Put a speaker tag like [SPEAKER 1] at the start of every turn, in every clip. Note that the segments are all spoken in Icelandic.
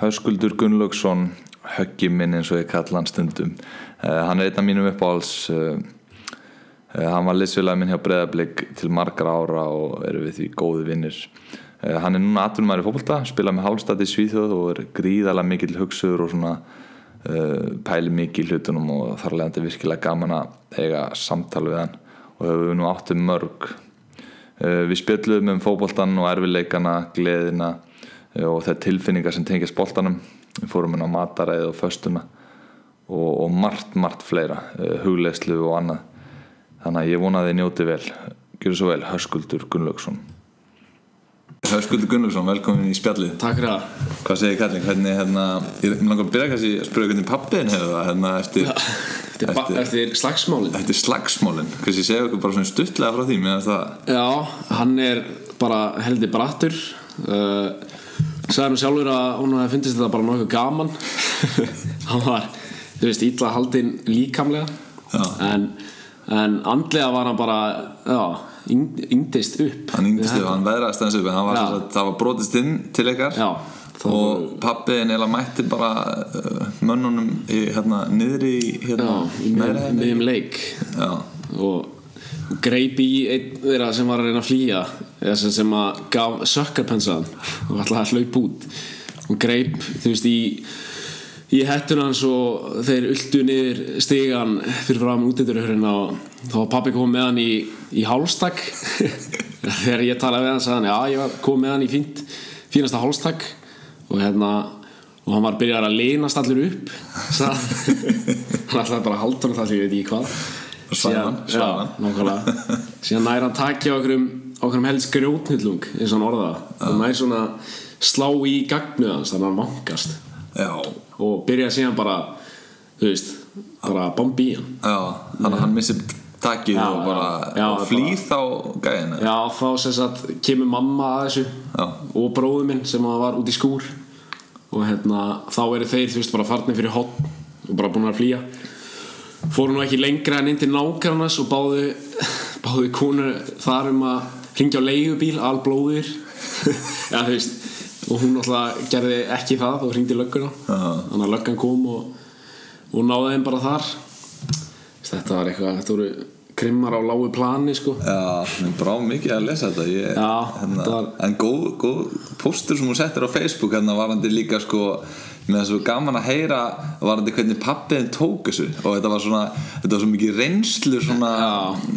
[SPEAKER 1] Höskuldur Gunnlaugsson höggi minn eins og ég kalla hann stundum. Uh, hann er einn af mínum uppáhalds uh, uh, hann var liðsfélagi minn hjá Breðablík til margar ára og eru við því góði vinnir hann er núna aturumæri fólkvölda spila með hálstætti í Svíþjóð og er gríðalega mikill hugsuður og svona pæli mikið í hlutunum og þar leðandi virkilega gaman að eiga samtal við hann. Og hefur við nú áttum mörg. Við spjöldluðum um fókbóltan og erfileikana, gleðina og það tilfinningar sem tengjast bóltanum við fórum inn á mataræði og föstuna og, og margt, margt fleira uh, huglegslu og annað. Þannig að ég vona að þið njóti vel. Gjör svo vel, Höskuldur Gunnlaugsson. Höskuldur Gunnlaugsson, velkomin í spjallið.
[SPEAKER 2] Takk fyrir það.
[SPEAKER 1] Hvað segir Kalling, hvernig hérna ég er langar að byrja kannski að spyrja hvernig pappin hefur það hérna eftir,
[SPEAKER 2] Eftir, eftir, eftir slagsmálin.
[SPEAKER 1] eftir slagsmálin. Kannski segja okkur bara svona stuttlega frá því meðan það
[SPEAKER 2] Já, hann er bara heldur brattur. Uh, sagði hann sjálfur að hún hefði fundist þetta bara nokkuð gaman. Hann var, þú veist, ítla haldinn líkamlega.
[SPEAKER 1] Já.
[SPEAKER 2] en, en andlega var hann bara já, yng- yngdist upp.
[SPEAKER 1] Hann yngdist upp, hann veðraðist aðeins upp en var sagt, það var brotist inn til ykkar.
[SPEAKER 2] Já,
[SPEAKER 1] og pappiðin eða mætti bara uh, mönnunum í, hérna, niðri í hérna,
[SPEAKER 2] miðjum leik.
[SPEAKER 1] Já,
[SPEAKER 2] og greip í einn þeirra sem var að reyna að flýja eða sem, sem að gaf sökkarpensaðan og ætlaði að hlaup út. Og greip, þú veist, í í hettuna hans og þeir ultu niður stigan fyrir fram útidurhörina og þá var pappi komið með hann í, í hálstak. Þegar ég talaði við hann sagði hann, já, ég komið með hann í fínt fínasta hálstak. Og hérna og hann var byrjað að leynast allur upp sagði hann. Hann ætlaði bara að halda hann það því ég veit ekki hvað
[SPEAKER 1] Svæman,
[SPEAKER 2] Síðan-
[SPEAKER 1] svæman.
[SPEAKER 2] já, nákvæmlega. Síðan nær hann takja okkur um okkur um helst grjótnillung eins og hann orða það. Og nær svona slá í gagnu hans þannig að hann vankast.
[SPEAKER 1] Já,
[SPEAKER 2] og byrja síðan bara þú veist, bara bombi í hann.
[SPEAKER 1] Já þannig að hann missi takið
[SPEAKER 2] Já,
[SPEAKER 1] og bara flýr þá gæðina
[SPEAKER 2] já, þá sem sagt kemur mamma að þessu
[SPEAKER 1] Já.
[SPEAKER 2] og bróður minn sem að var út í skúr. Og hérna, þá eru þeir þú veist, bara farnir fyrir hotn og bara búin að flýja fóru nú ekki lengra en inn til nákvæmnas og báðu báðu konur þar um að ringja á leigubíl, alblóðir. Þú veist og hún alltaf gerði ekki það og ringdi lögguna.
[SPEAKER 1] Já.
[SPEAKER 2] þannig að löggan kom og, og náði þeim bara þar. Þetta var eitthvað, þetta voru krimmar á lágu plani sko.
[SPEAKER 1] Já, mér brá mikið að lesa þetta. Ég,
[SPEAKER 2] Já,
[SPEAKER 1] hérna,
[SPEAKER 2] þetta var-
[SPEAKER 1] En góð, góð póstur sem hún settir á Facebook hérna varandi líka sko með það svo gaman að heyra varandi hvernig pappiðin tók þessu. Og þetta var svona, þetta var svo mikið reynslu svona,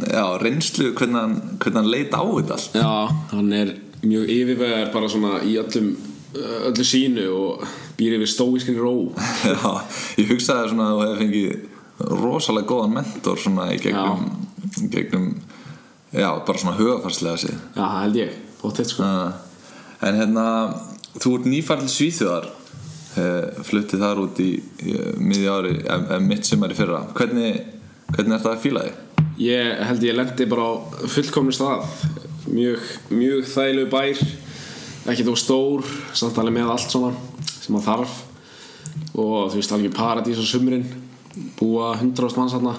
[SPEAKER 1] já, reynslu hvernig hann, hvernig hann leit á þetta allt.
[SPEAKER 2] Já, hann er mjög yfirvegar bara svona í öllum öllu sínu og býr yfir stóískri ró.
[SPEAKER 1] Já, ég hugsaði svona að þú hefði fengið rosalega góðan mentor svona í gegnum, í gegnum já, bara svona hugafarslega sér
[SPEAKER 2] Já, það held ég, bóttið sko.
[SPEAKER 1] En hérna þú ert til Svíþjóðar uh, fluttið þar út í, miðja ári, ef, ef mitt sumar í fyrra. Hvernig, hvernig er það að fíla þig?
[SPEAKER 2] Ég held ég lendi bara á fullkomnu stað. Mjög, mjög þægilegu bær ekki þó stór samt alveg með allt svona sem maður þarf. Og þú veist alveg paradís á sumrin búa 100.000 manns þarna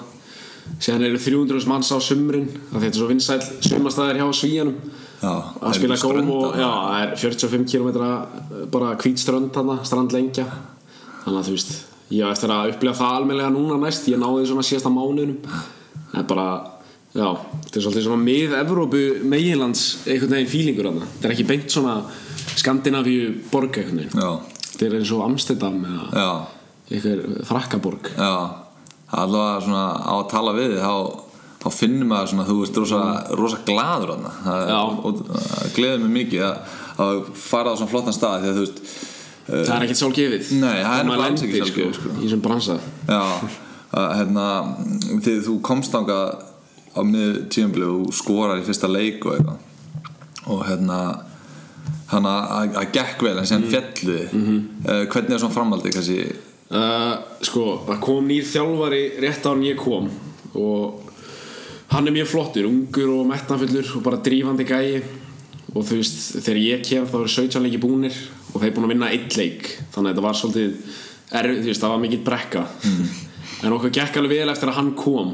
[SPEAKER 2] síðan eru 300.000 manns á því þetta er svo vinsæl sumastæðir hjá Svíjanum
[SPEAKER 1] Já,
[SPEAKER 2] að spila
[SPEAKER 1] strönd
[SPEAKER 2] og já, það er 45 km bara hvít strönd þarna, strandlengja. Þannig að þú veist ég á eftir að upplega það almennilega núna næst ég náði því svona síðasta mánuðinum. Það er bara, já, þetta er svolítið svona mið-Evrópu meginlands einhvern veginn fílingur þarna, þetta er ekki beint svona Skandinavíu borg
[SPEAKER 1] Já,
[SPEAKER 2] þetta er eins og Amsterdam eða einhver frakkaborg.
[SPEAKER 1] Já. það allavega svona á að tala við þá, þá finnum maður svona þú ert rosa, rosa gladur þarna það, gleður mig mikið að, að fara á svona flottan stað því að þú veist
[SPEAKER 2] það er ekkert sjálfgefið
[SPEAKER 1] Nei, það er
[SPEAKER 2] Þegar
[SPEAKER 1] alls ekki
[SPEAKER 2] lendir,
[SPEAKER 1] sjálfgefið, sko.
[SPEAKER 2] í þessum bransa
[SPEAKER 1] Já, að, hérna því þú komst ánga á miður tíumblið og skorar í fyrsta leik og eitthvað og hérna hann að að gekk vel en sem mm. fjallu
[SPEAKER 2] Mhm.
[SPEAKER 1] uh, hvernig er svona framhaldi kannski
[SPEAKER 2] Uh, sko, það kom nýr þjálfari rétt á hann ég kom og hann er mjög flottur, ungur og metnafullur og bara drífandi gæi. Og þú veist, þegar ég kem þá eru 17 leiki búnir og þeir búin að vinna eitt leik. Þannig að þetta var svolítið erfið, þú veist, það var mikill brekka. En okkur gekk alveg vel eftir að hann kom.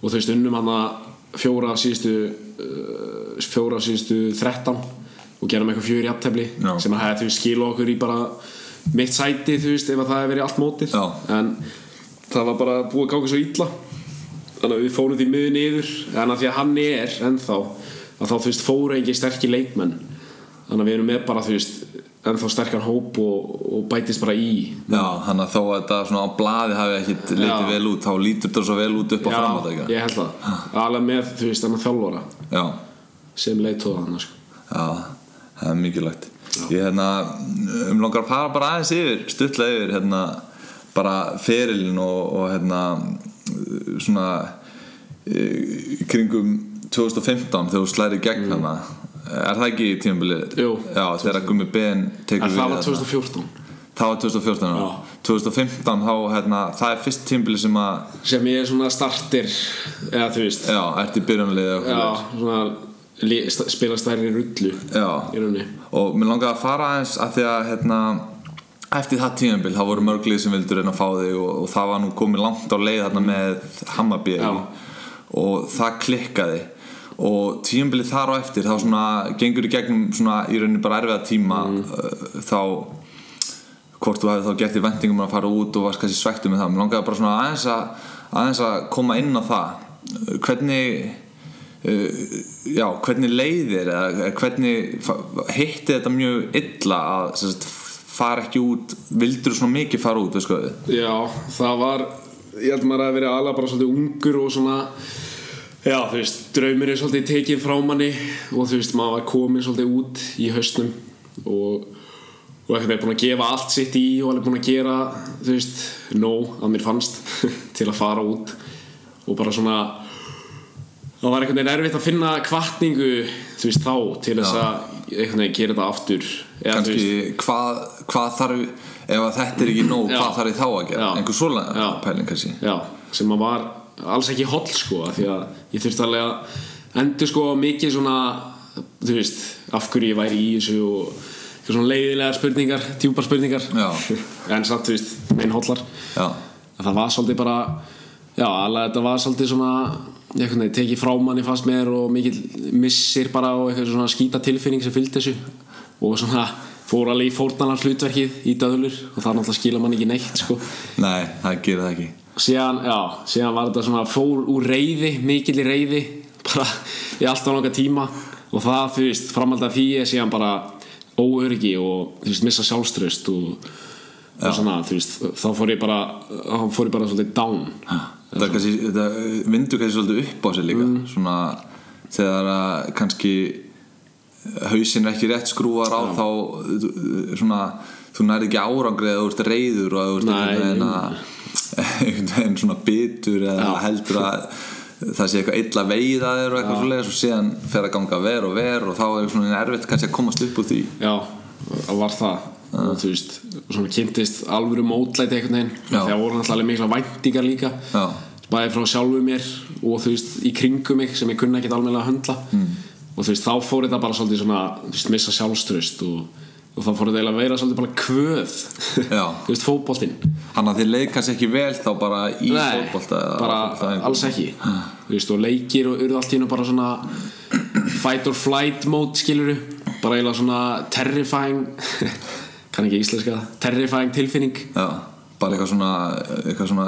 [SPEAKER 2] Og þú veist, unnum hann að fjóra af síðustu uh, fjóra af síðustu 13 og gerum eitthvað fjögur í aftefli
[SPEAKER 1] Já.
[SPEAKER 2] sem að hefði þú veist, skilu okkur í bara mitt sæti þú veist ef að það hefði verið allt mótið.
[SPEAKER 1] Já.
[SPEAKER 2] en það var bara búið að gáka svo illa. Þannig að við fórum því miður niður. En að því að hann er ennþá að þá þú veist fóru ekki sterkir leikmenn. Þannig að við erum með bara þú veist ennþá sterkar hóp og, og bætist bara í.
[SPEAKER 1] Já, hann að þó að þetta svona á blaði hafi ekkit litið
[SPEAKER 2] Já.
[SPEAKER 1] vel út þá lítur þetta svo vel út upp á framhátt
[SPEAKER 2] ég held það. alveg með þú veist þannig
[SPEAKER 1] Já,
[SPEAKER 2] sem leitóða hann sko.
[SPEAKER 1] já, það er mikilvægt Ég hérna, um langar að fara bara aðeins yfir, stuttlega yfir hérna, bara ferilin og, og hérna svona í kringum 2015 þegar þú slæri gegn mm. hana er það ekki tímabilið?
[SPEAKER 2] Jú.
[SPEAKER 1] Já, þegar Gummi Ben tekur
[SPEAKER 2] en það var
[SPEAKER 1] við
[SPEAKER 2] 2014
[SPEAKER 1] Það var 2014 já.
[SPEAKER 2] Já.
[SPEAKER 1] 2015 þá, hérna, það er fyrst tímabilið sem að
[SPEAKER 2] sem ég er svona startir eða þú veist
[SPEAKER 1] já, ert í byrjunliði og
[SPEAKER 2] já, svona spila stærri rullu
[SPEAKER 1] og mér langaði að fara aðeins að því að hérna, eftir það tímabil þá voru mörglið sem vildur reyna að fá þig og, og það var nú komið langt á leið þarna með Hammarby.
[SPEAKER 2] Já.
[SPEAKER 1] og það klikkaði. Og tímabilið þar á eftir þá svona gengur í gegnum svona í rauninni bara erfiða tíma mm. þá hvort þú hefði þá gert í vendingum að fara út og varst kannski svektu með það. Mér langaði bara svona aðeins að, aðeins að koma inn á það. Hvernig uh, já, hvernig leiðir eða hvernig hitti þetta mjög illa að sagt, fara ekki út? Vildur svona mikið fara út veist hvað
[SPEAKER 2] já, það var ég held maður að vera alveg bara svolítið ungur og svona já, þú veist, draumir er svolítið tekið frá manni og þú veist, maður var komin svolítið út í haustnum og og eitthvað er búin að gefa allt sitt í og alveg búin að gera, þú veist nóg að mér fannst til að fara út og bara svona það var einhvern veginn erfitt að finna kvartningu þú veist þá til þess að einhvern veginn gera þetta aftur. Eða
[SPEAKER 1] kannski hvað, hvað þarf ef þetta er ekki nóg,
[SPEAKER 2] Já.
[SPEAKER 1] hvað þarf þá að gera?
[SPEAKER 2] Já.
[SPEAKER 1] einhver
[SPEAKER 2] Já.
[SPEAKER 1] pæling kannski.
[SPEAKER 2] Já, sem að var alls ekki holl sko því að ég þurfti alveg að endur sko mikið svona þú veist, af hverju ég væri í þessu og svona leiðilegar spurningar djúpar spurningar. En samt, þú veist, einn hollar. Það var svolítið bara já, alveg þetta var svolítið svona veginn tekið frá manni fast með og mikið missir bara og eitthvað svona skýta tilfinning sem fylgdi þessu. Og svona fór alveg í fórnarnar hlutverkið í döðlur og það náttúrulega skila mann ekki neitt sko.
[SPEAKER 1] Nei, það gerir það ekki.
[SPEAKER 2] Síðan, já, síðan var þetta svona fór úr reyði, mikill í reyði bara í alltaf langa tíma. Og það, þú veist, framhald af því er síðan bara óöryggi og þú veist, missa sjálfströst og, og svona, þú veist, þá fór ég bara þá fór ég bara svolítið down
[SPEAKER 1] þetta, kannski, þetta vindur kannski svolítið upp á sig líka.
[SPEAKER 2] Mm.
[SPEAKER 1] svona þegar að kannski hausin er ekki rétt skrúar á þá uh, svona þú nærði ekki árangrið að þú ert reyður og þú ert einhvern veginn veginn svona bitur eða
[SPEAKER 2] Já.
[SPEAKER 1] heldur að það sé eitthvað illa veið að þér og eitthvað svoleiðis og síðan fer að ganga ver og ver og þá er svona erfitt kannski að komast upp úr því.
[SPEAKER 2] Já, var það og þú veist, svona kynntist alvöru mótlæti einhvern veginn.
[SPEAKER 1] Já.
[SPEAKER 2] þegar voru náttúrulega mikla væntingar líka.
[SPEAKER 1] Já.
[SPEAKER 2] bæði frá sjálfu mér og þú veist, í kringum mig sem ég kunni ekkert almennilega að höndla.
[SPEAKER 1] Mm.
[SPEAKER 2] og þú veist, þá fór þetta bara svolítið svona þú veist, missa sjálfströst og, og þá fór þetta eiginlega að vera svolítið bara kvöð. Þú veist, fótboltinn.
[SPEAKER 1] Hann að þið leið kannski ekki vel þá bara í
[SPEAKER 2] Nei,
[SPEAKER 1] fótbolta eða
[SPEAKER 2] bara alls ekki. Þú veist, og leikir og urðu allt í hennu bara svona fight or flight mode skiluru, bara eiginlega svona terrifying kann ekki íslenska, terrifying tilfinning.
[SPEAKER 1] Já, bara eitthvað svona eitthvað svona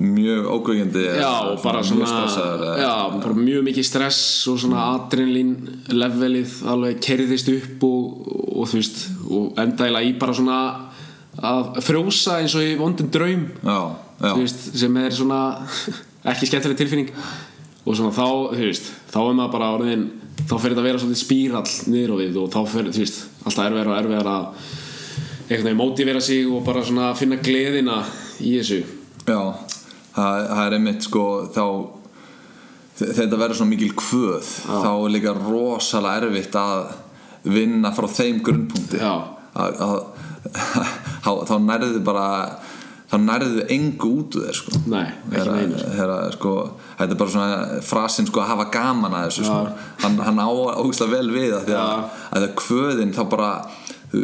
[SPEAKER 1] mjög ógveikindi
[SPEAKER 2] já, og bara svona
[SPEAKER 1] mjög stressaður eða-
[SPEAKER 2] já, bara mjög mikið stress og svona adrenalín levelið alveg kerðist upp og, og þú veist, og endaðilega í bara svona að frjósa eins og í vondum draum
[SPEAKER 1] já, já,
[SPEAKER 2] veist, sem er svona ekki skemmtileg tilfinning. Og svona þá, þú veist, þá er maður bara orðin, þá fyrir þetta að vera svolítið spírall niður á við og þá fyrir, þú veist, alltaf erfiðar og erfiðar að einhvern veginn mótivera sig og bara svona finna gleðina í þessu.
[SPEAKER 1] Já það, það er einmitt sko þá þe- þetta verður svona mikil kvöð. Þá er líka rosalega erfitt að vinna frá þeim grunnpunkti.
[SPEAKER 2] Já.
[SPEAKER 1] að, að, þá, þá nærðu bara þá nærðu engu út úr þér sko.
[SPEAKER 2] Nei, ekki neinu, sko.
[SPEAKER 1] sko, þetta er bara svona frasin sko að hafa gaman að þessu sko. hann, hann á ógæslega vel við það því að, að það kvöðin þá bara þú,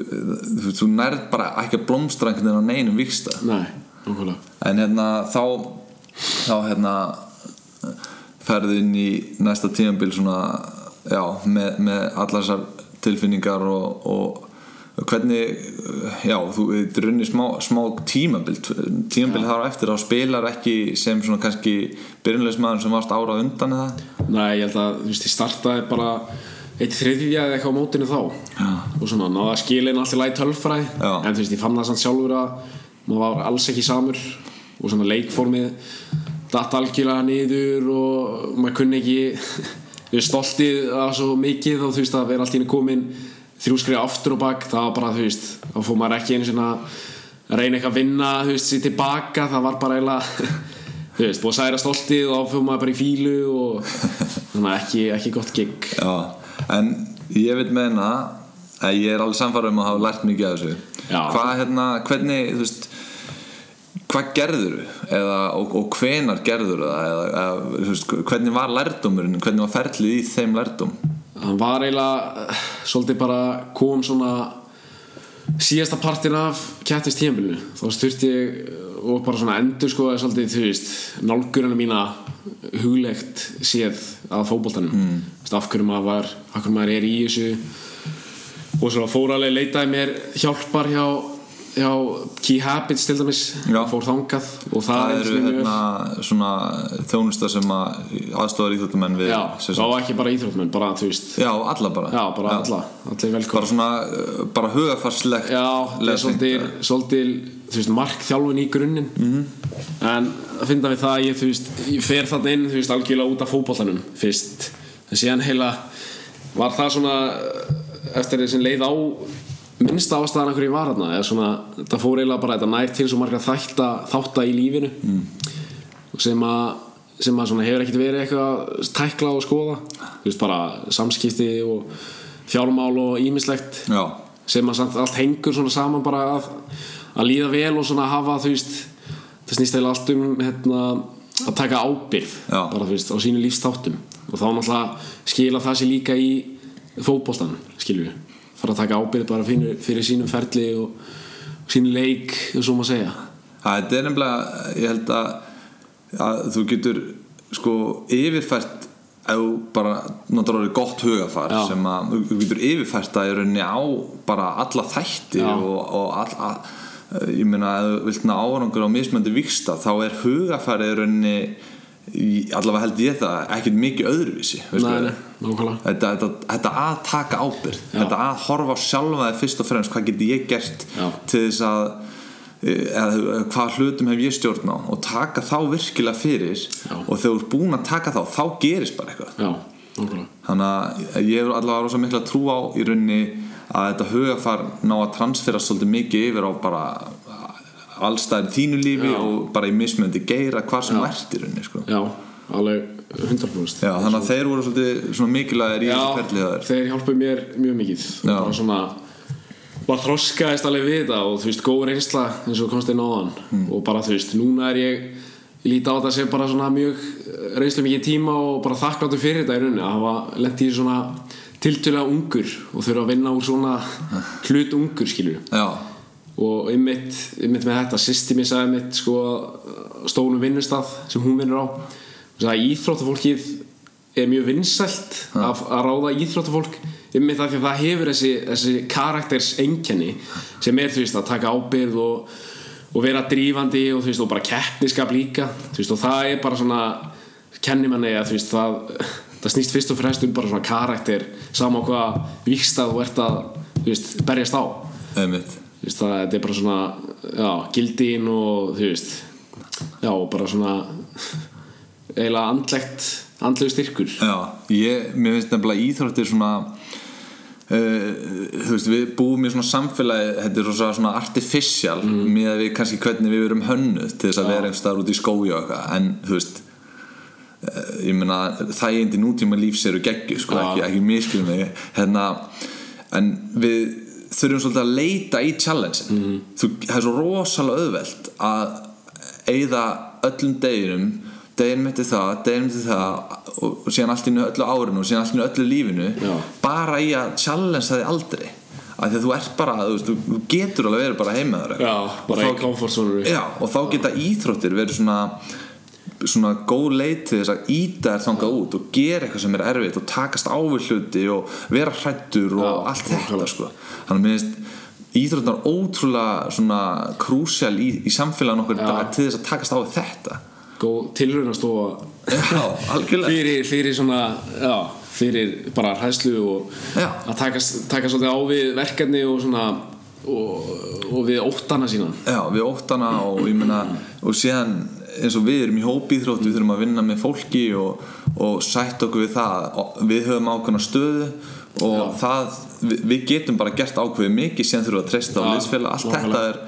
[SPEAKER 1] þú, þú nærð bara ekki að blómstra einhvern veginn á neinum viksta
[SPEAKER 2] Nei,
[SPEAKER 1] en hérna þá þá hérna ferðu inn í næsta tímabil svona já, með, með allar þessar tilfinningar og, og hvernig já, þú þetta er runni smá, smá tímabild tímabild þar á eftir þá spilar ekki sem svona kannski byrjunleismæður sem varst ára undan eða?
[SPEAKER 2] Nei, ég held að, þú veist, ég startaði bara eitt þriðja eða eitthvað á mótinu þá.
[SPEAKER 1] Já.
[SPEAKER 2] og svona náða að skila inn allt í lagi tölfræði.
[SPEAKER 1] Já.
[SPEAKER 2] en þú veist, ég fann það samt sjálfur að maður var alls ekki samur. Og svona leikformið datt algjörlega niður og maður kunni ekki veist, stoltið að svo mikið og þú veist, að vera allt í henni komin þrjúskrið aftur og bak. Það var bara, þú veist, þá fór maður ekki einu svona að reyna eitthvað að vinna, þú veist, sér tilbaka. Það var bara eiginlega þú veist, búið að særa stoltið og þá fór maður bara í fílu og þannig ekki, ekki gott gig.
[SPEAKER 1] Já, en ég veit meina að ég er alveg samfæður um að hafa lært mikið af þessu. Hvað hérna, hvernig, þú veist hvað gerður eða, og, og hvenar gerður það? Eða, eða veist, hvernig var lærdómurinn? Hvernig var ferlið í þeim lærdóm?
[SPEAKER 2] Hann var eiginlega eh, svolítið bara kom svona síðasta partin af kættist tíðanbílinu þá styrti ég og bara svona endur sko svolítið þú veist nálgurinn mína huglegt séð að fótboltanum. Mm. af hverju maður var af hverju maður er í þessu. Og svo fór alveg leitaði mér hjálpar hjá, hjá Key Habits til dæmis.
[SPEAKER 1] Já.
[SPEAKER 2] fór þangað og það,
[SPEAKER 1] það
[SPEAKER 2] er
[SPEAKER 1] eru hérna svona þjónusta sem að aðstofar íþjóttumenn við
[SPEAKER 2] já, var ekki bara íþróttmenn bara þú veist.
[SPEAKER 1] Já, alla bara.
[SPEAKER 2] Já, bara alla, allir velkomin
[SPEAKER 1] bara svona, uh, bara hugafarslegt
[SPEAKER 2] Já, það er svolítið, veist, markþjálfun í grunninn -hmm. en að finna við það að ég, veist, ég fer þarna inn, veist, algjörlega út af fótboltanum fyrst, en síðan heila var það svona eftir því sem leið á minnsta ástæðan hverju ég var þarna eða svona, það fór eiginlega bara þetta nær til svo marga þætta, þátta í lífinu mm. sem að sem að hefur ekkert verið eitthvað að tækla og skoða, veist, bara samskipti og fjármál og ímislegt
[SPEAKER 1] já,
[SPEAKER 2] sem að allt hengur saman bara að, að líða vel og svona hafa þú veist það snýst eða allt um hérna, að taka ábyrgð
[SPEAKER 1] Já.
[SPEAKER 2] bara veist á sínu lífstáttum og þá náttúrulega skila það sér líka í fótboltan skilur við fara að taka ábyrgð bara fyrir, fyrir sínum ferli og, og sínu leik og svo maður segja
[SPEAKER 1] það er nefnilega ég held að, að þú getur sko yfirfært þú bara náttúrulega gott hugafar
[SPEAKER 2] Já.
[SPEAKER 1] sem að þú- getur yfirfært það í rauninni á bara alla þætti
[SPEAKER 2] Já.
[SPEAKER 1] og, og all, að, ég meina ef þú vilt ná árangur á mismöndi viksta þá er rauninni í- allavega held ég það ekkert mikið öðruvísi
[SPEAKER 2] Nei, nei,
[SPEAKER 1] Þetta, þetta, þetta að taka ábyrgð
[SPEAKER 2] Já.
[SPEAKER 1] þetta að horfa á sjálfa þig fyrst og fremst hvað get ég gert
[SPEAKER 2] Já.
[SPEAKER 1] til þess að eða hvað hlutum hef ég stjórn á og taka þá virkilega fyrir
[SPEAKER 2] Já.
[SPEAKER 1] og þegar þú ert búin að taka þá þá gerist bara eitthvað þannig að ég hefur allavega rosa mikla trú á í rauninni að þetta hugafar ná að transfera svolítið mikið yfir á bara allstæðin þínu lífi
[SPEAKER 2] Já.
[SPEAKER 1] og bara í mismöndi geira hvað sem ert í rauninni sko.
[SPEAKER 2] já, alveg 100%
[SPEAKER 1] Já, þannig að þeir voru svolítið mikilvægir í þessu
[SPEAKER 2] Já,
[SPEAKER 1] ferlið þar
[SPEAKER 2] þeir hjálpuðu mér mjög mikið bara svona bara þroskaðist alveg við þetta og þú veist, góð reynsla eins og komst inn á hann
[SPEAKER 1] Hmm.
[SPEAKER 2] og bara þú veist, núna er ég ég líti á þetta sem bara svona mjög reynslu mikið tíma og bara þakkláttur fyrir þetta í rauninni að hafa lent í svona tiltölulega ungur og þurfa að vinna úr svona hlut ungur skilur
[SPEAKER 1] Já,
[SPEAKER 2] og einmitt með þetta sýsti mér sagði einmitt sko stólum vinnustaf sem hún vinnur á. Sagði íþróttafólkið er mjög vinsælt að, að ráða íþróttafólk. Einmitt af því að það hefur þessi, þessi karakters einkenni sem er veist að taka ábyrð og, og vera drífandi og veist og bara keppniskap líka. Veist og það er bara svona kenni manni að það það snýst fyrst og fremst um bara svona karakter sama á hvað vikstað þú ert að þú veist berjast á. Veist, það þetta er bara svona já, gildin og þú veist já, bara svona eiginlega andlegt andlegu styrkur.
[SPEAKER 1] Já, ég, mér finnst nefnilega íþróttir svona uh, veist, við búum í svona samfélagi þetta er svona artificial mm. með að við kannski hvernig við erum hönnuð til þess að vera einhvers staðar út í eitthvað. En þú veist ég meina þægindi nútíma lífs eru geggju sko, ekki, ekki miskilum mig. Hérna, en við þurfum svolítið að leita í challenge mm. þú, það er svo rosalega auðvelt að eigða öllum deginum deginum eftir það, deginum eftir það og, síðan allt í einu öllu árinu og síðan allt í einu öllu lífinu
[SPEAKER 2] Já.
[SPEAKER 1] bara í að challenge það þig aldrei. Af því að þú ert bara, þú, veist, þú, getur alveg verið bara heima þar
[SPEAKER 2] já, bara í comfort zone
[SPEAKER 1] Já, og þá geta íþróttir verið svona svona góð leið til þess að íta þér þangað út og gera eitthvað sem er erfitt og takast á við hluti og vera hrættur og
[SPEAKER 2] Já,
[SPEAKER 1] allt þetta sko. þannig að mér finnst íþrótnar ótrúlega svona krúsjál í, í samfélagin okkur dag til þess að takast á við þetta.
[SPEAKER 2] Góð tilraun að stofa
[SPEAKER 1] Já, algjörlega.
[SPEAKER 2] Fyrir, fyrir svona já, fyrir bara hræslu og
[SPEAKER 1] Já.
[SPEAKER 2] að taka, taka svolítið á við verkefni og svona og, og við óttana sína.
[SPEAKER 1] Já, við óttana og ég meina og síðan eins og við erum í hópíþrótt við þurfum að vinna með fólki og, og sætt okkur við það. Og við höfum ákveðna stöðu og það, við, við getum bara gert ákveðið mikið síðan þurfum að treysta á
[SPEAKER 2] Já,
[SPEAKER 1] liðsfélag allt þetta er,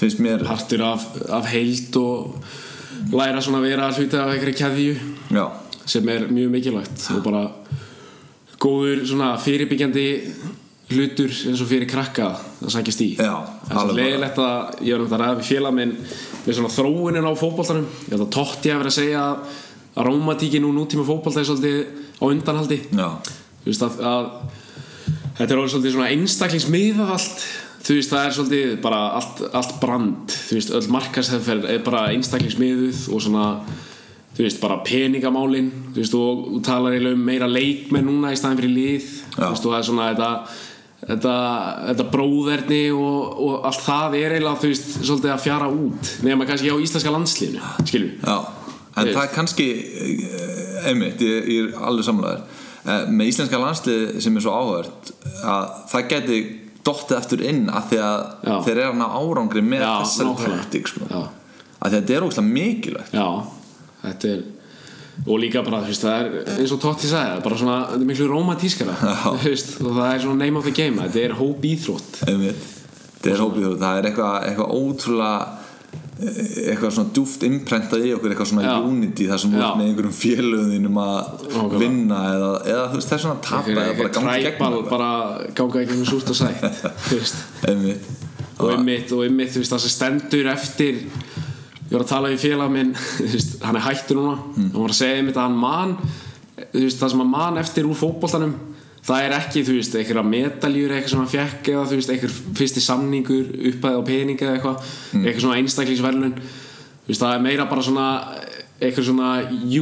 [SPEAKER 1] finnst mér
[SPEAKER 2] partur af, af heild og læra svona að vera hluti af einhverju keðju
[SPEAKER 1] já,
[SPEAKER 2] sem er mjög mikilvægt og bara góður svona fyrirbyggjandi hlutur eins og fyrir krakka að sækjast í.
[SPEAKER 1] Já,
[SPEAKER 2] það er
[SPEAKER 1] alveg.
[SPEAKER 2] leiðilegt að ég var um það ræða við félag minn við svona þróunin á fótboltanum. Ég held að Totti hafi verið að segja að, að rómatíkin og nútíma fótbolta er svolítið á undanhaldi.
[SPEAKER 1] Já,
[SPEAKER 2] þú veist að, að þetta er orðið svolítið svona einstaklingsmiðað allt. Þú veist það er svolítið bara allt, allt brand. Þú veist öll markasheðferð er bara einstaklingsmiðuð og svona þú veist bara peningamálin. Þú veist og þú talar eiginlega um meira leikmenn núna í staðin fyrir lið. Þú veist og það er svona þetta þetta, þetta bróðerni og, og allt það er eiginlega þú veist svolítið að fjara út nema kannski á íslenska
[SPEAKER 1] já en það er kannski eh, einmitt, ég, ég er alveg samlaður með íslenska landslið sem er svo áhört að það geti dottið eftir inn af því að
[SPEAKER 2] Já.
[SPEAKER 1] þeir eru að árangri með
[SPEAKER 2] Já,
[SPEAKER 1] þessari taktík sko. Að þetta er ógslag mikilvægt.
[SPEAKER 2] Já, þetta er og líka bara, þú veist, það er eins og Totti sagði, er bara svona, þetta er miklu romantískara. Þú veist, og það er svona name of the game þetta er hóp íþrótt
[SPEAKER 1] þetta er hópið þú, það er eitthvað, eitthvað ótrúlega eh, eitthvað svona djúft imprentað í okkur eitthvað svona
[SPEAKER 2] Já.
[SPEAKER 1] unity þar sem
[SPEAKER 2] Já.
[SPEAKER 1] ert með einhverjum félöðinum að
[SPEAKER 2] Nákvæmlega.
[SPEAKER 1] vinna eða, eða þú veist það er svona að tapa eða bara ganga í gegnum
[SPEAKER 2] bara ganga ekki með súrt og sætt og einmitt og einmitt, þú veist, það sem stendur eftir ég var að tala við félag minn hann er hættur núna
[SPEAKER 1] Mm.
[SPEAKER 2] hann var að segja einmitt að hann man veist, það sem hann man eftir úr fótboltanum það er ekki, þú veist, einhverja medaljur eitthvað sem hann fekk eða þú veist, einhver fyrsti samningur uppæði á peninga eða eitthvað
[SPEAKER 1] Mm.
[SPEAKER 2] eitthvað svona einstaklingsverlun það er meira bara svona eitthvað svona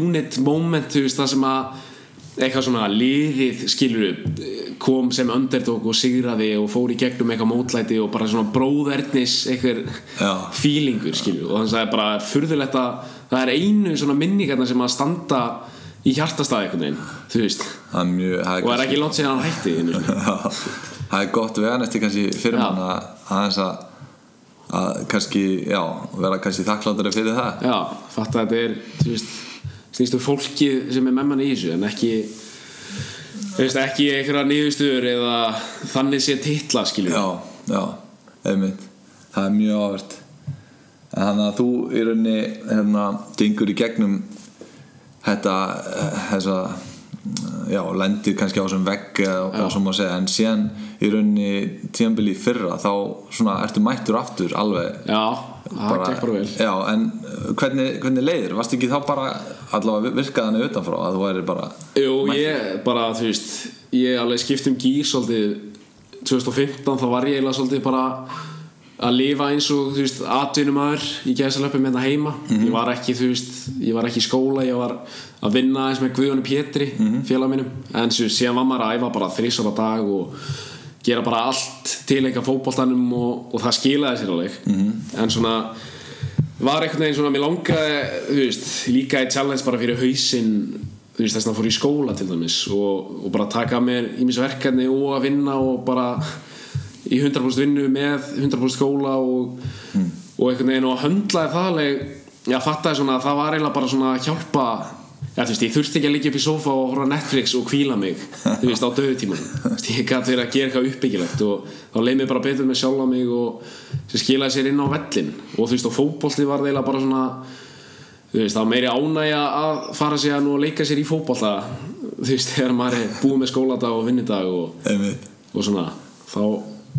[SPEAKER 2] unit moment þú veist, það sem að eitthvað svona liðið skilur kom sem underdog og sigraði og fór í gegnum eitthvað mótlæti og bara svona bróðernis eitthvað
[SPEAKER 1] Já.
[SPEAKER 2] feelingur skilur og þannig að það er bara furðulegt að það er einu svona minningarna sem að standa í hjartastað einhvern veginn þú veist.
[SPEAKER 1] Er mjög það er
[SPEAKER 2] og ekki langt síðan hann hætti
[SPEAKER 1] það er gott við hann eftir kannski fyrir
[SPEAKER 2] Já.
[SPEAKER 1] mann að aðeins að, að kannski, já, vera kannski þakklátari fyrir það.
[SPEAKER 2] Já, fatt að þetta er þú veist, snýst um fólkið sem er með manni í þessu en ekki veist, ekki einhverja niðurstöður eða þannig sé titla skilur
[SPEAKER 1] já, já, einmitt. Það er mjög áverð þannig að þú í rauninni hérna, gengur í gegnum þetta eh, þessa já, lendir kannski á þessum vegg og svo má segja, en síðan í rauninni tíðanbili fyrra þá svona ertu mættur aftur alveg.
[SPEAKER 2] Já, það gekk bara vel.
[SPEAKER 1] Já, en uh, hvernig, hvernig leiðir? Varst ekki þá bara allavega virkaði hann utanfrá að þú væri bara
[SPEAKER 2] Jú, ég bara, þú veist ég alveg skipt um gýr svolítið 2015 þá var ég eiginlega svolítið bara að lifa eins og þú veist, atvinnumæður í gæðsalöpum hérna heima. Ég var ekki, þú veist, ég var ekki í skóla ég var að vinna eins með Guðjóni Pétri félag mínum, en svo síðan var maður að æfa bara þrísar á dag og gera bara allt til eitthvað fótboltanum og, og það skilaði sér alveg. En svona var einhvern veginn svona, mér langaði veist, líka í challenge bara fyrir hausinn þess að það fór í skóla til dæmis og, og bara taka að mér ímis verkefni og að vinna og bara í 100% vinnu með 100% skóla og, og einhvern veginn og höndlaði það alveg fattaði svona að það var eiginlega bara svona að hjálpa já, veist, ég þurfti ekki að liggja upp í sofa og horfa Netflix og kvíla mig veist, á döðutímanum ég gæti verið að gera eitthvað uppbyggilegt og þá leið mér bara betur með sjálfa mig og skilaði sér inn á vellin og þú veist, og fótbolti var eiginlega bara svona þú veist, var meiri ánægja að fara sér nú og leika sér í fótbolta þú veist, þegar maður er búið með skóladag og vinnudag og, og svona. Þá,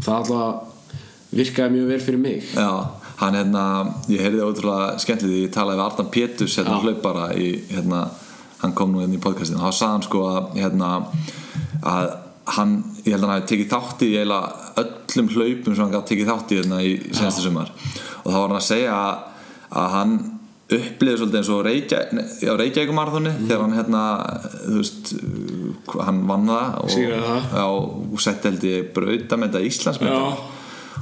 [SPEAKER 2] það alltaf virkaði mjög vel fyrir mig.
[SPEAKER 1] Já, hann hérna, ég heyrði ótrúlega skemmtilegt ég talaði við Arnar Péturs hérna hlaupara í, hérna, hann kom nú hérna í podcastinu og þá sagði hann sko að hérna, að hann, ég held að hann hafi tekið þátt í eiginlega öllum hlaupum sem hann gæti tekið þátt í hérna í senstu sumar. Og þá var hann að segja að, að hann upplýði svolítið eins og Reykja, já, Reykjavíkumarþunni
[SPEAKER 2] Mhm.
[SPEAKER 1] þegar hann hérna, þú veist hann vann það og, já, og setti held ég brauta með þetta Íslandsmynda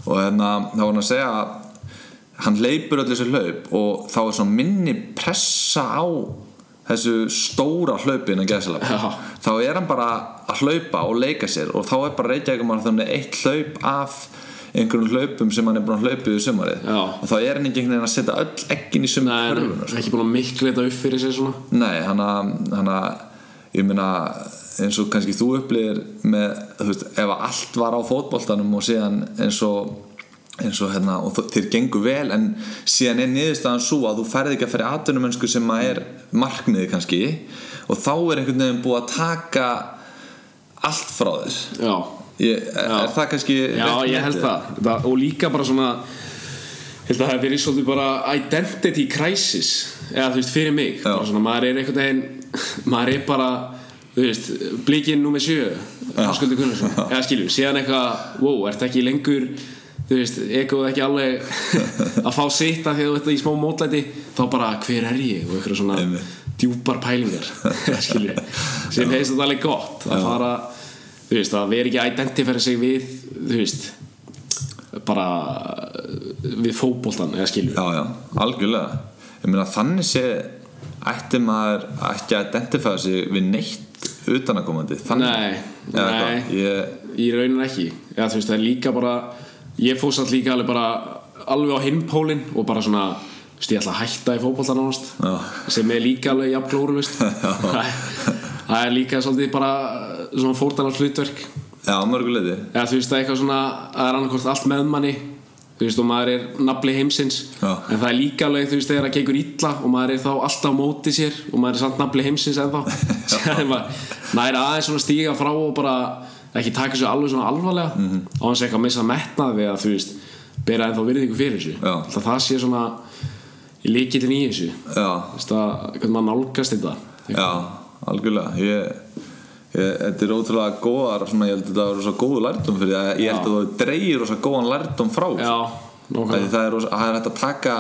[SPEAKER 1] og hérna þá var hann að segja að hann leipur öll þessi hlaup og þá er svona minni pressa á þessu stóra hlaupin þá er hann bara að hlaupa og leika sér og þá er bara Reykjavík þannig eitt hlaup af einhverjum hlaupum sem hann er búin að hlaupa í sumarið
[SPEAKER 2] Já.
[SPEAKER 1] og þá er hann ekki einhvern veginn að setja öll ekkin í sumu
[SPEAKER 2] Nei,
[SPEAKER 1] körfuna sko.
[SPEAKER 2] ekki búin að miklu þetta upp fyrir sig svona
[SPEAKER 1] Nei, hann að, hann ég meina eins og kannski þú upplýðir með, þú veist, ef allt var á fótboltanum og síðan eins og og hérna, og þeir gengur vel en síðan er niðurstaðan svo að þú ferð ekki að ferja atvinnumönsku sem að er markmiði kannski og þá er einhvern veginn búið að taka allt frá þér.
[SPEAKER 2] Já,
[SPEAKER 1] ég, er, er það kannski
[SPEAKER 2] Já, ég held það. það Og líka bara svona held að það hef verið svolítið bara identity crisis eða þú veist, fyrir mig. Svona, maður er einhvern veginn maður er bara, þú veist blikinn nummer sjö Háskuldur Gunnarsson, eða skilju, síðan eitthvað wow, ert ekki lengur þú veist, ekoð ekki alveg að fá sitt af því að þú ert í smá mótlæti þá bara, hver er ég? Og eitthvað svona
[SPEAKER 1] Einmitt.
[SPEAKER 2] djúpar pælingar skilju, sem heist þetta alveg gott að fara, þú veist, að vera ekki að identifæra sig við, þú veist bara við fótboltan, eða skilju
[SPEAKER 1] Já, já, algjörlega. Ég meina þannig sé ætti maður ekki að identifæða sig við neitt utanakomandi þannig.
[SPEAKER 2] Nei, nei.
[SPEAKER 1] Ég,
[SPEAKER 2] í raunin ekki. Já, þú veist, það er líka bara ég fór satt líka alveg bara alveg á hinpólinn og bara svona ég ætla að hætta í fótbolta nánast
[SPEAKER 1] Já.
[SPEAKER 2] sem er líka alveg jafn glórulust það, er líka svolítið bara svona fórtanar hlutverk
[SPEAKER 1] Já, mörguleiti
[SPEAKER 2] eða þú veist, er eitthvað svona það er annarkvort allt með manni þú veist, og maður er nafli heimsins.
[SPEAKER 1] Já.
[SPEAKER 2] en það er líka alveg, þú veist, þegar það gengur illa og maður er þá alltaf á móti sér og maður er samt nafli heimsins maður maður er aðeins svona stíga frá og bara ekki taka þessu alveg svona alvarlega mm. -hmm. á hans eitthvað að missa metnað við að þú veist, bera ennþá virðingu fyrir þessu. Alltaf það sé svona í líkillin í þessu hvernig maður nálgast þetta
[SPEAKER 1] já, algjörlega Ég, ég, þetta er ótrúlega góðar svona, ég held að þetta er rosa góðu lærdum fyrir að ég held að þú dreigir rosa góðan lærdum frá
[SPEAKER 2] já,
[SPEAKER 1] það, það er hægt að taka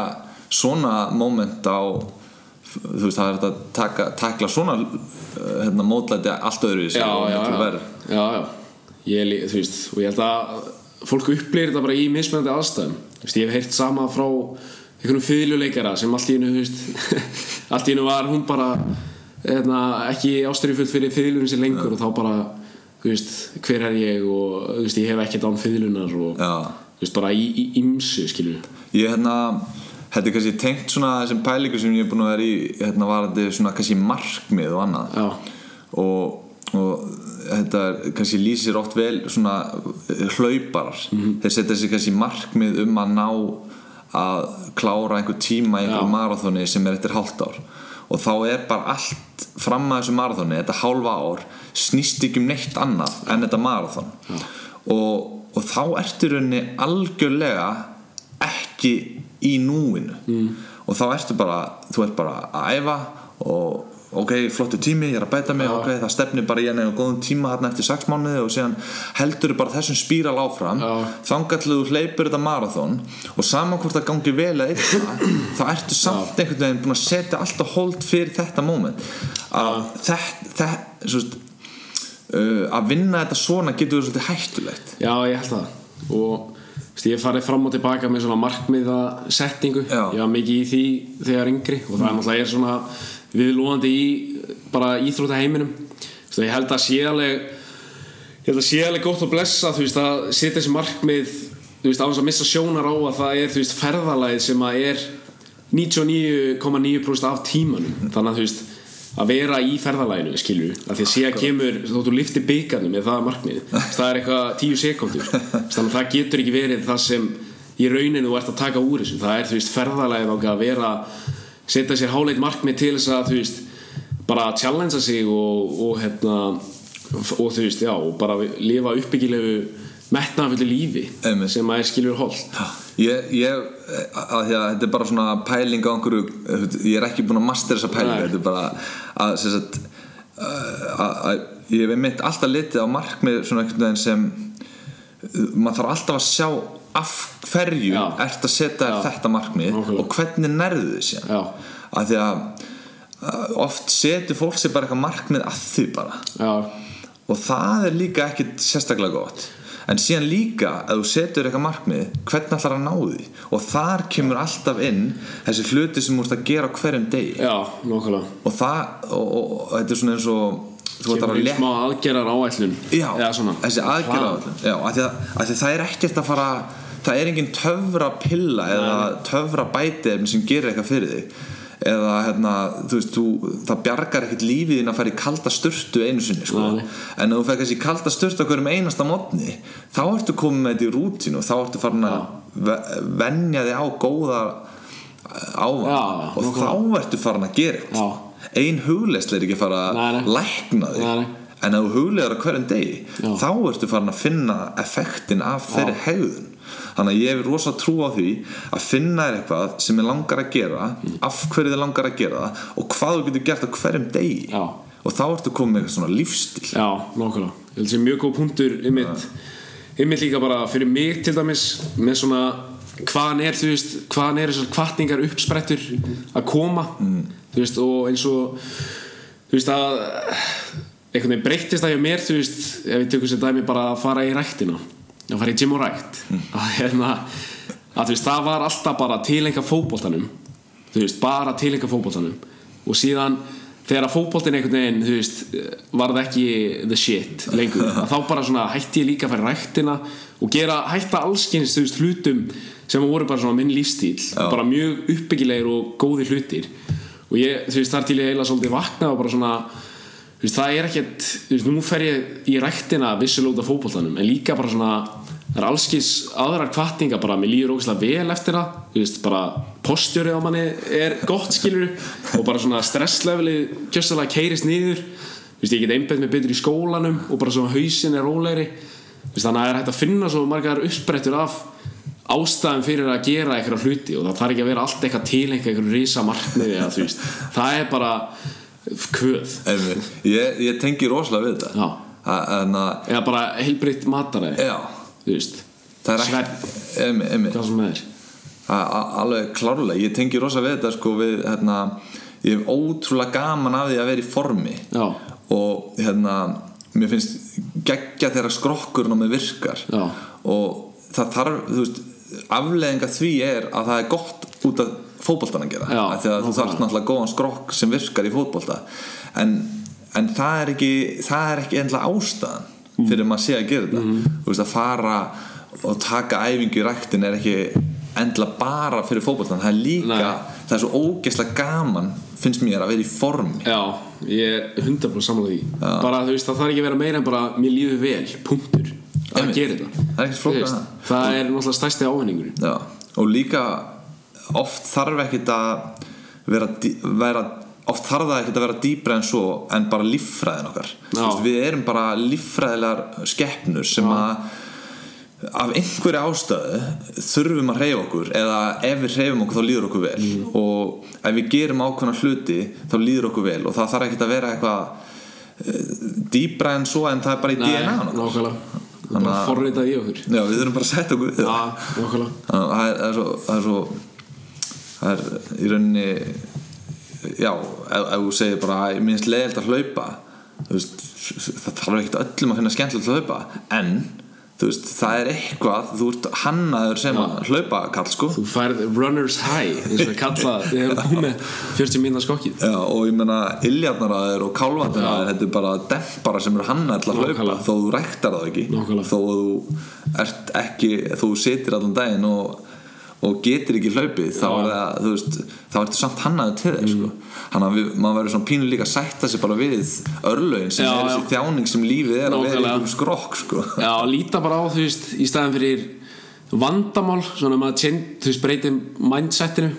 [SPEAKER 1] svona moment á þú veist, það er hægt að taka, takla svona uh, hérna, mótlæti allt öðru í sig
[SPEAKER 2] já,
[SPEAKER 1] og
[SPEAKER 2] já,
[SPEAKER 1] miklu
[SPEAKER 2] já,
[SPEAKER 1] verð.
[SPEAKER 2] já, já. Ég, þú veist, og ég held að fólk upplýðir þetta bara í mismunandi aðstæðum. Þú veist, ég hef heyrt sama frá einhvern fyrirluleikara sem allt í hennu allt í hennu var hún bara hérna, ekki ástæðufullt fyrir fyrirlunum sér lengur og þá bara þú veist, hver er ég og þú veist, ég hef ekkert án fyrirlunar og veist, bara í, í ymsu skilju
[SPEAKER 1] Ég hérna Þetta er kannski tengt svona þessum pælingu sem ég er búin að vera í hérna var þetta svona kannski markmið og annað.
[SPEAKER 2] Já.
[SPEAKER 1] og, og þetta kannski lýsir oft vel svona hlauparar
[SPEAKER 2] Mhm.
[SPEAKER 1] þeir setja sér kannski markmið um að ná að klára einhver tíma í einhverju
[SPEAKER 2] Já.
[SPEAKER 1] marathoni sem er eftir hálft ár og þá er bara allt fram að þessu marathoni, þetta hálfa ár snýst ekki um neitt annað en þetta marathon og, og þá ertu rauninni algjörlega ekki í núinu mm. og þá ertu bara þú ert bara að æfa og ok, flottu tími, ég er að bæta mig ok, það stefnir bara í enn eða góðum tíma þarna eftir 6 mánuði og síðan heldur bara þessum spíral áfram.
[SPEAKER 2] Já.
[SPEAKER 1] þú hleypur þetta marathon og saman hvort það gangi vel eða illa þá ertu samt einhvern veginn búin að setja alltaf hold fyrir þetta moment. Að þetta, þetta svo, uh, að vinna þetta svona getur verið svolítið hættulegt.
[SPEAKER 2] Já, ég held það. Og ég farið fram og tilbaka með svona markmiða settingu
[SPEAKER 1] Já.
[SPEAKER 2] ég var mikið í því þegar yngri og það er náttúrulega er svona viðlúandi í bara íþrótta heiminum ég held að sé alveg ég held að sé alveg gott að blessa þú veist að setja þessi markmið þú veist á þess að missa sjónar á að það er þú veist ferðalagið sem að er 99,9% af tímanum. Þannig að þú veist að vera í ferðalaginu skilju að því að sé að kemur þóttu lifti byggarnum með það markmið það er eitthvað 10 sekundur þannig að það getur ekki verið það sem í rauninu þú ert að taka úr þessu. Það er þú veist ferðalagið ákveð að vera setja sér háleit markmið til þess að þú veist bara challengea sig og, og hérna og þú veist já og bara lifa uppbyggilegu metnafullu lífi
[SPEAKER 1] Einmitt.
[SPEAKER 2] sem að er skilur holdt
[SPEAKER 1] ég, ég að því að þetta er bara svona pæling á einhverju ég er ekki búin að master þessa pælingu
[SPEAKER 2] Nei.
[SPEAKER 1] þetta er bara að, sem sagt, að, að ég hef mitt alltaf litið á markmið svona einhvern veginn sem maður þarf alltaf að sjá af hverju
[SPEAKER 2] Já.
[SPEAKER 1] ert að setja þetta markmið
[SPEAKER 2] Nákvæmlega.
[SPEAKER 1] og hvernig nærðu þið sér að því að að oft setur fólk sér bara eitthvað markmið að því bara.
[SPEAKER 2] Já,
[SPEAKER 1] og það er líka ekkit sérstaklega gott. En síðan líka að þú setur eitthvað markmið hvernig ætlar að ná því? Og þar kemur alltaf inn þessi hluti sem þú ert að gera hverjum degi.
[SPEAKER 2] Já,
[SPEAKER 1] og það og, og, og þetta er svona eins og
[SPEAKER 2] kemur
[SPEAKER 1] létt
[SPEAKER 2] smá aðgerðar áætlun
[SPEAKER 1] Já, þessi aðgerða
[SPEAKER 2] Plan.
[SPEAKER 1] Já, að, að það er ekkert að fara það er engin töfra pilla eða töfra bæti sem gerir eitthvað fyrir þig eða hérna, þú veist, þú, það bjargar ekkert lífið þín að fara í kalda sturtu einu sinni sko.
[SPEAKER 2] Nei.
[SPEAKER 1] en ef þú fekk þessi kalda sturtu okkur um einasta mótni þá ertu komið með þetta í rútínu og þá ertu farin að ve- venja þig á góða ávan
[SPEAKER 2] Já,
[SPEAKER 1] og
[SPEAKER 2] nákvæmlega.
[SPEAKER 1] þá ertu farin að gera eitthvað ein hugleysla er ekki að fara
[SPEAKER 2] Nei, nei.
[SPEAKER 1] að lækna þig
[SPEAKER 2] Nei, nei.
[SPEAKER 1] en ef þú huglegar á hverjum degi þá ertu farin að finna effektin af þeirri hegðun þannig að ég hef rosa trú á því að finna þér eitthvað sem ég langar að gera af hverju þið langar að gera það og hvað þú getur gert á hverjum degi.
[SPEAKER 2] Já.
[SPEAKER 1] og þá ertu komið með eitthvað svona lífstíl
[SPEAKER 2] Já, nákvæmlega. Ég held sem mjög góð punktur einmitt, einmitt líka bara fyrir mig til dæmis með svona hvaðan er þú veist hvaðan er þessar kvartningar uppsprettur að koma? Mm. þú veist og eins og þú veist að einhvern veginn breyttist það hjá mér þú veist ef við tökum sér dæmi bara að fara í ræktina að fara í gym og rækt að, hérna, að veist það var alltaf bara tilenga veist bara tilenga fótboltanum. Og síðan þegar að fótboltin einhvern veginn þú veist var það ekki the shit lengur að þá bara svona hætti ég líka að fara í ræktina og gera hætta allskynst þú veist hlutum sem voru bara minn lífstíl bara mjög uppbyggilegir og góðir hlutir. Og ég þú veist þar til ég eiginlega svolítið vakna og bara svona þú veist, það er ekkert, þú veist, nú fer ég í út af fótboltanum en líka bara svona, það er allskis aðrar kvartninga bara, mér líður ógeðslega vel eftir það, þú veist, bara postjörið á manni er gott skilur og bara svona stresslevelið kjössalega keirist niður, þú veist, ég get einbætt mig betur í skólanum og bara svona hausin er rólegri, þú veist, þannig að það er hægt að finna svo margar uppsprettur af ástæðum fyrir að gera eitthvað hluti og það þarf ekki að vera allt eitthvað til eitthvað risa veist. Það er bara kvöð.
[SPEAKER 1] Ég, ég tengi rosalega við þetta.
[SPEAKER 2] Eða bara heilbritt mataræði.
[SPEAKER 1] Já,
[SPEAKER 2] þú veist,
[SPEAKER 1] er einmitt.
[SPEAKER 2] hvað sem það er
[SPEAKER 1] alveg klárlega, ég tengi rosa við þetta sko við, hérna, ég hef ótrúlega gaman af því að vera í formi
[SPEAKER 2] Já.
[SPEAKER 1] og hérna mér finnst geggja þegar skrokkurinn á mig virkar
[SPEAKER 2] Já.
[SPEAKER 1] og það þarf, þú veist afleðinga því er að það er gott út af fótboltan að gera
[SPEAKER 2] Já,
[SPEAKER 1] að þú
[SPEAKER 2] nákvæmlega.
[SPEAKER 1] þarf náttúrulega góðan skrokk sem virkar í fótbolta en, en það er ekki það er ekki endla ástæðan. Fyrir maður sé að gera þetta.
[SPEAKER 2] Mhm.
[SPEAKER 1] þú veist að fara og taka æfingu í ræktin er ekki endla bara fyrir fótboltan það er líka,
[SPEAKER 2] Nei.
[SPEAKER 1] það er svo ógeðslega gaman finnst mér að vera í formi.
[SPEAKER 2] Já, ég er 100% samanlega því. Bara þú veist, það þarf ekki að vera meira en bara mér líður vel, punktur að gera þetta.
[SPEAKER 1] Það er
[SPEAKER 2] veist, það. er náttúrulega stærsti ávinningurinn.
[SPEAKER 1] Já, og líka oft þarf ekkit að vera, vera oft þarf það ekkit að vera dýbra en svo en bara líffræðin okkar.
[SPEAKER 2] Já.
[SPEAKER 1] veist, við erum bara líffræðilegar skeppnur sem að af einhverju ástæðu þurfum að hreyfa okkur eða ef við hreyfum okkur þá líður okkur vel.
[SPEAKER 2] Mm.
[SPEAKER 1] og ef við gerum ákveðna hluti þá líður okkur vel og það þarf ekkit að vera eitthvað uh, dýbra en svo en það er bara í DNA -n okkar.
[SPEAKER 2] er bara forritað í okkur.
[SPEAKER 1] Já, við þurfum bara að setja okkur við það.
[SPEAKER 2] Já,
[SPEAKER 1] Þannig að er, það er svo það er í rauninni já, ef, þú segir bara minnst leiðilt að hlaupa. Veist, það þarf ekkert öllum að finna skemmtilegt að hlaupa. En veist, það er eitthvað þú ert hannaður sem að hlaupa kall sko.
[SPEAKER 2] Þú færð runners high eins og kalla hefum búið með 40 minna skokkið.
[SPEAKER 1] Já, og ég meina illjarnar að þér og kálvarnir að þér þetta er bara dempara sem eru hannaður til að hlaupa þó þú rektar það ekki.
[SPEAKER 2] Nákvæmlega.
[SPEAKER 1] þó þú ert ekki þú sitir allan daginn og, og getur ekki hlaupið þá er það, þú veist, þá ertu samt hannaður til þér sko. hann að við, maður verður svona pínu líka að sætta sig bara við örlögin sem
[SPEAKER 2] Já,
[SPEAKER 1] er
[SPEAKER 2] já.
[SPEAKER 1] þessi þjáning sem lífið er að vera í einhverjum skrokk sko.
[SPEAKER 2] Já, líta bara á þú veist í staðin fyrir vandamál svona maður tjent, þú veist breytir mindsetinu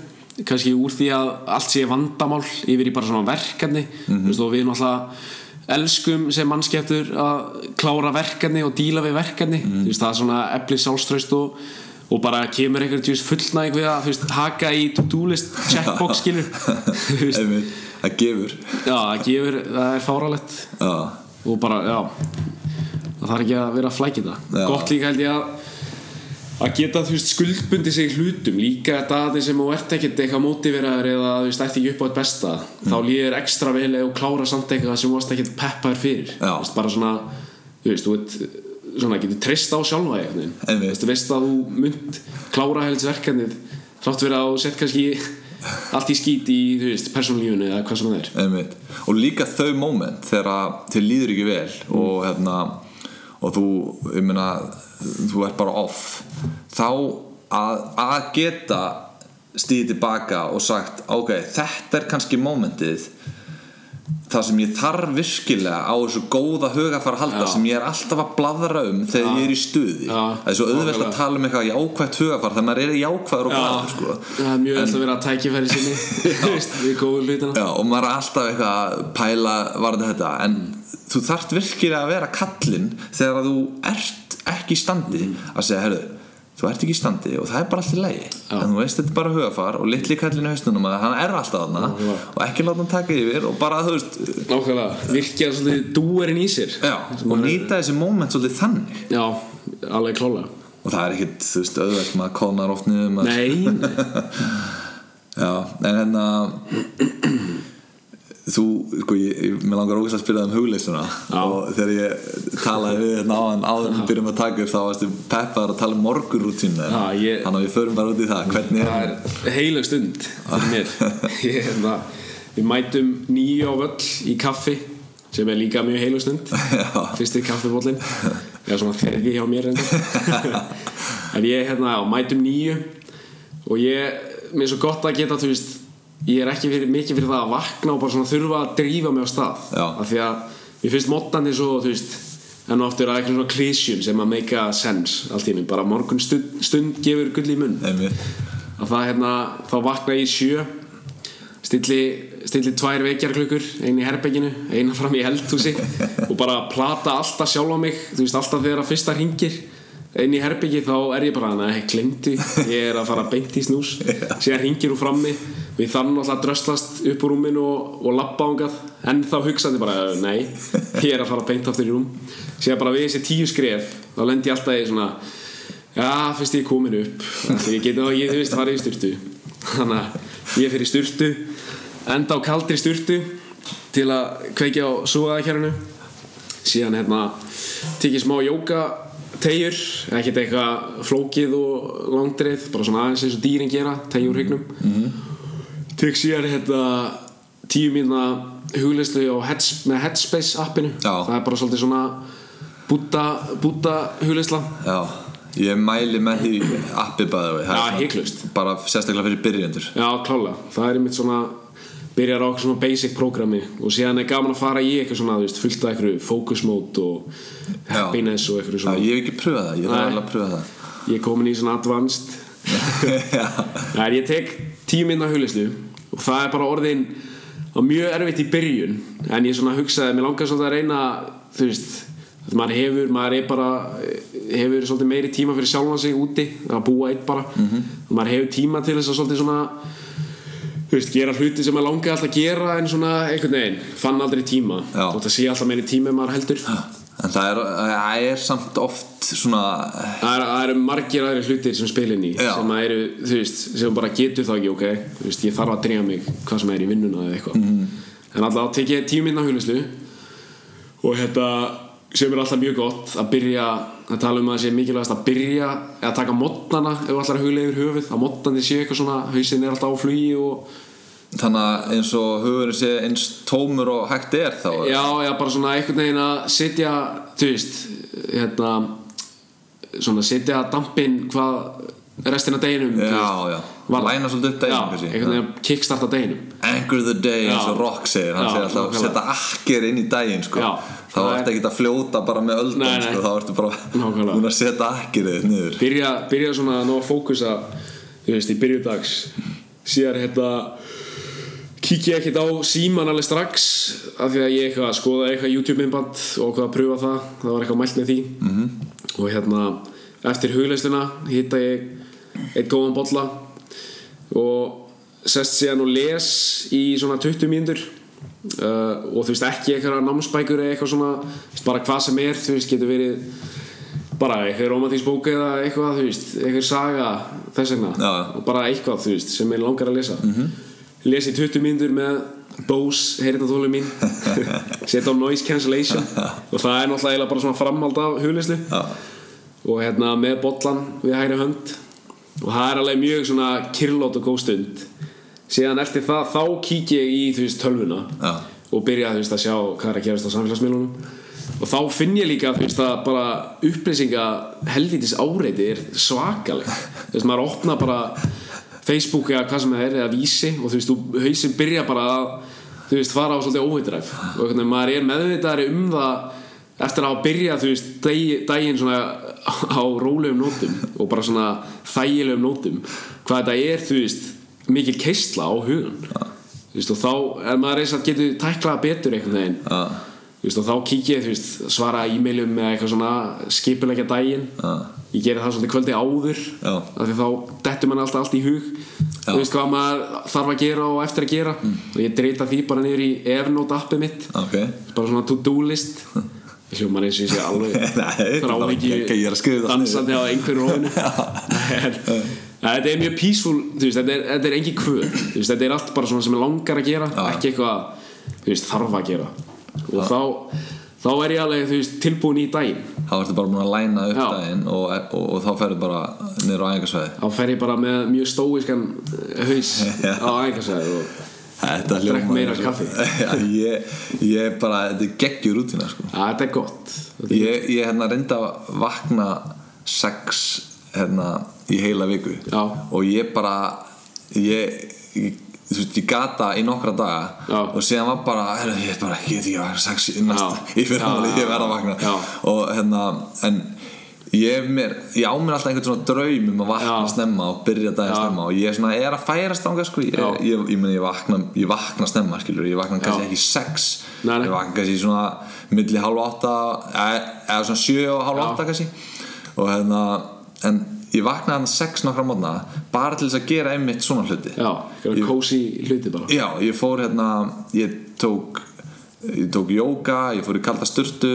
[SPEAKER 2] kannski úr því að allt sé vandamál yfir í bara svona verkefni. Þú veist og við náttúrulega elskum sem mannskeftur að klára verkefni og díla við verkefni. Þú veist það er svona og, bara kemur einhver þú veist, fullnæg við að veist, haka í to-do list checkbox skilur.
[SPEAKER 1] Það gefur.
[SPEAKER 2] Já það gefur, það er fáralegt
[SPEAKER 1] já,
[SPEAKER 2] og bara, já. Það þarf ekki að vera að flækja það gott líka held ég að að geta veist skuldbundi sig hlutum. Líka þetta sem þú ert ekkert eitthvað mótiveraður eða þú veist ætti ekki upp á þetta besta þá líður ekstra vel þú klára samt eitthvað sem þú varst ekkert peppaður fyrir. Veist, bara svona þú veist, þú veit svona, getur treyst á sjálfa.
[SPEAKER 1] Einmitt.
[SPEAKER 2] Þú veist, veist að þú munt klára heldsverkefnið þrátt fyrir að sett kannski allt í skít í, þú veist, persónlífunu eða hvað sem það er
[SPEAKER 1] Einmitt. og líka þau moment þegar þér líður ekki vel og hérna og þú, ég meina þú ert bara off þá að, að geta stíði tilbaka og sagt ok, þetta er kannski momentið það sem ég þarf virkilega á þessu góða hugafar að halda
[SPEAKER 2] Já.
[SPEAKER 1] sem ég er alltaf að bladra um þegar ég er í stuði
[SPEAKER 2] Já.
[SPEAKER 1] það er svo auðvelt að tala um eitthvað jákvætt hugafar þegar maður er jákvæður og glaður sko.
[SPEAKER 2] það er mjög öll að vera að tækifæri sinni við góðum hlutina
[SPEAKER 1] Já, og maður er alltaf eitthvað að pæla varðið þetta en þú þarft virkilega að vera kallinn þegar að þú ert ekki í standi að segja, herru, þú ert ekki í standi og það er bara allt í lagi. En þú veist þetta er bara hugafar og litli kallinn í haustunum að hann er alltaf þarna og ekki láta hann taka yfir og bara þú veist
[SPEAKER 2] nákvæmlega, virkja svolítið dúerinn í sér.
[SPEAKER 1] Já, og nýta þessi moment svolítið þannig.
[SPEAKER 2] Já, alveg klálega
[SPEAKER 1] og það er ekkit, þú veist, auðvelt maður konar oft niður maður
[SPEAKER 2] nei,
[SPEAKER 1] Já, en hérna þú, sko, ég, ég, mér langar ógæst að spila um hugleysuna.
[SPEAKER 2] Já.
[SPEAKER 1] og þegar ég talaði við hérna áðan áður en við byrjum að taka upp þá varstu peppar að tala um morgurrútínu þannig að við förum bara út í það. Hvernig
[SPEAKER 2] það
[SPEAKER 1] er
[SPEAKER 2] er heilög stund fyrir mér. Ég, hérna, við mætum nýju á völl í kaffi sem er líka mjög heilög stund.
[SPEAKER 1] Já.
[SPEAKER 2] fyrsti kaffibóllin eða svona þerði hjá mér en ég hérna, mætum nýju og ég, mér er svo gott að geta þú veist, ég er ekki fyrir, mikið fyrir það að vakna og bara svona þurfa að drífa mig á stað.
[SPEAKER 1] Já.
[SPEAKER 2] af því að mér finnst móttandi svo, þú veist en oftur að eitthvað svona klísjum sem að make a sense allt í mig, bara morgun stund, stund gefur gull í munn. Að það hérna, þá vakna ég í sjö stilli, stilli tvær vekjarklukkur einn í herbygginu, eina fram í eldhúsi og bara plata alltaf sjálf á mig þú veist alltaf þegar að fyrsta ringir inn í herbyggi þá er ég bara nei, glemdi, ég er að fara beint í snús. Síðan ringir úr frammi ég þannig alltaf að dröslast upp úr rúminu og, og lappa ángað en þá hugsaði bara, nei, ég er að fara beint aftur í rúm. Síðan bara við þessi tíu skref þá lendi ég alltaf í svona já, fyrst ég er komin upp. Ég geti þá, ég þú veist, farið í styrtu þannig að ég fyrir styrtu enda á kaldri styrtu til að kveikja á súaðakjærinu síðan hérna tekið smá jóka tegjur ekkert eitthvað flókið og langdreið bara svona aðeins eins og dýrin gera tegjur hrygnum. Mm tek síðan hérna tíu mínna hugleyslu með Headspace appinu.
[SPEAKER 1] Já.
[SPEAKER 2] það er bara svolítið svona búta, hugleysla
[SPEAKER 1] Já, ég mæli með því appi bæði
[SPEAKER 2] Já,
[SPEAKER 1] bara sérstaklega fyrir byrjendur.
[SPEAKER 2] Já, klálega. Það er einmitt svona byrjar á eitthvað svona basic programmi og síðan er gaman að fara í eitthvað svona þú veist, fullt af eitthvað mode og happiness og eitthvað
[SPEAKER 1] Já,
[SPEAKER 2] svona
[SPEAKER 1] ég hef ekki pröfað það, ég
[SPEAKER 2] Nei.
[SPEAKER 1] alveg að pröfa það.
[SPEAKER 2] Ég er komin í svona advanced.
[SPEAKER 1] Já,
[SPEAKER 2] er ég tek tíu minna huglislu og það er bara orðin á mjög erfitt í byrjun en ég svona hugsaði, mér langar svolítið að reyna þú veist, að maður hefur maður er bara, hefur svolítið meiri tíma fyrir sjálfan sig úti, að búa eitt bara.
[SPEAKER 1] Mhm.
[SPEAKER 2] og maður hefur tíma til þess að svolítið svona þú veist, gera hluti sem maður langar alltaf að gera en svona einhvern veginn, fann aldrei tíma. Og það sé alltaf meiri tíma maður heldur
[SPEAKER 1] en það er, það er samt oft svona
[SPEAKER 2] Það eru er margir aðri hlutir sem spilin í
[SPEAKER 1] Já.
[SPEAKER 2] sem eru, þú veist, sem bara getur það ekki ok, þú veist, ég þarf að dreyja mig hvað sem er í vinnuna eða eitthvað
[SPEAKER 1] Mhm.
[SPEAKER 2] en alltaf tek ég tíu minna huglislu og þetta sem er alltaf mjög gott að byrja að tala um að það sé mikilvægast að byrja eða taka mótnana ef huglega yfir höfuð að mótnandi sé eitthvað svona, hausinn er alltaf á flugi og
[SPEAKER 1] þannig að eins og hugurinn sé eins tómur og hægt er þá
[SPEAKER 2] já, já, bara svona einhvern veginn að setja, þú veist hérna svona setja dampinn hvað restina deginum
[SPEAKER 1] já, já.
[SPEAKER 2] Var-
[SPEAKER 1] læna svolítið upp daginn
[SPEAKER 2] Já, einhvern veginn að kickstarta deginum.
[SPEAKER 1] Anchor the day eins og. Rock segir. Hann segir alltaf að setja akkir inn í daginn sko. Þá ertu
[SPEAKER 2] er-
[SPEAKER 1] ekki að fljóta bara með öldum
[SPEAKER 2] Nei, nei.
[SPEAKER 1] sko. þá ertu bara að setja akkirið niður.
[SPEAKER 2] Byrja, byrja svona að ná að fókusa þú veist, í byrjudags síðan hérna kíkja ekkert á síman alveg strax af því að ég eitthvað að skoða eitthvað YouTube-myndband og hvað að pröfa það það var eitthvað mælt með því. -hmm. og hérna eftir hugleisluna hitta ég eitt góðan bolla og sest síðan og les í svona 20 mínútur. Uh, og þú veist ekki eitthvað námsbækur eða eitthvað svona bara hvað sem er þú veist getur verið bara eitthvað romantísk bók eða eitthvað þú veist eitthvað saga þess vegna. Og bara eitthvað þú veist sem er langar að lesa. -hmm. Les í 20 mínútur með Bose heyrðatóli mín. Setja á noise cancellation. Og það er náttúrulega bara svona framhald af huglislu
[SPEAKER 1] Já,
[SPEAKER 2] og hérna með bollan við hægri hönd. Og það er alveg mjög svona kyrlót og góð stund. Síðan eftir það þá kík ég í þú veist tölvuna.
[SPEAKER 1] Já.
[SPEAKER 2] og byrja þú veist að sjá hvað er að gerast á samfélagsmiðlunum. Og þá finn ég líka þú veist að bara upplýsinga helvítis áreiti er svakaleg þú veist maður opna bara Facebook eða hvað sem það er eða vísi og þú veist þú hausinn byrja bara að þú veist fara á svolítið óheitræf og einhvern veginn maður er meðvitaðari um það eftir að hafa byrjað þú veist dagi, daginn svona á rólegum nótum og bara svona þægilegum nótum hvað þetta er þú veist mikil keistla á hugun þú veist og þá er maður eins að getur tæklað betur einhvern veginn.
[SPEAKER 1] Já,
[SPEAKER 2] þú veist og þá ég þú veist svara e-mailum með eitthvað svona skipulegja daginn.
[SPEAKER 1] Já,
[SPEAKER 2] ég geri það svolítið kvöldi áður
[SPEAKER 1] Já.
[SPEAKER 2] af því þá dettur mann alltaf allt í hug. Þú veist hvað maður þarf að gera og eftir að gera. Og ég dreita því bara niður í Evernote appið mitt.
[SPEAKER 1] Ok.
[SPEAKER 2] Bara svona to-do list. Ég hljóma eins og ég sé alveg þrá ekki dansandi á einhverju róinu en þetta er mjög veist, þetta er, er engin kvöð þetta er allt bara svona sem ég langar að gera ekki eitthvað þarf að gera. Og þá, þá er ég alveg veist, tilbúin í daginn
[SPEAKER 1] Þá ertu bara búin að læna upp
[SPEAKER 2] Já.
[SPEAKER 1] daginn og, og, og þá ferðu bara niður á æfingarsvæði
[SPEAKER 2] þá fer ég bara með mjög stóiskan haus á æfingarsæði og Drekk meira kaffi.
[SPEAKER 1] Ég, ég bara, þetta er geggjur rútina sko.
[SPEAKER 2] að, þetta er gott þetta er,
[SPEAKER 1] Ég, ég hérna reyndi að vakna sex hérna í heila viku
[SPEAKER 2] Já.
[SPEAKER 1] og ég bara ég, ég þú veist, ég gata í nokkra daga
[SPEAKER 2] Já.
[SPEAKER 1] og síðan var bara, herru, ég bara, ég veit ekki að vakna sex í næsta, í fyrramáli, ég verð að vakna.
[SPEAKER 2] já.
[SPEAKER 1] og hérna, en ég mér, ég á mér alltaf einhvern svona draum um að vakna
[SPEAKER 2] Já.
[SPEAKER 1] snemma og byrja daginn snemma og ég svona er að færast ánga sko, ég, ég, ég, meni, ég vakna ég vakna snemma, skilur, ég vakna kannski ekki sex,
[SPEAKER 2] Nei, nei.
[SPEAKER 1] ég vakna kannski svona milli hálf átta eða, eða svona sjö og hálf átta kannski. Og hérna, en ég vaknaði hann sex nokkra mótna bara til þess að gera einmitt svona hluti.
[SPEAKER 2] Já,
[SPEAKER 1] Ég-
[SPEAKER 2] kósi hluti bara.
[SPEAKER 1] Já, ég fór hérna ég tók ég tók jóka, ég fór í kalda sturtu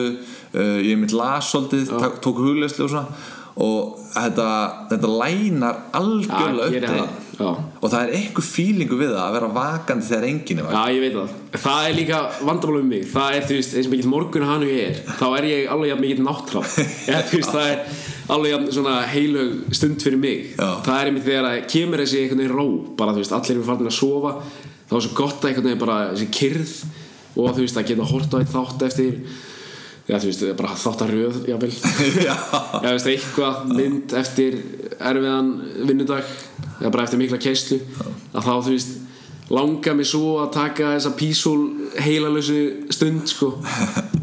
[SPEAKER 1] uh, ég mitt las svolítið tók, hugleyslu og svona. Og þetta, þetta lænar algjörlega
[SPEAKER 2] Já,
[SPEAKER 1] upp
[SPEAKER 2] það. Já.
[SPEAKER 1] og það er einhver fílingu við það að vera vakandi þegar enginn er
[SPEAKER 2] Já, ég veit það. Það er líka vandamál um mig. Það er, þú veist, eins og mikill morgun hann ég er Þá er ég alveg jafn mikill náttrátt Eða, þú veist, það er alveg jafn svona heilög stund fyrir mig.
[SPEAKER 1] Já.
[SPEAKER 2] Það er einmitt þegar að kemur þessi einhvern veginn ró Bara, þú veist, allir eru farin að sofa Þá er svo gott að einhvern veginn bara þessi kyrð Og þú veist, að geta hort á eitt þátt eftir. Já, þú veist, bara þátt að röð, jável
[SPEAKER 1] Já.
[SPEAKER 2] Já, þú veist, eitthvað mynd eftir erfiðan vinnudag eða bara eftir mikla keislu að þá, þú veist, langar mig svo að taka þessa peaceful heilalösu stund, sko.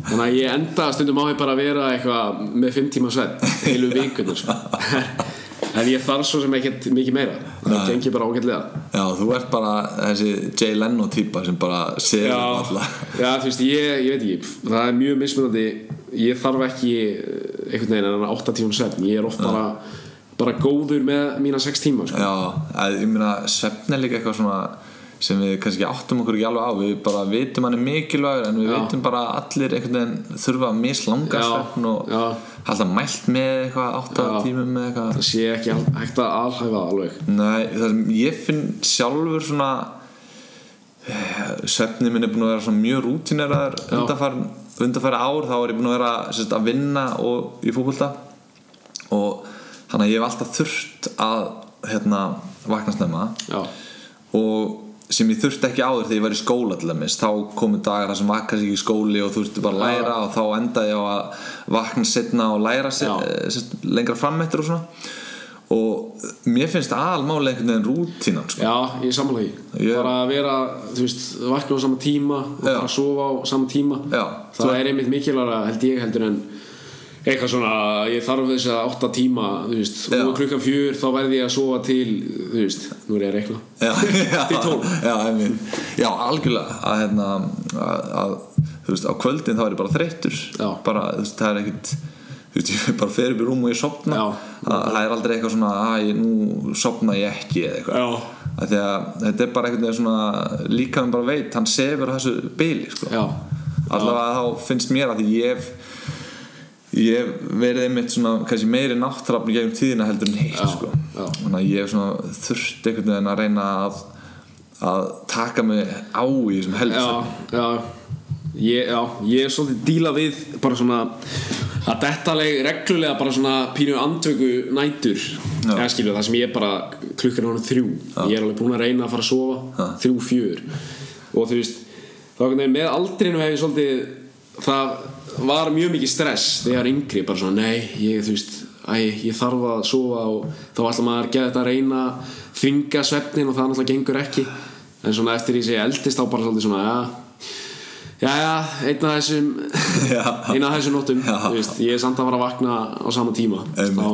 [SPEAKER 2] Þannig að ég enda stundum á því bara að vera eitthvað með fimm tíma svett heilu vikunum, sko. En ég þarf svo sem ekkert mikið meira. Það gengir bara ágætlega.
[SPEAKER 1] Já, þú ert bara þessi Jay Leno típa sem bara sér
[SPEAKER 2] Já,
[SPEAKER 1] alla.
[SPEAKER 2] Já, þú veist, ég, ég veit ekki. Það er mjög mismunandi. Ég þarf ekki eh, einhvern veginn en 8 tíma svefn. Ég er oft bara, bara góður með mína 6 tíma sko.
[SPEAKER 1] Já, ég meina svefn er líka eitthvað svona sem við kannski áttum okkur ekki alveg á við bara vitum hann er mikilvægur en við
[SPEAKER 2] Já.
[SPEAKER 1] vitum bara allir einhvern veginn þurfa að mislanga svefn og
[SPEAKER 2] já.
[SPEAKER 1] alltaf mælt með eitthvað átta
[SPEAKER 2] Já.
[SPEAKER 1] tímum með eitthvað
[SPEAKER 2] það sé ekki hægt að alhæfa alveg
[SPEAKER 1] Nei, það sem ég finn sjálfur svona svefni minn er búin að vera mjög rútineraður undanfæri ár þá er ég búin að vera sérst, að vinna og í fótbolta og þannig að ég hef alltaf þurft að hérna, vakna snemma.
[SPEAKER 2] Já,
[SPEAKER 1] og sem ég þurfti ekki áður þegar ég var í skóla til dæmis þá komu dagar þar sem vakast ekki í skóli og þurfti bara að læra og þá endaði ég á að vakna setna og læra set, eh, lengra fram eftir og svona. Og mér finnst aðalmáli einhvern veginn rútínan sko.
[SPEAKER 2] já, ég sammála því. Bara að vera, þú veist, vakna á sama tíma og bara sofa á sama tíma.
[SPEAKER 1] Já,
[SPEAKER 2] það er einmitt mikilvægra held ég heldur en eitthvað svona, ég þarf þess að 8 tíma, þú veist,
[SPEAKER 1] Já.
[SPEAKER 2] og klukkan fjör þá verði ég að sofa til, þú veist nú er ég að
[SPEAKER 1] já,
[SPEAKER 2] Til tólf.
[SPEAKER 1] já, einmitt. já, algjörlega að, hérna, að, að þú veist, á kvöldin þá er ég bara þreyttur bara, þú veist, það er ekkit þú veist, ég bara fer upp í rúm og ég sopna það er aldrei eitthvað svona að ég, nú sopna ég ekki eða eitthvað að þetta er bara veginn svona líka hann bara veit, hann sefur þessu byli sko. allavega þá finnst mér að ég ég verið einmitt svona kannski meiri náttrafn gegnum tíðina heldur en hitt
[SPEAKER 2] Já,
[SPEAKER 1] sko.
[SPEAKER 2] já.
[SPEAKER 1] þannig að ég hef svona þurft einhvern veginn að reyna að að taka mig á í þessum helg
[SPEAKER 2] já, já. Ég, já, ég er svolítið díla við bara svona að dettaleg reglulega bara svona pínu andvöku nætur.
[SPEAKER 1] Já.
[SPEAKER 2] eða skilju það sem ég bara klukkan ánum þrjú. Ég er alveg búin að reyna að fara að sofa. Þrjú, fjör. Og þú veist þá með aldrinu hef ég svolítið það var mjög mikið stress þegar yngri bara svona nei, ég veist æ, ég þarf að sofa og þá ætla maður að geta þetta að reyna þvinga svefnin og það náttúrulega gengur ekki. En svona eftir því sem ég eldist þá bara svolítið svona já, já, einn af þessum
[SPEAKER 1] Já.
[SPEAKER 2] einn af þessum nóttum veist, ég er samt að fara að vakna á sama tíma. Þá,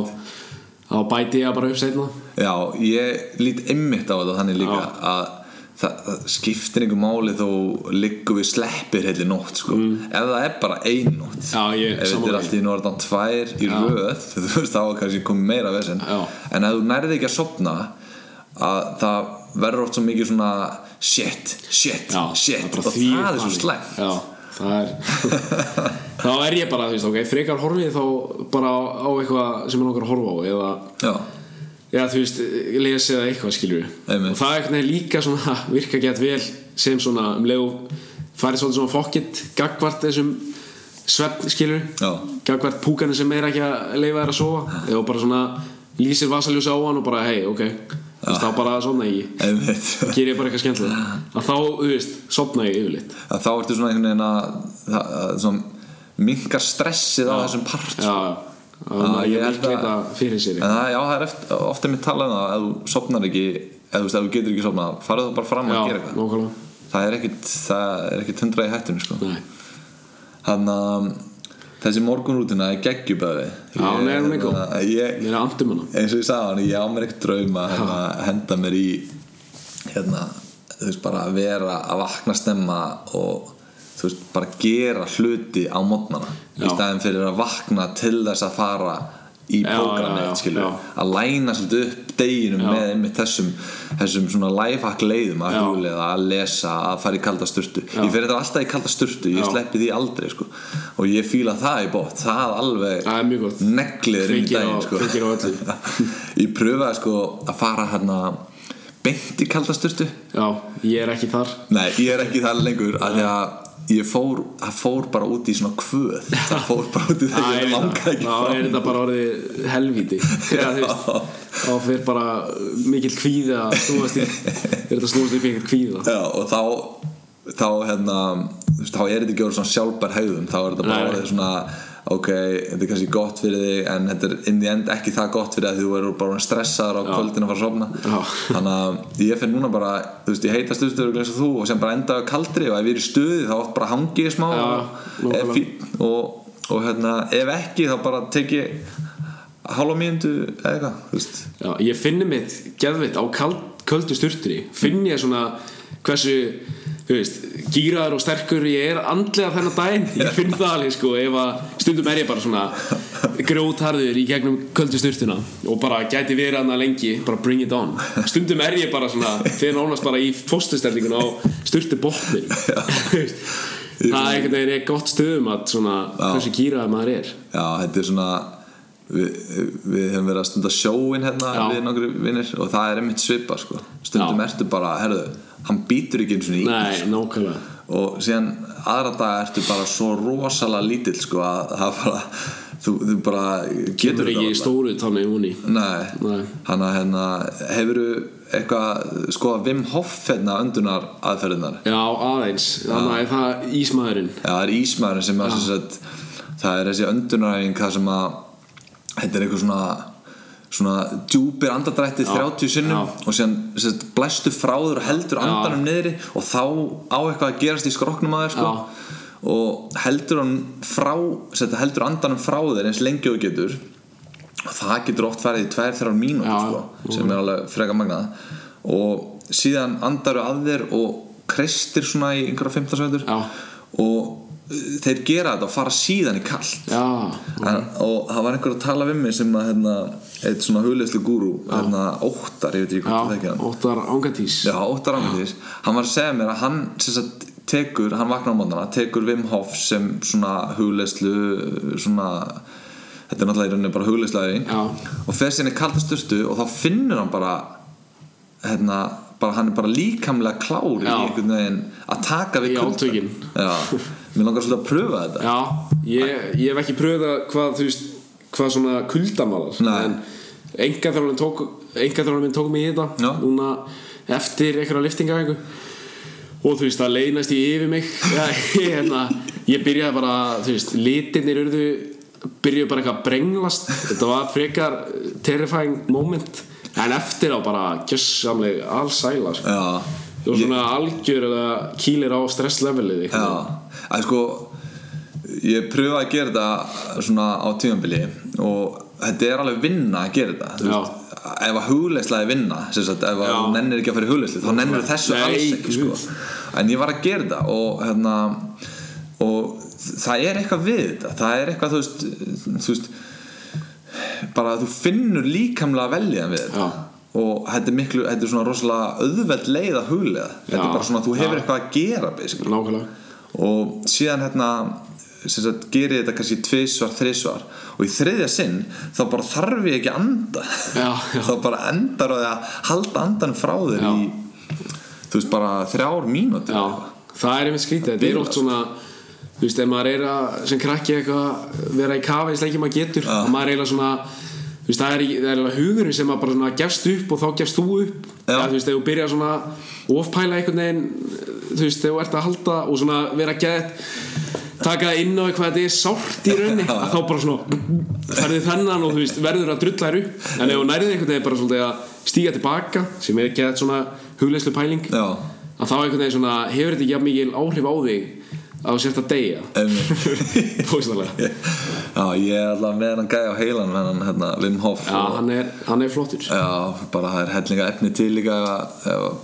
[SPEAKER 2] þá bæti ég bara upp seinna.
[SPEAKER 1] Já, ég lít einmitt á þetta þannig líka
[SPEAKER 2] Já.
[SPEAKER 1] að það, það skiptir einhver máli þó liggur við sleppir heilir nótt sko. ef það er bara ein nótt.
[SPEAKER 2] Mm. Já, ég-
[SPEAKER 1] ef þetta er allt í norðan tvær í röð þú veist þá kannski komið meira vesen
[SPEAKER 2] Já.
[SPEAKER 1] en ef þú nærði ekki að sopna að það verður oft svo mikið svona shit, shit,
[SPEAKER 2] já,
[SPEAKER 1] shit.
[SPEAKER 2] það
[SPEAKER 1] og
[SPEAKER 2] því
[SPEAKER 1] það er svo
[SPEAKER 2] já, það er þá er ég bara, þú veist, ok, frekar horfið þá bara á, á eitthvað sem er nokkar að horfa á eða,
[SPEAKER 1] Já,
[SPEAKER 2] þú veist, lesi eða eitthvað skilur og það er eitthvað líka svona virka gett vel sem svona um leið farið svolítið svona fokkitt gagvart þessum svefn skilur
[SPEAKER 1] Já.
[SPEAKER 2] gagvart púkanu sem er ekki að leifa þér að sofa. Eða bara svona lýsir vasaljósi á hann og bara hei, ok, þú veist, þá bara svona ekki
[SPEAKER 1] einmitt.
[SPEAKER 2] Ger ég bara eitthvað skemmtilega að þá, þú veist, sopna ég yfirleitt.
[SPEAKER 1] Að þá ertu svona einhvern veginn að, að, að svona, minkar stressið á þessum part
[SPEAKER 2] já, já, þannig að
[SPEAKER 1] ég að-
[SPEAKER 2] þetta fyrir sér
[SPEAKER 1] En já, það er ofta mitt talað um að þú sopnar ekki, eða þú ef getur ekki sopnað farið þú bara fram
[SPEAKER 2] já,
[SPEAKER 1] að gera eitthvað. það er ekkit, það er ekkit hundra í hættunni sko. Þannig að þessi morgunrútina er geggjubæði
[SPEAKER 2] Já, hún er- hún
[SPEAKER 1] ég,
[SPEAKER 2] mér er andum hana.
[SPEAKER 1] eins og ég sagði hann, ég á mér ekkert draum að hérna, henda mér í hérna, þú veist, bara að vera að vakna snemma og þú veist, bara gera hluti á mótnana í staðin fyrir að vakna til þess að fara í prógramið, að læna svolítið upp deginum
[SPEAKER 2] Já.
[SPEAKER 1] með einmitt þessum, þessum svona lifehack leiðum að huglega, að lesa, að fara í kalda sturtu
[SPEAKER 2] Já.
[SPEAKER 1] ég fer þetta alltaf í kalda sturtu, ég
[SPEAKER 2] Já.
[SPEAKER 1] sleppi því aldrei sko. og ég fíla það í bótt það alveg negliður í
[SPEAKER 2] á-
[SPEAKER 1] daginn sko.
[SPEAKER 2] á öllu.
[SPEAKER 1] ég pröfaði sko að fara hérna beint í kalda sturtu
[SPEAKER 2] já, ég er ekki þar
[SPEAKER 1] nei, ég er ekki það lengur að því að ég fór, fór bara út í svona kvöð. Það fór bara út í þegar
[SPEAKER 2] er
[SPEAKER 1] ég langaði ekki
[SPEAKER 2] þá er þetta bara orðið veist, þá fyrir bara mikill kvíði að snúast í þegar þetta snúast í einhver kvíða?
[SPEAKER 1] Já, og þá þá hérna, þá er þetta ekki orðið svona sjálfbær hegðun þá er þetta bara orðið svona ok, þetta er kannski gott fyrir þig en þetta er inn í end ekki það gott fyrir að þú eru bara stressaður á kvöldin að fara að sofna.
[SPEAKER 2] Já.
[SPEAKER 1] þannig að ég finn núna bara þú veist, ég heita stuðstöður eins og þú og sem bara enda á kaldri og ef ég er í stuði þá oft bara hangi ég smá
[SPEAKER 2] Já,
[SPEAKER 1] og, fín, og, og hérna, ef ekki þá bara tek ég hálfa mínútu eða eitthvað, þú veist.
[SPEAKER 2] Já, ég finni mitt geðvitt á kald, köldu sturtri. Finn ég svona hversu þú veist, gýraður og sterkur ég er andlega þennan daginn. Ég finn það alveg sko, ef að stundum er ég bara svona grótharður í gegnum köldu sturtuna og bara gæti verið hana lengi, bara bring it on. Stundum er ég bara svona, þegar nánast bara í fóstustellingun á sturtu botnin það er er gott stöðum að svona hversu gýraður maður er.
[SPEAKER 1] Já, þetta er svona við, við hefum verið að stunda sjóin hérna
[SPEAKER 2] Já.
[SPEAKER 1] við nokkru vinnir og það er einmitt svipa sko. stundum
[SPEAKER 2] Já.
[SPEAKER 1] ertu bara, herðu hann býtur ekki eins og
[SPEAKER 2] nákvæmlega.
[SPEAKER 1] Og síðan aðra dag ertu bara svo rosalega lítill sko, að það bara þú, þú bara getur
[SPEAKER 2] ekki
[SPEAKER 1] varla.
[SPEAKER 2] stóru úni
[SPEAKER 1] Nei,
[SPEAKER 2] Nei.
[SPEAKER 1] hann að hérna hefur eitthvað sko Vim Hoff hérna öndunar aðferðinar
[SPEAKER 2] Já, aðeins, þannig að það er ísmaðurinn?
[SPEAKER 1] Já, það er ísmaðurinn sem að, sagt, það er þessi öndunaræfing það sem að þetta er eitthvað svona svona djúpir andadrætti 30 sinnum
[SPEAKER 2] já.
[SPEAKER 1] og sem sagt, blæstu frá þér og heldur andanum niðri og þá á eitthvað að gerast í skroknum að þér sko. og heldur hann frá sagt, heldur andanum frá þér eins lengi og getur. Og það getur oft farið í 2-3 mínútur
[SPEAKER 2] Já,
[SPEAKER 1] sko, sem er alveg freka magnað. Og síðan andaru að þér og kreistir svona í einhverja 15 svetur
[SPEAKER 2] Já.
[SPEAKER 1] og þeir gera þetta og fara síðan í kallt og það var einhver að tala við mig sem að hérna, eitt svona hugleyslu gúrú hérna, óttar, ég veit ekki hvað það ekki
[SPEAKER 2] óttar ángatís
[SPEAKER 1] óttar ángætis hann var að segja mér að hann sagt, tekur, hann vaknar á mótana tekur Wim Hof sem svona hugleyslu svona þetta er náttúrulega í rauninni bara hugleysluæfing
[SPEAKER 2] Já.
[SPEAKER 1] og fer sinni kalda styrstu og þá finnur hann bara hérna, bara, hann er bara líkamlega klár í einhvern veginn að taka við. Já, mér langar svolítið að pröfa þetta.
[SPEAKER 2] Já, ég, ég hef ekki pröfað hvað, þú veist, hvað svona kuldamálar en enga þjálfarinn tók enga þjálfarinn minn tók mig í þetta
[SPEAKER 1] Já.
[SPEAKER 2] núna eftir einhverja liftingavengu og þú veist, það leiðnast í yfir mig. Ég, hérna, ég byrjaði bara, þú veist, litirnir urðu byrjuðu bara eitthvað að brenglast. Þetta var frekar terrifying moment en eftir á bara gjössamleg allsæla sko.
[SPEAKER 1] Já,
[SPEAKER 2] og svona algjörlega kýlir á stresslevelið
[SPEAKER 1] já, að sko ég pröfa að gera þetta svona á tímabili og þetta er alveg vinna að gera þetta ef að hugleisla er vinna sagt, ef að þú nennir ekki að fara í hugleislu þá nennir þessu
[SPEAKER 2] Nei,
[SPEAKER 1] alls ekki sko. en ég var að gera þetta og hérna og það er eitthvað við þetta. Það er eitthvað þú veist, þú veist bara þú finnur líkamlega veljan við þetta. Og þetta er miklu, þetta er svona rosalega auðveld leið að huglega þetta er bara svona, þú hefur
[SPEAKER 2] Já.
[SPEAKER 1] eitthvað að gera basically.
[SPEAKER 2] Nákvæmlega.
[SPEAKER 1] Og síðan hérna sagt, gerir þetta kannski tvisvar, þrisvar. Og í þriðja sinn þá bara þarf ég ekki að anda.
[SPEAKER 2] Já, já.
[SPEAKER 1] þá bara endar á því að halda andan frá þér
[SPEAKER 2] Já.
[SPEAKER 1] í þú veist bara þrjár mínútur
[SPEAKER 2] Já, það er einmitt skrítið. Þetta er oft svona Þú veist, ef maður er að, sem krakki eitthvað vera í kafa eins lengi maður getur. Og maður er eiginlega svona veist, það er, er hugurinn sem maður bara svona gefst upp og þá gefst þú upp. Eða, þú veist, ef þú byrjar svona ofpæla einhvern veginn þú veist, þegar þú ert að halda og svona vera gett taka inn á eitthvað þetta er sárt í raunni að þá bara svona ferði þennan og þú veist, verður að drulla þér upp. En ef þú nærið einhvern veginn bara svolítið að stíga tilbaka sem er gett svona hugleyslu pæling
[SPEAKER 1] Já,
[SPEAKER 2] að þá einhvern veginn svona hefur þetta ekki mikil áhrif á þig að að deyja
[SPEAKER 1] einmitt.
[SPEAKER 2] bókstaflega
[SPEAKER 1] Já, ég er alltaf með hann gæja á heilan með hann hérna, Wim Hof
[SPEAKER 2] já,
[SPEAKER 1] og,
[SPEAKER 2] hann er, hann er flottur
[SPEAKER 1] Já, bara það er hellinga efni til líka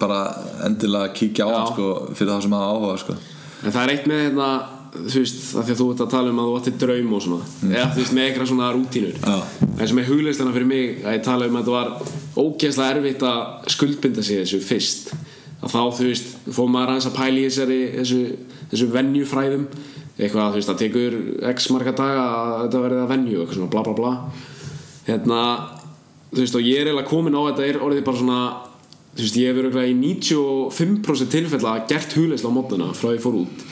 [SPEAKER 1] bara endilega kíkja á
[SPEAKER 2] Já.
[SPEAKER 1] hann sko, fyrir það sem hafa áhuga sko.
[SPEAKER 2] en það er eitt með hérna þú veist, af því að þú ert að tala um að þú ætti draum og svona eða þú veist, með eitthvað svona rútínur
[SPEAKER 1] Já.
[SPEAKER 2] en sem er hugleyslan fyrir mig að ég tala um að þetta var ógeðslega erfitt að skuldbinda sig þessu fyrst að þá, þú veist, fór maður aðeins að pæla í þessari, þessu, þessu venjufræðum eitthvað, þú veist, það tekur x marga daga að þetta verði að venju eitthvað svona bla bla bla. Hérna, þú veist, og ég er eiginlega komin á þetta er orðið bara svona þú veist, ég hefur örugglega í 95% tilfella gert hugleysla á mótnuna frá því ég fór út.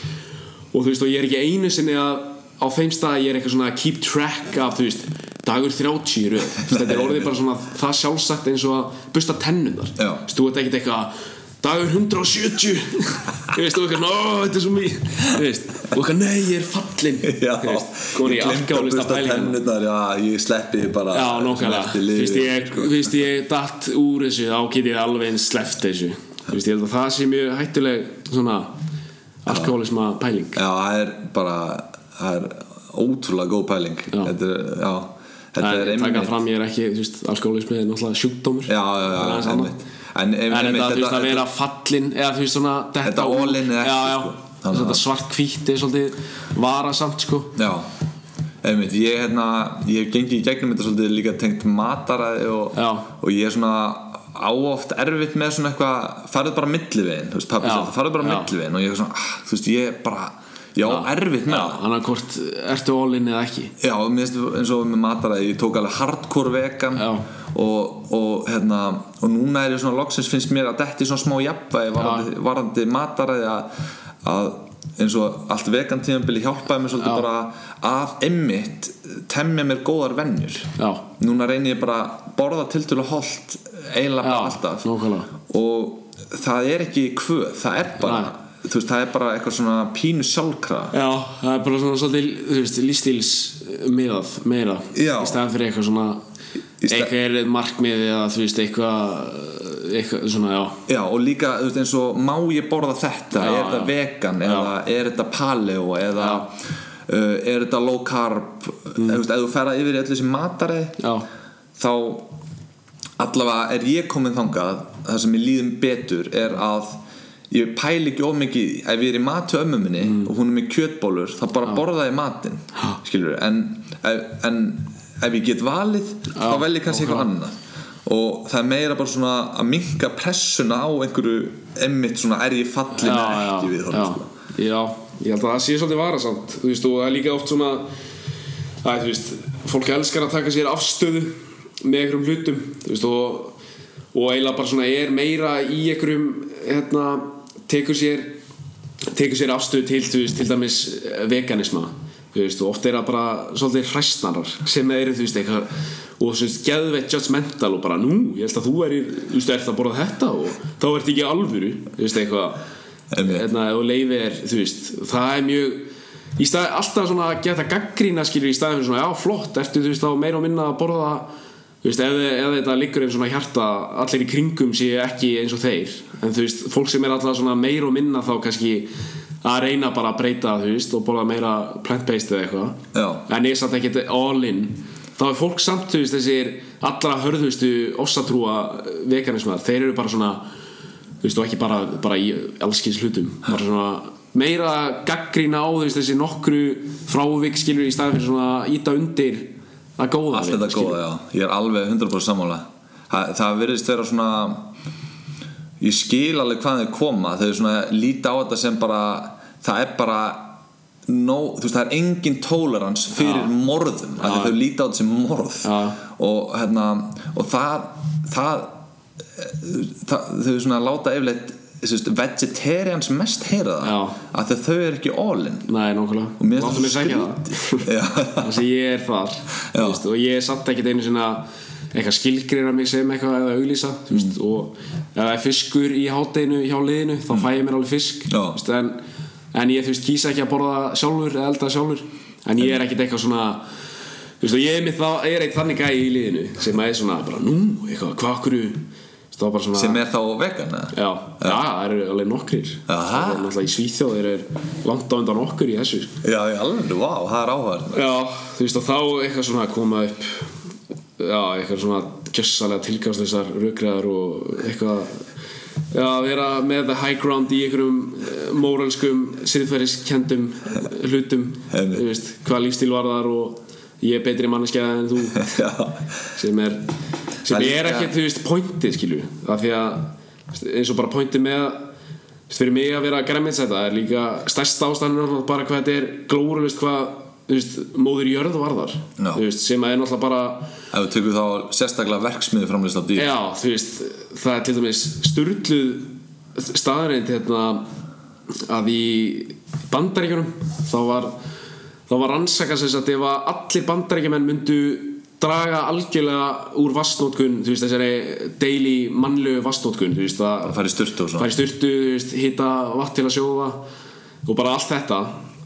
[SPEAKER 2] Og þú veist og ég er ekki einu sinni að á þeim stað ég er eitthvað svona að keep track af þú veist dagur 30 í röð. Þú veist, þetta er orðið bara svona það sjálfsagt eins og að busta tennunar
[SPEAKER 1] Já.
[SPEAKER 2] þú veist, þú ert ekkert eitthvað dagur 170 þú veist, þú eitthvað, ó, þetta er svo mjög og eitthvað, nei, ég er fallinn.
[SPEAKER 1] Já, ég gleymdi að
[SPEAKER 2] pælingar
[SPEAKER 1] tennurnar, Já, ég sleppi bara.
[SPEAKER 2] Já, nokkala, fyrst ég,
[SPEAKER 1] sko.
[SPEAKER 2] fyrst ég datt úr þessu, þá get ég alveg eins sleppt þessu. Veist, ég held að það sé mjög hættuleg svona alkoholisma pæling.
[SPEAKER 1] Já, það er bara það er ótrúlega góð pæling. Þetta er, já Þetta
[SPEAKER 2] Það
[SPEAKER 1] er
[SPEAKER 2] er taka
[SPEAKER 1] einmitt
[SPEAKER 2] fram ég er ekki, þú veist, alkoholismi er náttúrulega sjúkdómur.
[SPEAKER 1] Já, já,
[SPEAKER 2] Það er
[SPEAKER 1] já, einmitt En,
[SPEAKER 2] En
[SPEAKER 1] einmitt,
[SPEAKER 2] þetta, veist, að vera fallin eða þú veist svona detta
[SPEAKER 1] Þetta in eða ekki,
[SPEAKER 2] Já, já,
[SPEAKER 1] sko.
[SPEAKER 2] Þetta svart er svolítið varasamt, sko
[SPEAKER 1] Já, einmitt, ég, hérna, ég hef gengið í gegnum þetta svolítið líka tengt mataræði og,
[SPEAKER 2] Já.
[SPEAKER 1] og ég er svona áoft erfitt með svona eitthvað farið bara millivegin, þú veist, pappi
[SPEAKER 2] Já.
[SPEAKER 1] sagði farið bara
[SPEAKER 2] Já.
[SPEAKER 1] millivegin og ég er svona, ah, þú veist, ég er bara ég á erfitt með það
[SPEAKER 2] Þannig að hvort ertu in eða ekki
[SPEAKER 1] Já, eins og með mataræði ég tók alveg hardcore vegan
[SPEAKER 2] Já.
[SPEAKER 1] Og, og hérna og núna er ég svona loksins finnst mér að detti svona smá jafnvægi varandi, varandi mataræði að, að eins og allt vegan tímabili hjálpaði mér svolítið
[SPEAKER 2] Já.
[SPEAKER 1] bara að emmitt temja mér góðar vennjur
[SPEAKER 2] Já,
[SPEAKER 1] núna reynir ég bara að borða tiltölu holt eiginlega bara alltaf.
[SPEAKER 2] nákvæmlega.
[SPEAKER 1] Og það er ekki kvöð, það er bara
[SPEAKER 2] Nei.
[SPEAKER 1] þú veist, það er bara eitthvað svona pínu sjálfkrafa.
[SPEAKER 2] Já, það er bara svona svolítið, lífstíls miðað, meira. Í staðan fyrir eitthvað svona eitthvað er markmið eða þú veist, eitthvað eitthvað svona, já.
[SPEAKER 1] Já og líka þú veist, eins og má ég borða þetta?
[SPEAKER 2] Já,
[SPEAKER 1] er þetta
[SPEAKER 2] já.
[SPEAKER 1] vegan eða er þetta paleo eða uh, er þetta low carb? Mm. ef þú ferða yfir í þessi mataræði
[SPEAKER 2] Já,
[SPEAKER 1] þá allavega er ég komin þangað það sem ég líðum betur er að ég pæli ekki of mikið ef ég er í matu ömmu minni
[SPEAKER 2] Mm.
[SPEAKER 1] og hún er með kjötbólur þá bara borða ég matinn skilur en, en ef ég get valið þá vel ég kannski eitthvað annað. Og það er meira bara svona að minka pressuna á einhverju emmitt svona er ég fallin eða ekki við
[SPEAKER 2] já, já, ég held að það sé svolítið varasamt. Þú veist, og það er líka oft svona að þú veist, fólk elskar að taka sér afstöðu með einhverjum hlutum þú veist, og, og eiginlega bara svona er meira í einhverjum hérna, tekur sér tekur sér afstöðu til þú veist, til dæmis veganisma þú veist, og oft er það bara svolítið hræstnarar sem eru þú veist eitthvað og þú veist, geðveitt judgmental og bara nú, ég held að þú er þú veist, ert að borða þetta og þá ert ekki alvöru þú veist, eitthvað. Hérna, og leifi er, þú veist það er mjög í stað, alltaf svona að geta gaggrína skilur í staðin fyrir svona, já flott, ertu þú veist þá meira og minna að borða þú veist, ef, ef þetta liggur einn svona hjarta allir í kringum séu ekki eins og þeir. En þú veist, fólk sem er alltaf svona meira og minna þá kannski að reyna bara að breyta þú veist, og borða meira plant-based eða eitthvað. En ég satt ekki all in. Þá er fólk samt, þú veist, þessir allra hörðustu ossatrúa veganismar, þeir eru bara svona þú veist, og ekki bara, bara í allskins hlutum. Bara svona meira gaggrína á þú veist, þessi nokkru frávik skilur í staðin fyrir svona íta undir að góða
[SPEAKER 1] allt þetta góða, já, ég er alveg 100% sammála. Það, það virðist vera svona ég skil alveg hvað þeir koma. Þau svona líta á þetta sem bara það er bara no, þú veist, það er engin tolerans fyrir
[SPEAKER 2] Já.
[SPEAKER 1] morðum, því þau líta á sem morð.
[SPEAKER 2] Já.
[SPEAKER 1] og hérna og það það, það þau svona láta yfirleitt vegetarians mest heyra það að þau eru ekki all-in
[SPEAKER 2] Nei, nákvæmlega.
[SPEAKER 1] Finnst
[SPEAKER 2] segja
[SPEAKER 1] það.
[SPEAKER 2] Þannig að ég er þar veist, og ég er samt ekkert einu sinna eitthvað skilgreina mig sem eitthvað eða auglýsa
[SPEAKER 1] Mm.
[SPEAKER 2] og ef það er fiskur í hátdeinu hjá liðinu þá fæ ég mér alveg fisk en, en ég þú veist kýsa ekki að borða sjálfur eða elda sjálfur en ég er ekkert eitthvað svona þú veist, og ég er, mitt, þá, er eitt þannig gæi í liðinu sem er svona bara nú, eitthvað, hvað okkur svona
[SPEAKER 1] sem er þá vegan eða?
[SPEAKER 2] Já, já, það eru alveg nokkrir
[SPEAKER 1] Aha.
[SPEAKER 2] Það er náttúrulega í Svíþjóð er langt á undan okkur í þessu.
[SPEAKER 1] Já, í alveg, vá, það er áhverð
[SPEAKER 2] Já, þú veist og þá eitthvað svona að koma upp Já, eitthvað svona gjössalega tilgangslösar rökriðar og eitthvað Já, vera með the high ground í einhverjum eh, móralskum siðferðiskendum hlutum.
[SPEAKER 1] Einmitt.
[SPEAKER 2] Þú veist, hvað lífstíl var þar og ég er betri manneskja en þú. Sem er sem
[SPEAKER 1] Það er
[SPEAKER 2] er ekki, þú veist, pointið skilju. Af því að eins og bara pointið með fyrir mig að vera græmitsæta er líka stærsta ástæðan bara hvað þetta er glórulist hvað veist, móður jörð varðar veist, sem að er náttúrulega bara
[SPEAKER 1] ef við tökum þá sérstaklega verksmiði framlýst á dýr.
[SPEAKER 2] Já, þú veist, það er til dæmis sturluð staðreind hérna að í bandaríkjunum þá var þá var rannsaka sem sagt ef að allir bandaríkjumenn myndu draga algjörlega úr vastnótkun þú veist þessari daily mannlegu vastnótkun þú veist að
[SPEAKER 1] það fær í styrtu
[SPEAKER 2] í styrtu, veist, hita vatn til að sjóða og bara allt þetta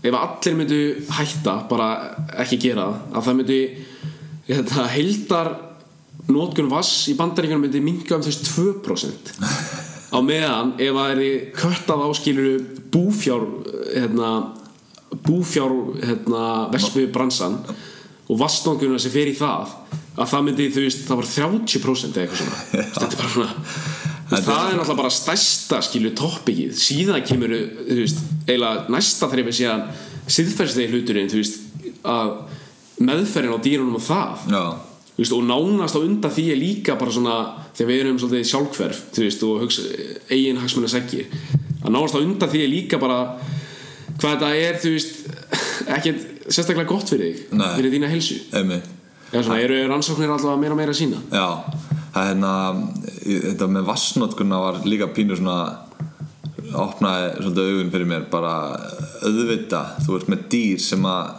[SPEAKER 2] ef allir myndu hætta bara ekki gera að það myndi þetta, heldar nótkun vass í bandaríkjunum myndi minga um veist 2% á meðan ef það er köttað áskiluru búfjár hérna, búfjár hérna, vespu bransan og vassnótkununa sem fer í það að það myndi þú veist það var 30% eða eitthvað svona. Þetta er bara svona Veist, það er náttúrulega bara stærsta skilu toppikið. Síðan kemur þú veist, eiginlega næsta þreifir síðan siðferðslegi hluturinn þú veist, að meðferðin á dýrunum og það.
[SPEAKER 1] Já,
[SPEAKER 2] þú veist, og nánast á undan því er líka bara svona þegar við erum svolítið sjálfhverf þú veist, og hugsa, eigin hagsmunni segir að nánast á undan því er líka bara hvað þetta er þú veist ekkert sérstaklega gott fyrir þig
[SPEAKER 1] Nei.
[SPEAKER 2] fyrir þína helsu eða svona, eru rannsóknir alltaf meira meira sína
[SPEAKER 1] Já, það er hérna þetta með vassnótkunna var líka pínu svona opnaði svolítið augun fyrir mér bara auðvita, þú ert með dýr sem að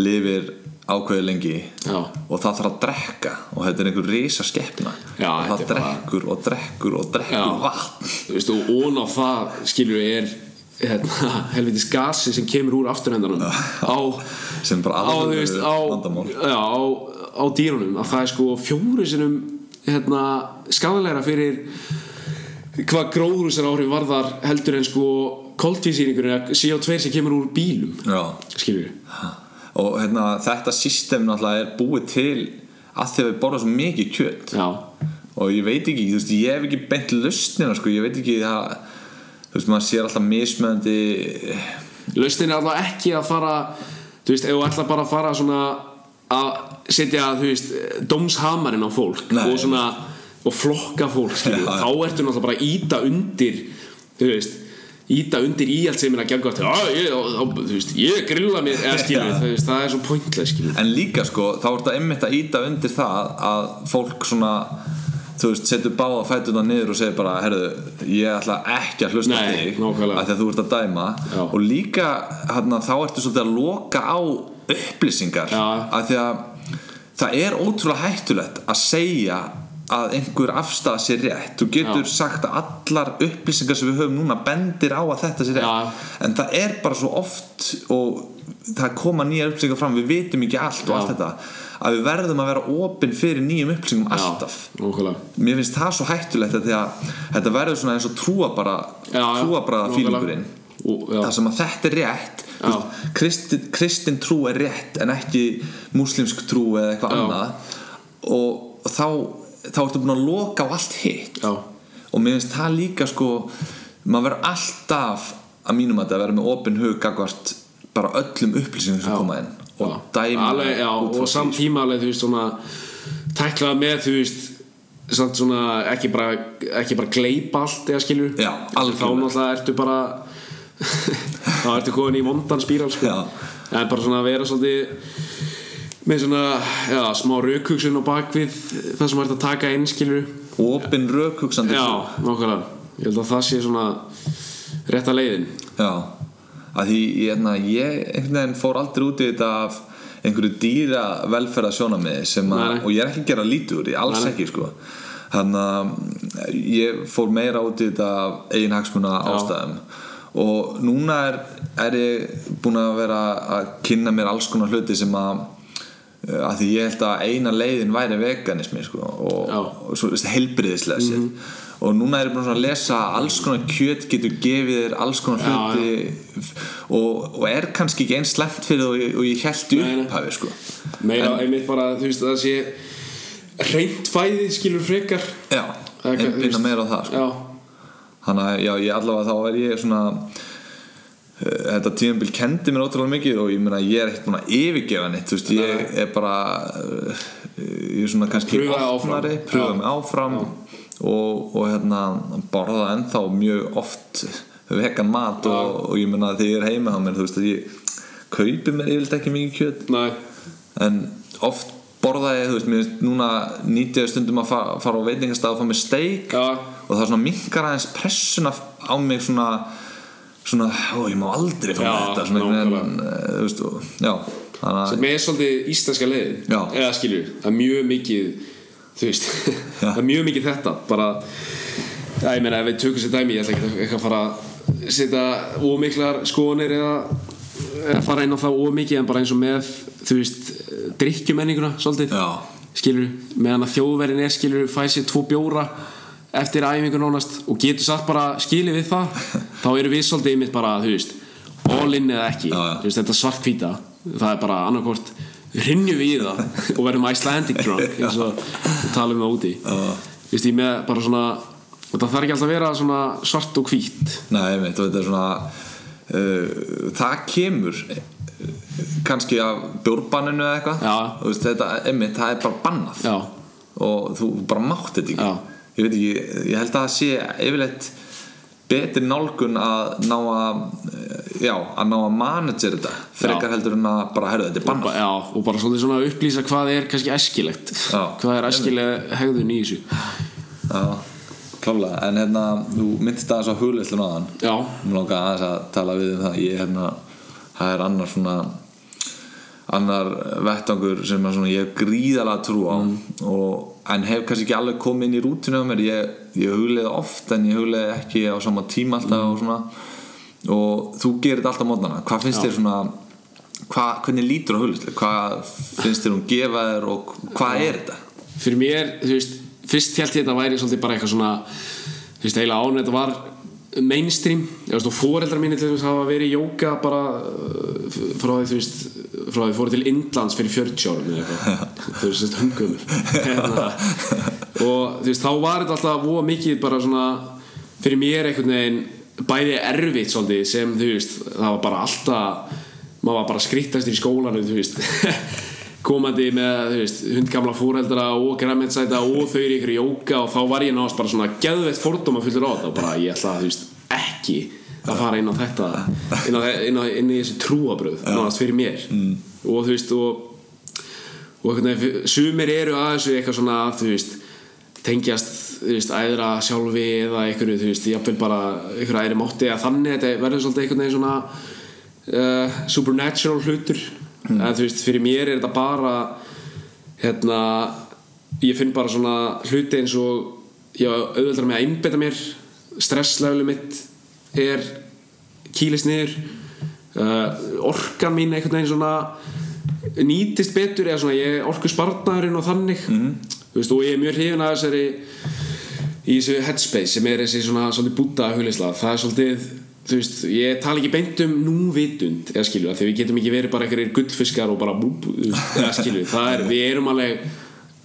[SPEAKER 1] lifir ákveði lengi
[SPEAKER 2] Já.
[SPEAKER 1] og það þarf að drekka og þetta er einhver risa skeppna
[SPEAKER 2] Já,
[SPEAKER 1] og það drekkur og drekkur og drekkur vatn.
[SPEAKER 2] Veist, og ón á það við er hérna, helvitis gasi sem kemur úr afturhendanum á,
[SPEAKER 1] sem bara
[SPEAKER 2] á, á, á dýrunum. Að það er sko fjóri sinum hérna, skadalega fyrir hvað gróðrúsar áhrif varðar heldur en sko koltvísýringur eða CO2 sem kemur úr bílum skilur við.
[SPEAKER 1] Og hérna, þetta system náttúrulega er búið til að því að við borðum svo mikið kjöt.
[SPEAKER 2] Já,
[SPEAKER 1] og ég veit ekki, þú veist, ég hef ekki beint lustnina, sko, ég veit ekki það þú veist, maður sér alltaf mismöðandi
[SPEAKER 2] lausnin er alltaf ekki að fara þú veist, ef þú ætla bara að fara svona að setja, þú veist dómshamarinn á fólk
[SPEAKER 1] Nei.
[SPEAKER 2] og svona, og flokka fólk
[SPEAKER 1] já.
[SPEAKER 2] þá ertu náttúrulega bara að íta undir þú veist íta undir í allt sem er að að þá, þú veist, ég grilla mér eða skilur,
[SPEAKER 1] Já.
[SPEAKER 2] þú veist, það er svo pointless skilur
[SPEAKER 1] en líka, sko, þá er þetta einmitt að íta undir það að fólk svona þú veist, setur báða fætuna niður og segir bara, herðu, ég ætla ekki að hlusta
[SPEAKER 2] Nei,
[SPEAKER 1] þig
[SPEAKER 2] nákvæmlega.
[SPEAKER 1] af því að þú ert að dæma
[SPEAKER 2] Já.
[SPEAKER 1] og líka, hérna, þá ertu svolítið að loka á upplýsingar
[SPEAKER 2] Já.
[SPEAKER 1] af því að það er ótrúlega hættulegt að segja að einhver afstæða sér rétt þú getur
[SPEAKER 2] Já.
[SPEAKER 1] sagt að allar upplýsingar sem við höfum núna bendir á að þetta sé rétt
[SPEAKER 2] Já.
[SPEAKER 1] en það er bara svo oft og það koma nýja upplýsingar fram við vitum ekki allt og allt þetta að við verðum að vera opinn fyrir nýjum upplýsingum alltaf
[SPEAKER 2] Nákvæmlega
[SPEAKER 1] mér finnst það svo hættulegt að þetta verður svona eins og trúa bara trúa bara fílingurinn. Það sem að þetta er rétt veist, kristin, kristin trú er rétt en ekki múslimsk trú eða eitthvað annað. Og þá þá ertu búin að loka á allt hitt.
[SPEAKER 2] Já,
[SPEAKER 1] og mér finnst það líka sko maður verður alltaf að mínum að þetta vera með opin hug gagvart bara öllum upplýsingum sem
[SPEAKER 2] Já.
[SPEAKER 1] koma inn og dæma
[SPEAKER 2] alveg, já, og samt tíma alveg, þú veist, svona tæklað með, þú veist svona, ekki bara bara gleypa allt, eða skilur.
[SPEAKER 1] Já,
[SPEAKER 2] þá náttúrulega ertu bara þá ertu komin í mondan spíral, sko.
[SPEAKER 1] Já.
[SPEAKER 2] en bara svona að vera svolítið með svona, já, smá raukugsun á bakvið það sem ert að taka inn, skilur
[SPEAKER 1] opin rökhugsandi
[SPEAKER 2] já, nákvæmlega. Ég held að það sé svona rétta leiðin.
[SPEAKER 1] Já, að því ég, hérna, ég einhvern veginn fór aldrei út í þetta af einhverju dýra velferða sjónamiði sem að, og ég er ekki að gera úr því, alls
[SPEAKER 2] Nei,
[SPEAKER 1] ekki sko. Þannig að ég fór meira út í þetta af eigin hagsmuna ástæðum og núna er, er ég búin að vera að kynna mér alls konar hluti sem að að því ég held að eina leiðin væri veganismi sko, og,
[SPEAKER 2] Já.
[SPEAKER 1] Og svo heilbriðislega sér og núna er ég búin að lesa alls konar kjöt getur gefið þér alls konar
[SPEAKER 2] Já,
[SPEAKER 1] hluti og, og er kannski ekki eins slemt fyrir það og, og ég held upphafi sko.
[SPEAKER 2] meira einmitt bara, þú veist, að það sé reynt fæði, skilur frekar.
[SPEAKER 1] Já,
[SPEAKER 2] veist-
[SPEAKER 1] meira á það sko.
[SPEAKER 2] já,
[SPEAKER 1] þannig að já, ég allavega þá er ég svona eh, þetta tímabil kendi mér ótrúlega mikið og ég meina ég er ekkert búin að yfirgefa neitt veist, ég er bara eh, ég er svona kannski opnari, pröfa
[SPEAKER 2] Já.
[SPEAKER 1] mig áfram og, og hérna borða ennþá mjög oft vegan mat og, og ég meina þegar ég er heima á mér þú veist að ég kaupi mér yfirleitt ekki mikið kjöt.
[SPEAKER 2] Næ,
[SPEAKER 1] en oft borða ég, þú veist, mér finnst núna nýtt ég stundum að fara, fara á veitingastað og fá mér steik.
[SPEAKER 2] Já.
[SPEAKER 1] Og það minkar aðeins pressuna á mig svona svona, ó, ég má aldrei fá þetta eh, að
[SPEAKER 2] sem er svolítið íslenska leiðin
[SPEAKER 1] Já.
[SPEAKER 2] eða skilur, það er mjög mikið þú veist, það er mjög mikið þetta bara, já, ég meina ef við tökum sér dæmi, ég ætla ekki að- að fara að setja ómiklar skoðanir eða, eða fara inn á það ómikið en bara eins og með, þú veist drikkjumenninguna, svolítið
[SPEAKER 1] Já.
[SPEAKER 2] skilur, meðan að þjóðverðin er skilur, fæ sér tvo bjóra eftir æfingu nánast og getur satt bara skilið við það, þá erum við svolítið einmitt bara, þú veist, all in eða ekki.
[SPEAKER 1] Já, já.
[SPEAKER 2] veist, þetta svartkvíta það er bara annarkvort rinjum við í það og verðum Icelandic drunk eins og við talum það úti. Þú veist, ég með bara svona þetta þarf ekki alltaf að vera svona svart og hvít.
[SPEAKER 1] Nei, og þetta er svona uh, það kemur eh, kannski af bjórbanninu eða eitthvað. Þetta, einmitt, það er bara bannað.
[SPEAKER 2] Já,
[SPEAKER 1] og þú bara mátt þetta ekki. Ég veit ekki, ég held að það sé yfirleitt betri nálgun að ná að eh, já, að ná að manager þetta frekar
[SPEAKER 2] Já.
[SPEAKER 1] heldur en að bara herðu þetta er
[SPEAKER 2] ba
[SPEAKER 1] bannað.
[SPEAKER 2] já og bara svona upplýsa hvað er kannski æskilegt.
[SPEAKER 1] Já.
[SPEAKER 2] hvað er æskileg hegðun í þessu?
[SPEAKER 1] Já, klálega, en hérna þú myndist aðeins á hugleislun aðan
[SPEAKER 2] já,
[SPEAKER 1] mér langar aðeins að tala við um það. Ég hérna, það er annar svona annar vettvangur sem svona, ég hef gríðalega trú á. Og, en hef kannski ekki alveg komið inn í rútinu á mér. Ég, ég hugleiði oft en ég hugleiði ekki á sama tíma alltaf og svona. Og þú gerir þetta alltaf mótnana hvað finnst þér svona hva, hvernig lítur á hugleislu hvað finnst þér hún gefa þér og hvað er þetta?
[SPEAKER 2] Fyrir mér, þú veist fyrst held ég þetta væri svolítið bara eitthvað svona þú veist, heila án þetta var mainstream, ég veist, og foreldrar mínir til þess að hafa verið í jóka bara uh, frá því, þú veist frá því fóru til Indlands fyrir 40 árum eða eitthvað, þau eru sérst hungumur og þú veist, þá var þetta alltaf voða mikið bara svona fyrir mér einhvern veginn bæði erfitt svolítið sem, þú veist, það var bara alltaf maður var bara skrittast í skólanum, þú veist. Komandi með veist, hundgamla fóreldra og græmetsæta og þau eru ykkur í jóka og þá var ég náðast bara svona geðveitt fordóma fullur á þetta og bara ég ætla þú veist, ekki að fara inn á þetta inn, á, inn, á, inn í þessi trúabröð náðast fyrir mér mm. og þú veist og, og sumir eru að þessu eitthvað svona þú veist tengjast þú veist, æðra sjálfi eða einhverju, þú veist, jafnvel bara einhverju æðri mátti að þannig þetta verður svolítið einhvern veginn svona uh, supernatural hlutur
[SPEAKER 1] Mm.
[SPEAKER 2] en þú veist, fyrir mér er þetta bara hérna ég finn bara svona hluti eins og ég auðvöldar með að einbeta mér stressleguleg mitt er kýlist niður uh, orkan mín einhvern veginn svona nýtist betur eða svona ég orku spartnaðurinn og þannig. Þú veist, og ég er mjög hrifin að þessari í þessu headspace sem er þessi svona svolítið búta hugleysla það er svolítið þú veist, ég tala ekki beint um núvitund eða skilju, þegar við getum ekki verið bara einhverjir gullfiskar og bara þú veist, eða skilju, það er, við erum alveg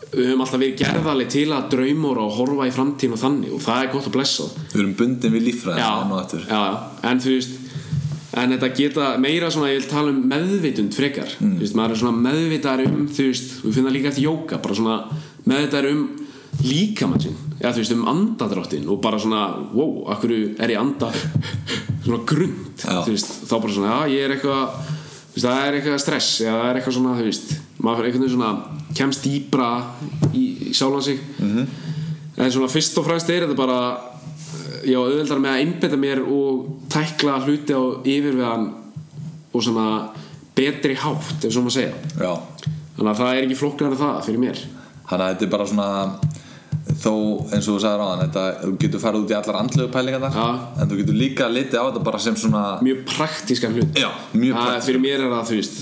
[SPEAKER 2] við höfum alltaf verið gerðaleg til að draumóra og horfa í framtíðin og þannig og það er gott að blessa.
[SPEAKER 1] Við erum bundin við
[SPEAKER 2] já, en þú veist en þetta geta meira svona ég vil tala um meðvitund frekar.
[SPEAKER 1] Mm.
[SPEAKER 2] þú veist, maður er svona meðvitaður um þú veist, við finnum það líka eftir jóka bara svona meðvitaður um líkamann sinn eða þú veist, um andadráttin og bara svona, wow, akkur er ég anda svona grund þá bara svona, já, ég er eitthvað það er eitthvað stress eða það er eitthvað svona, þú veist maður er einhvern veginn svona, kemst dýbra í, í sjálfan sig -hmm. en svona fyrst og fremst er þetta bara ég á auðveldar með að einbeta mér og tækla hluti á yfirvegan og svona betri hátt ef svo maður segja
[SPEAKER 1] Já.
[SPEAKER 2] þannig að það er ekki flokknar en það fyrir mér
[SPEAKER 1] Þannig að þetta er bara svona þó eins og þú sagðir á hann þetta, þú getur farið út í allar andlegu pælingar þar
[SPEAKER 2] Já.
[SPEAKER 1] en þú getur líka litið á þetta bara sem svona
[SPEAKER 2] mjög praktískan hlut
[SPEAKER 1] Já, mjög
[SPEAKER 2] Það
[SPEAKER 1] praktískan.
[SPEAKER 2] fyrir mér er það þú veist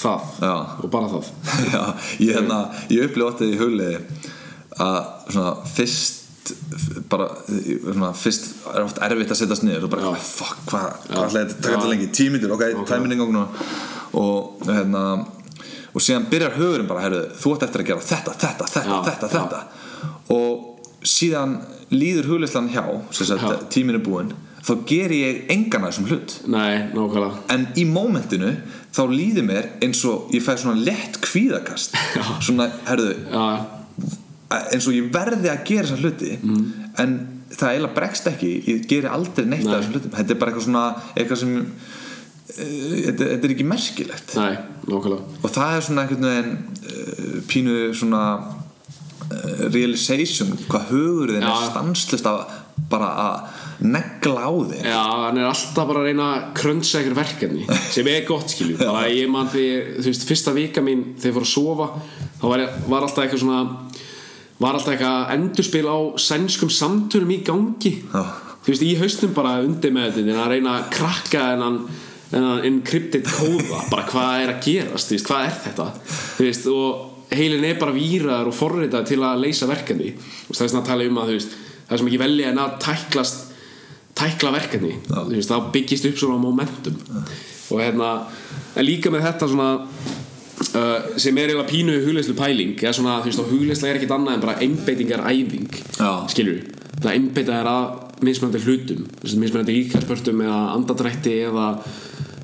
[SPEAKER 2] það
[SPEAKER 1] Já.
[SPEAKER 2] og bara það
[SPEAKER 1] Já, ég, hérna, ég upplifa óttið í hugliði að svona fyrst bara svona fyrst er oft erfitt að setjast niður og bara
[SPEAKER 2] Já.
[SPEAKER 1] fuck, hvað hva ætlaði þetta að taka þetta lengi tímitur, ok, okay. tæminn engang nú og hérna og síðan byrjar hugurinn bara, heyrðu, þú ætti eftir að gera þetta, þetta, þetta, þetta, þetta og síðan líður hugleislan hjá sem
[SPEAKER 2] Já.
[SPEAKER 1] sagt, tíminn er búinn þá ger ég engan að þessum hlut.
[SPEAKER 2] Nei, nákvæmlega.
[SPEAKER 1] En í mómentinu þá líður mér eins og ég fæ svona lett kvíðakast. Svona, herðu,
[SPEAKER 2] Já,
[SPEAKER 1] eins og ég verði að gera þessa hluti
[SPEAKER 2] Mm.
[SPEAKER 1] en það eiginlega bregst ekki. Ég geri aldrei neitt
[SPEAKER 2] Nei.
[SPEAKER 1] af þessum hlutum. Þetta er bara eitthvað svona eitthvað sem uh, þetta, þetta er ekki merkilegt.
[SPEAKER 2] Nei, nákvæmlega.
[SPEAKER 1] Og það er svona einhvern veginn uh, pínu svona uh, realization hvað hugurinn er
[SPEAKER 2] Já.
[SPEAKER 1] stanslist að bara að negla á þig.
[SPEAKER 2] Já, hann er alltaf bara að reyna að krönsa ykkur verkefni sem er gott skilju. Bara ég man því, þú veist, fyrsta vika mín þegar ég fór að sofa þá var, ég, var alltaf eitthvað svona var alltaf eitthvað endurspil á sænskum samtölum í gangi.
[SPEAKER 1] Já.
[SPEAKER 2] þú veist, í haustum bara undir með þetta að reyna að krakka þennan þennan encrypted kóða bara hvað er að gerast, veist, hvað er þetta? Þú veist, og heilin er bara víraður og forritað til að leysa verkefni. Og það er svona að tala um að þú veist, það sem ekki velja en að tæklast tækla verkefni. Veist, þá byggist upp svona momentum. Og hérna en líka með þetta svona uh, sem er eiginlega pínu hugleyslu pæling eða svona, þú veist, og hugleysla er ekkit annað en bara einbeitingar æfing
[SPEAKER 1] Já.
[SPEAKER 2] skilur það einbeita er að mismunandi hlutum mismunandi líkarspörtum eða andadrætti eða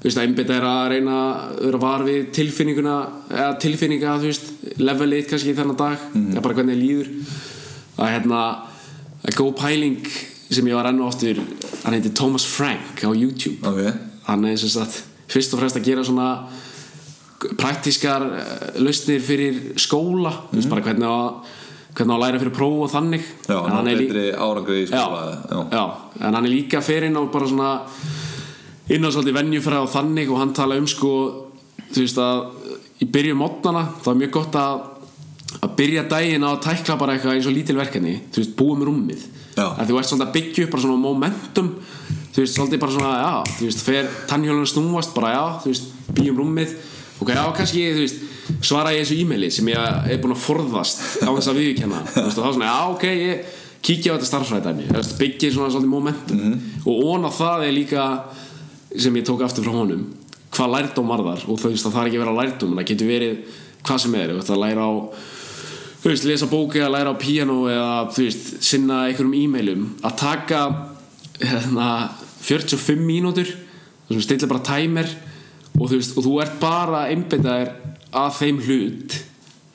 [SPEAKER 2] þú veist, einbeita er að reyna að vera var við tilfinninguna eða tilfinninga, þú veist, levelið kannski þennan dag, eða bara hvernig það líður. Að hérna að góð pæling sem ég var enn og oftur hann heitir Thomas Frank á YouTube.
[SPEAKER 1] Ok,
[SPEAKER 2] hann er sem sagt fyrst og fremst að gera svona praktískar eh, lausnir fyrir skóla. Þú veist bara hvernig að hvernig að læra fyrir próf og þannig.
[SPEAKER 1] Já,
[SPEAKER 2] En hann er
[SPEAKER 1] betri árangri í skóla já.
[SPEAKER 2] já, en hann er líka fyrir á bara svona inn á svolítið venjufræð og þannig og hann tala um sko þú veist að í byrjun mótnana þá er mjög gott að að byrja daginn á að tækla bara eitthvað eins og lítil verkefni þú veist, búum að þú ert svolítið að byggja upp bara svona momentum þú veist, svolítið bara svona, já þú veist, fer tannhjólun snúast, bara já þú veist, byggjum rúmið, ok, já, kannski þú veist, svara ég þessu e-maili sem ég er búin að forðast á þess að viðkenna þú veist, og þá svona, já, ok, ég kíkja á þetta starfræðdæmi, byggja svona svolítið momentum. Og ón á það er líka sem ég tók aftur frá honum hvað lærdóm var þar? Og þú veist, það þarf ekki að vera lærdóm en það getur verið hvað sem er, þú veist, að læra á þú veist, lesa bóki eða læra á piano eða þú veist, sinna einhverjum e-mailum að taka hérna, 45 mínútur þú stilla bara timer og þú veist, og þú ert bara einbyttaðir að þeim hlut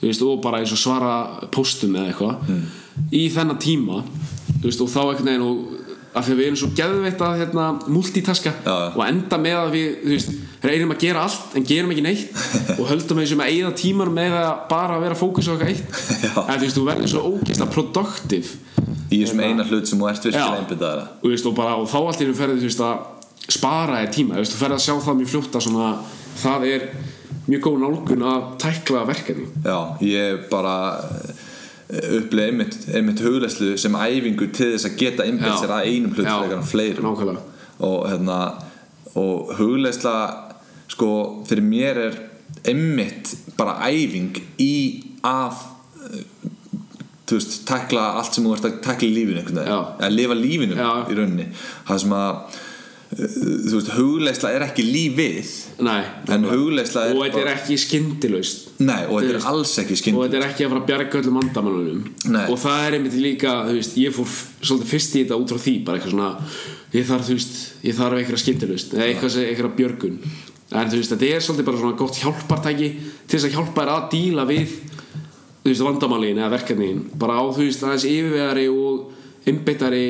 [SPEAKER 2] þú veist, og bara eins og svara postum eða eitthvað í þennan tíma þú veist, og þá einhvern veginn og af því að við erum svo geðveitt að hérna, multitaska
[SPEAKER 1] já.
[SPEAKER 2] og enda með að við þú veist, reynum að gera allt en gerum ekki neitt. Og höldum þessu með eigða tímar með að bara vera fókus á eitthvað eitt. En þú veist, þú verður svo ógeðslega productive
[SPEAKER 1] í þessum eina hlut sem þú ert virkilega
[SPEAKER 2] Já.
[SPEAKER 1] einbyttaðara
[SPEAKER 2] og, veist, og, bara, og þá í einu ferði þú veist að spara þér tíma, þú veist, þú ferði að sjá það mjög fljótt að svona, það er mjög góð nálgun að tækla verkefni.
[SPEAKER 1] Já, ég bara upplega einmitt, einmitt hugleyslu sem æfingu til þess að geta
[SPEAKER 2] Já.
[SPEAKER 1] sér að einum hlut og hérna og hugleysla sko fyrir mér er einmitt bara æfing í að eh, þú veist, takla allt sem þú ert að takla í lífinu að lifa lífinu
[SPEAKER 2] Já.
[SPEAKER 1] í rauninni. Það sem að eh, þú veist, hugleysla er ekki lífið
[SPEAKER 2] Nei,
[SPEAKER 1] en hugleysla er
[SPEAKER 2] og þetta er ekki skyndilaust.
[SPEAKER 1] Nei, og þetta er alls ekki
[SPEAKER 2] og
[SPEAKER 1] skinn
[SPEAKER 2] þetta er ekki að fara að bjarga öllum vandamálunum.
[SPEAKER 1] Nei.
[SPEAKER 2] og það er einmitt líka þú veist, ég fór svolítið fyrst í þetta út frá því bara eitthvað svona, ég þarf þú veist ég þarf eitthvað skemmtilegust, eða eitthvað, sem- eitthvað björgun en þú veist, þetta er svolítið bara svona gott hjálpartæki til þess að hjálpa þér að díla við þú veist, vandamálin eða verkefnin. Bara á þú veist, aðeins yfirvegari og einbeittari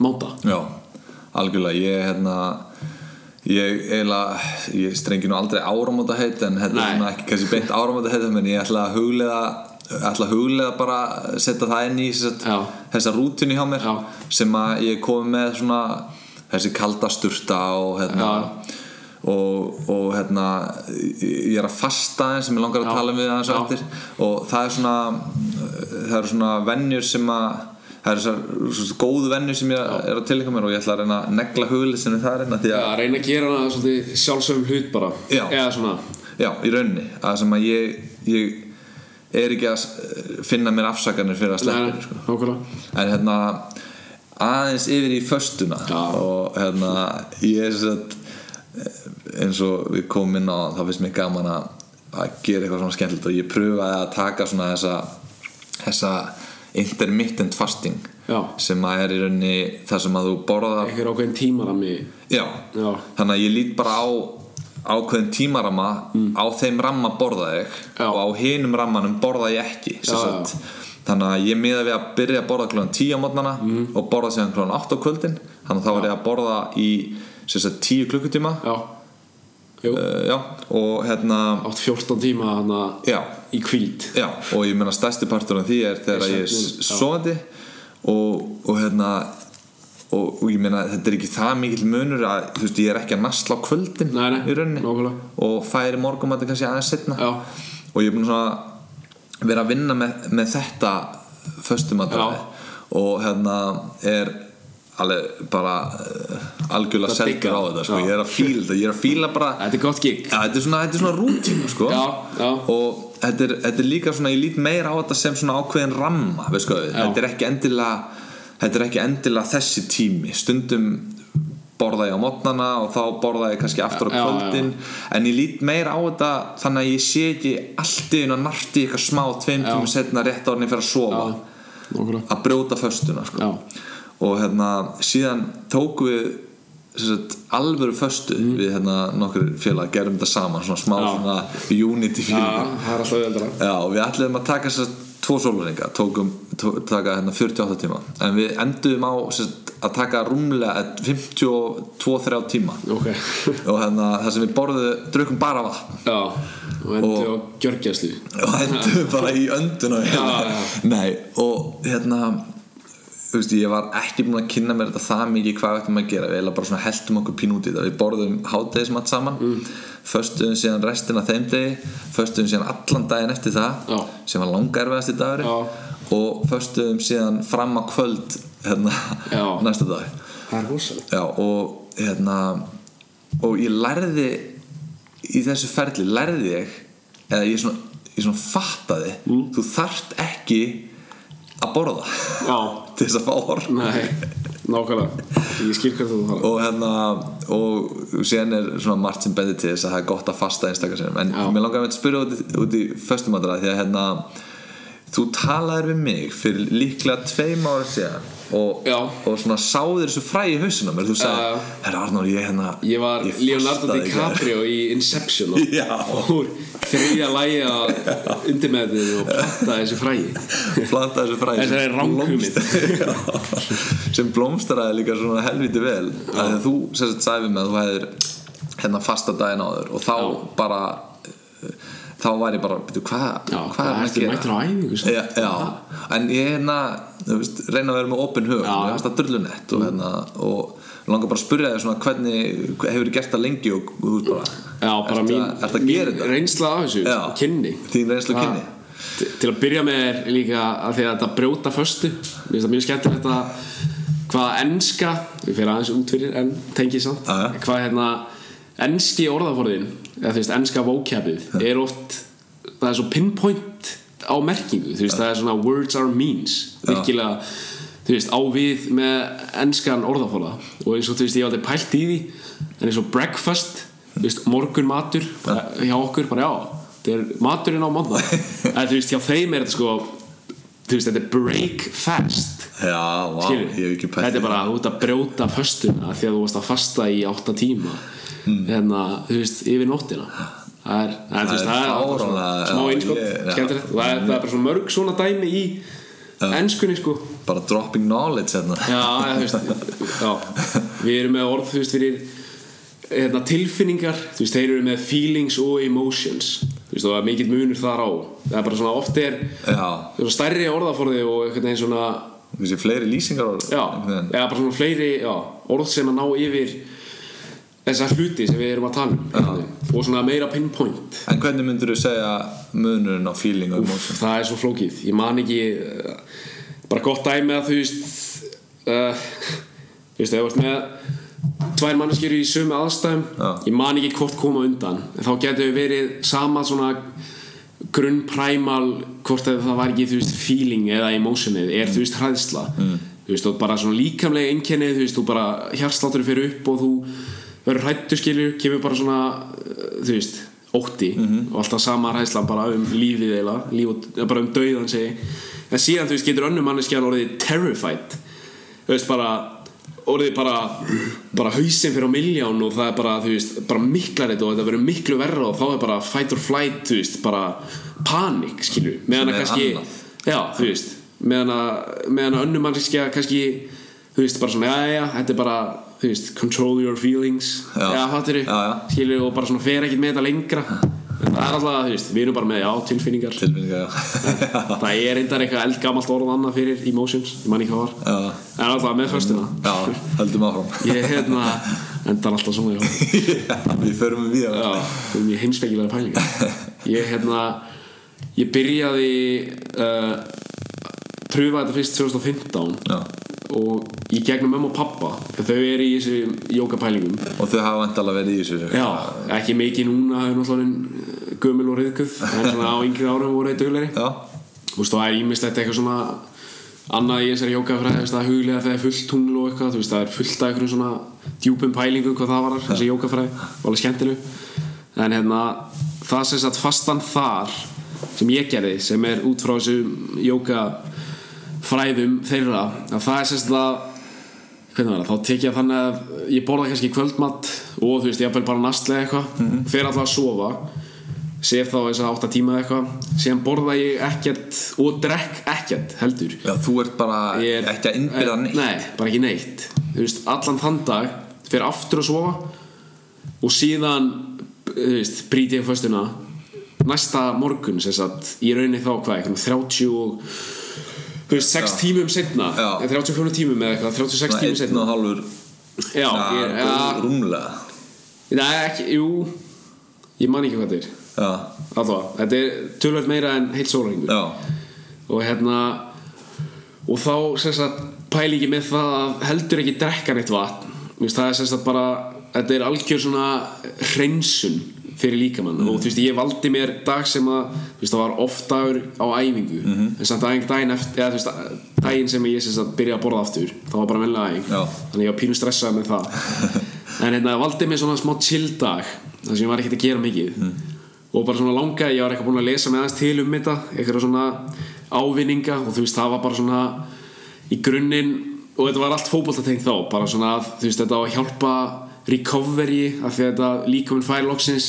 [SPEAKER 2] máta.
[SPEAKER 1] Já, algjörlega. Ég hérna ég eiginlega, ég strengi nú aldrei áramóta heit en þetta er svona ekki kannski beint áramóta heit en ég ætla að huglega ætla að huglega bara setja það inn í þessa rútinu hjá mér
[SPEAKER 2] Já.
[SPEAKER 1] sem að ég komi með svona þessi kalda sturta og hérna
[SPEAKER 2] Já.
[SPEAKER 1] Og, og hérna ég er að fasta eins sem ég langar að
[SPEAKER 2] Já.
[SPEAKER 1] tala um við aðeins
[SPEAKER 2] Já.
[SPEAKER 1] eftir og það er svona það eru svona vennjur sem að það eru þessar svona góðu vennjur sem ég er að tilhenga mér og ég ætla að reyna að negla huglisinu það reyna því
[SPEAKER 2] Já,
[SPEAKER 1] að,
[SPEAKER 2] reyna að gera hana svolítið sjálfsögum hlut bara
[SPEAKER 1] Já.
[SPEAKER 2] eða svona,
[SPEAKER 1] já, í rauninni að sem að ég, ég er ekki að finna mér afsakanir fyrir að henni, sko. en hérna aðeins yfir í föstuna
[SPEAKER 2] Já.
[SPEAKER 1] og hérna ég er svo að eins og við komum inn á þá finnst mér gaman að, að gera eitthvað svona skemmtilegt og ég pröfaði að taka svona þessa þessa intermittent fasting
[SPEAKER 2] Já.
[SPEAKER 1] sem að er í rauninni það sem að þú borðar
[SPEAKER 2] eitthvað ákveðin tímarami
[SPEAKER 1] já,
[SPEAKER 2] Já.
[SPEAKER 1] þannig að ég lít bara á ákveðin tímarama á þeim ramma borða ég
[SPEAKER 2] Mm.
[SPEAKER 1] Og á hinum rammanum borða ég ekki þannig að ég miða við að byrja að borða klokkan 10 á mótnana
[SPEAKER 2] Mm.
[SPEAKER 1] og borða síðan klokkan 8 á kvöldin þannig að þá er ég að borða í sem sagt, 10 klukkutíma.
[SPEAKER 2] Já,
[SPEAKER 1] uh, já, og hérna
[SPEAKER 2] átt 14 tíma hana
[SPEAKER 1] já,
[SPEAKER 2] í kvíld
[SPEAKER 1] já, og ég meina stærsti partur af því er þegar ég er sofandi og, og hérna og, og ég meina þetta er ekki það mikill munur að þú veist ég er ekki að nasla á kvöldin
[SPEAKER 2] Nei, nei,
[SPEAKER 1] í rauninni
[SPEAKER 2] nákvæmlega.
[SPEAKER 1] og færi morgum að þetta kannski aðeins setna
[SPEAKER 2] Já.
[SPEAKER 1] og ég er búin svona vera að vinna með, með þetta föstumatræði og hérna er alveg bara uh, algjörlega selgur á þetta sko.
[SPEAKER 2] Já.
[SPEAKER 1] ég er að fíla þetta, ég er að fíla bara
[SPEAKER 2] þetta er gott gig
[SPEAKER 1] Ja, þetta er svona, svona rútíma sko.
[SPEAKER 2] Já, já.
[SPEAKER 1] og þetta er, þetta er líka svona ég lít meira á þetta sem svona ákveðin ramma
[SPEAKER 2] Já.
[SPEAKER 1] þetta er ekki endilega þetta er ekki endilega þessi tími stundum borða ég á mótnana og þá borða ég kannski aftur á
[SPEAKER 2] Já, já,
[SPEAKER 1] kvöldin en ég lít meira á þetta þannig að ég sé ekki allt í einu að narti eitthvað smá tveim
[SPEAKER 2] Já.
[SPEAKER 1] tímum setna rétt á henni fyrir að sofa að brjóta föstuna sko. Og hérna síðan tóku við sagt, alvöru föstu við hérna nokkur félag gerum þetta saman svona smá
[SPEAKER 2] Mm. Já.
[SPEAKER 1] svona unity
[SPEAKER 2] auðveldara.
[SPEAKER 1] Já, og við ætlum að taka sér tvo sólurninga, tókum tó, taka hérna 48 tíma. En við enduðum á sér, að taka rúmlega 52-3 tíma.
[SPEAKER 2] Ok.
[SPEAKER 1] Og hérna það sem við borðum, drukum bara vatn.
[SPEAKER 2] Já, og endi
[SPEAKER 1] Og-
[SPEAKER 2] á gjörgjæslu
[SPEAKER 1] og enduðum bara í önduna
[SPEAKER 2] Já, já.
[SPEAKER 1] Nei, og hérna þú veist, ég var ekki búin að kynna mér þetta það mikið hvað við ættum að gera við erum bara svona heldum okkur pín út í þetta við borðum hátegismat saman mm. föstuðum síðan restina þeim degi föstuðum síðan allan daginn eftir það
[SPEAKER 2] Já.
[SPEAKER 1] sem var langarveðast í dagari
[SPEAKER 2] Já.
[SPEAKER 1] og föstuðum síðan fram á kvöld hérna, næsta dag
[SPEAKER 2] Það er
[SPEAKER 1] Já, og hérna og ég lærði í þessu ferli lærði ég eða ég svona, ég svona fattaði
[SPEAKER 2] Mm.
[SPEAKER 1] þú þarft ekki að borða.
[SPEAKER 2] Já,
[SPEAKER 1] til þess að fá orð.
[SPEAKER 2] Nei, nákvæmlega. Ég skil hvað þú fara
[SPEAKER 1] og hérna og síðan er svona margt sem bendir til þess að það er gott að fasta einstakar sinum en
[SPEAKER 2] Já.
[SPEAKER 1] mér langar að spyrja út, í- út í föstumandara því að hérna þú talaðir við mig fyrir líklega tveim ára síðan og, og svona sáðir þessu fræ í hausina mér. Þú sagði,
[SPEAKER 2] Já.
[SPEAKER 1] herra Arnór ég hérna
[SPEAKER 2] Ég var Leonardo
[SPEAKER 1] fastaði í gær."
[SPEAKER 2] DiCaprio í Inception og fór þriðja lægi að undirmeðið og planta þessu frægi
[SPEAKER 1] planta þessu fræ sem blómstraði líka svona helviti vel. Þú sagði við mig að þú hefðir hérna fasta daginn áður og þá bara uh, þá var ég bara, betur, hvað
[SPEAKER 2] Já,
[SPEAKER 1] hvað
[SPEAKER 2] hvað
[SPEAKER 1] er
[SPEAKER 2] ertu
[SPEAKER 1] að
[SPEAKER 2] á æfingu samt?
[SPEAKER 1] Já, já, en ég hérna veist, reyna að vera með opin hug
[SPEAKER 2] Já.
[SPEAKER 1] ég veist að drullunett og hérna og langar bara að spyrja þig svona hvernig hefur þið gert það lengi og þú veist bara
[SPEAKER 2] Já, bara mín,
[SPEAKER 1] að, að gera
[SPEAKER 2] mín
[SPEAKER 1] þetta?
[SPEAKER 2] reynsla af þessu, kynni.
[SPEAKER 1] Þín reynslu
[SPEAKER 2] Ha,
[SPEAKER 1] kynni.
[SPEAKER 2] Til- að byrja með er líka að því að þetta brjóta föstu. Mér finnst það mjög skemmtilegt að hvað enska, við fyrir aðeins út fyrir en tengið samt, hvað hérna enski orðaforðin eða þú veist, enska vókjapið er oft, það er svo pinpoint á merkingu, þú veist, það er svona words are means, virkilega þú veist, á við með enskan orðaforða. Og eins og þú veist, ég aldrei pælt í því en eins og breakfast þú veist, morgun matur bara, hjá okkur, bara já, þetta er maturinn á mótna en þú veist, hjá þeim er þetta sko þú veist, þetta er break fast
[SPEAKER 1] já, vá,
[SPEAKER 2] Skilur,
[SPEAKER 1] ég hef ekki pælt
[SPEAKER 2] þetta er bara ert að brjóta föstuna því að þú varst að fasta í 8 tíma mm. þú veist, yfir nóttina. Það er, þú veist.
[SPEAKER 1] Það er
[SPEAKER 2] það er svona smá einskott, skemmtilegt. Er, það er bara svona mörg svona dæmi í enskunni sko.
[SPEAKER 1] Bara dropping knowledge hérna.
[SPEAKER 2] Já, þú veist, já, við erum með orð þú veist, fyrir hérna, tilfinningar, þú veist, þeir eru með feelings og emotions. Þú veist, og það er mikill munur þar á. Það er bara svona, oft er svona stærri orðaforði og einhvern veginn svona
[SPEAKER 1] þessi fleiri lýsingar
[SPEAKER 2] já, eða bara svona fleiri já, orð sem að ná yfir þessa hluti sem við erum að tala um og svona meira pinpoint.
[SPEAKER 1] En hvernig myndur þú segja munurinn á feeling og emotion?
[SPEAKER 2] það er svo flókið, ég man ekki uh, bara gott dæmi að þú veist uh, þú veist, ef þú ert með tvær manneskjur í sömu aðstæðum
[SPEAKER 1] Já.
[SPEAKER 2] ég man ekki hvort koma undan en þá getur við verið sama svona grunnpræmal hvort ef það var ekki þú veist feeling eða emotionið er þú veist hræðsla. Mm. þú veist og bara svona líkamlega einkennið þú veist þú bara hjartsláttur fyrir upp og þú verður hrættu skilur kemur bara svona uh, þú veist ótti og alltaf sama hræðslan bara um lífið eila líf og, bara um dauðan segi en síðan þú veist getur önnum manneskjan orðið terrified. Þú veist bara orðið bara bara hausinn fyrir á miljón og það er bara þú veist bara miklar þetta og þetta verður miklu verra og þá er bara fight or flight þú veist bara panik skilur meðan að kannski
[SPEAKER 1] annað.
[SPEAKER 2] já þú veist. Meðan að meðan að önnum manneskja kannski þú veist bara svona já já þetta er bara þú veist control your feelings.
[SPEAKER 1] Já,
[SPEAKER 2] já. skilur og bara svona fer ekkert með þetta lengra. En það er alltaf þú veist við erum bara með já tilfinningar.
[SPEAKER 1] Tilfinningar já.
[SPEAKER 2] það er reyndar eitthvað eldgamalt orð annað fyrir emotions ég man ekki hvað var.
[SPEAKER 1] Já,
[SPEAKER 2] en alltaf með föstuna.
[SPEAKER 1] Já, höldum áfram.
[SPEAKER 2] Ég hérna endar alltaf svona
[SPEAKER 1] við förum við
[SPEAKER 2] já það er mjög heimsbyggilega pælingar. Ég hérna ég byrjaði uh, pröfa þetta fyrst 2015
[SPEAKER 1] já.
[SPEAKER 2] Og í gegnum mömmu og pappa þau eru í þessu jókapælingum
[SPEAKER 1] og þau hafa vantalega verið í þessu.
[SPEAKER 2] Já, ekki mikið núna þau er náttúrulega gömul og reyðkuð en svona á yngri árum voru þau dugleri
[SPEAKER 1] já,
[SPEAKER 2] þú veist, það er ímislegt eitthvað svona annað í þessari jókafræði, þú veist, að huglega þegar er fullt tungl og eitthvað, veist, það er fullt af einhverjum svona djúpum pælingum hvað það var þessi jókafræði, var alveg skemmtileg en hérna, það sem sagt fastan þar, sem ég gerði sem er út frá þessu jókafræðum þeirra, að það er sem sagt að hvernig var það, þá tek ég þannig að ég borða kannski kvöldmatt og þú veist, ég hafði bara nastlega eitthvað. Fer alltaf að sofa sef þá þess að 8 tíma eitthvað. Síðan borða ég ekkert og drekk ekkert heldur.
[SPEAKER 1] Já, þú ert bara
[SPEAKER 2] er-
[SPEAKER 1] ekki að innbyrða neitt.
[SPEAKER 2] Nei, bara ekki neitt. Veist, allan þann dag fyrir aftur að sofa og síðan brýti ég föstuna næsta morgun sagt, í rauninni þá hvað, eitthvað 30 og þú veist, 6 tímum setna
[SPEAKER 1] Já.
[SPEAKER 2] 34 tímum eða eitthvað, 36
[SPEAKER 1] Svona
[SPEAKER 2] tímum setna
[SPEAKER 1] og hálfur
[SPEAKER 2] Já, ég,
[SPEAKER 1] ja, rúmlega.
[SPEAKER 2] Nei, ekki, jú. Ég man ekki hvað þetta er. Alltaf, þetta er tölvöld meira en heilt sólaringur
[SPEAKER 1] já,
[SPEAKER 2] Og hérna Og þá sem sagt pæli ekki með það að heldur ekki drekka neitt vatn. Það er sem sagt bara Þetta er algjör svona hreinsun fyrir líkamann. Og þú veist ég valdi mér dag sem að þú veist það var oft dagur á æfingu. En samt daginn, daginn eftir eða þú veist daginn sem ég sem sagt byrjaði að borða aftur þá var bara æfing.
[SPEAKER 1] Já.
[SPEAKER 2] þannig ég var pínu stressað með það. En hérna valdi mér svona smá chill dag þar sem ég var ekkert að gera mikið. Og bara svona langa, ég var eitthvað búin að lesa með aðeins til um þetta eitthvað svona ávinninga. Og þú veist það var bara svona í grunninn og þetta var allt fótboltatengt þá bara svona að þú veist þetta á að hjálpa recovery af því að þetta líka minn fær loksins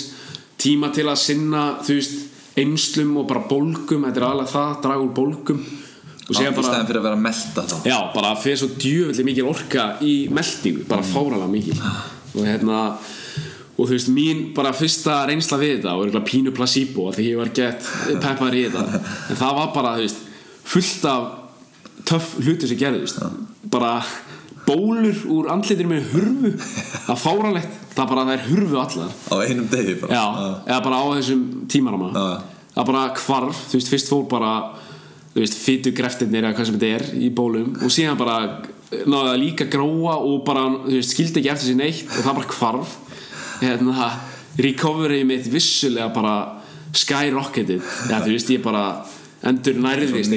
[SPEAKER 2] tíma til að sinna þú veist einslum og bara bólgum. Þetta er alveg það, draga úr bólgum. Og
[SPEAKER 1] í
[SPEAKER 2] segja bara
[SPEAKER 1] stæðan fyrir að vera að melta þá.
[SPEAKER 2] Já, bara fyrir svo djöfulli mikil orka í meldingu, bara fáralega mikil. Og hérna og þú veist, mín bara fyrsta reynsla við þetta og eitthvað pínu placebo af því ég var gett peppar í þetta. En það var bara, þú veist, fullt af töff hluti sem gerðist bara bólur úr andlitinu með hurfu. Það er fáralegt, það er bara það er hurfu allar
[SPEAKER 1] á einum degi bara.
[SPEAKER 2] Já, eða bara á þessum tímarama
[SPEAKER 1] Já.
[SPEAKER 2] það bara hvarf, þú veist, fyrst fór bara þú veist, fytu greftirnir eða hvað sem þetta er í bólum og síðan bara náði það líka gróa og bara, þú veist, skildi ekki eftir sér neitt og það bara hvarf. Hérna, recovery mitt vissulega bara skyrocketed eða þú veist, ég bara endur nærðist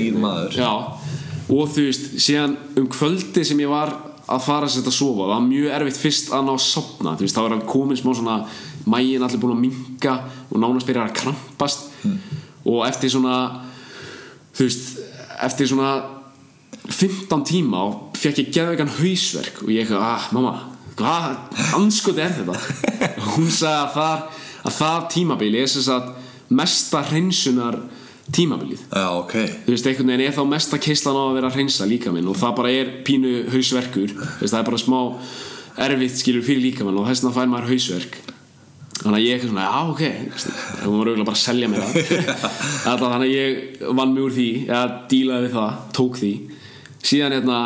[SPEAKER 2] og þú veist, síðan um kvöldi sem ég var að fara sér að sofa. Það var mjög erfitt fyrst að ná að sopna þá er hann komin smá svona mægin allir búin að minka og nánast byrjar að krampast. Og eftir svona þú veist, eftir svona 15 tíma og fekk ég geðveikan hausverk og ég eitthvað, ah, mamma hvað anskoti er þetta? Og hún sagði að það, að það tímabili er sem sagt mesta hreinsunar tímabilið.
[SPEAKER 1] Já, ok.
[SPEAKER 2] Þú veist, einhvern veginn er þá mesta keislan á að vera að hreinsa líka minn og það bara er pínu hausverkur. Veist, það er bara smá erfitt skilur fyrir líka minn og þess vegna fær maður hausverk. Þannig að ég eitthvað svona, já ok. Það var auðvitað bara að selja mér það. Þannig að ég vann mig úr því eða dílaði við það, tók því. Síðan hérna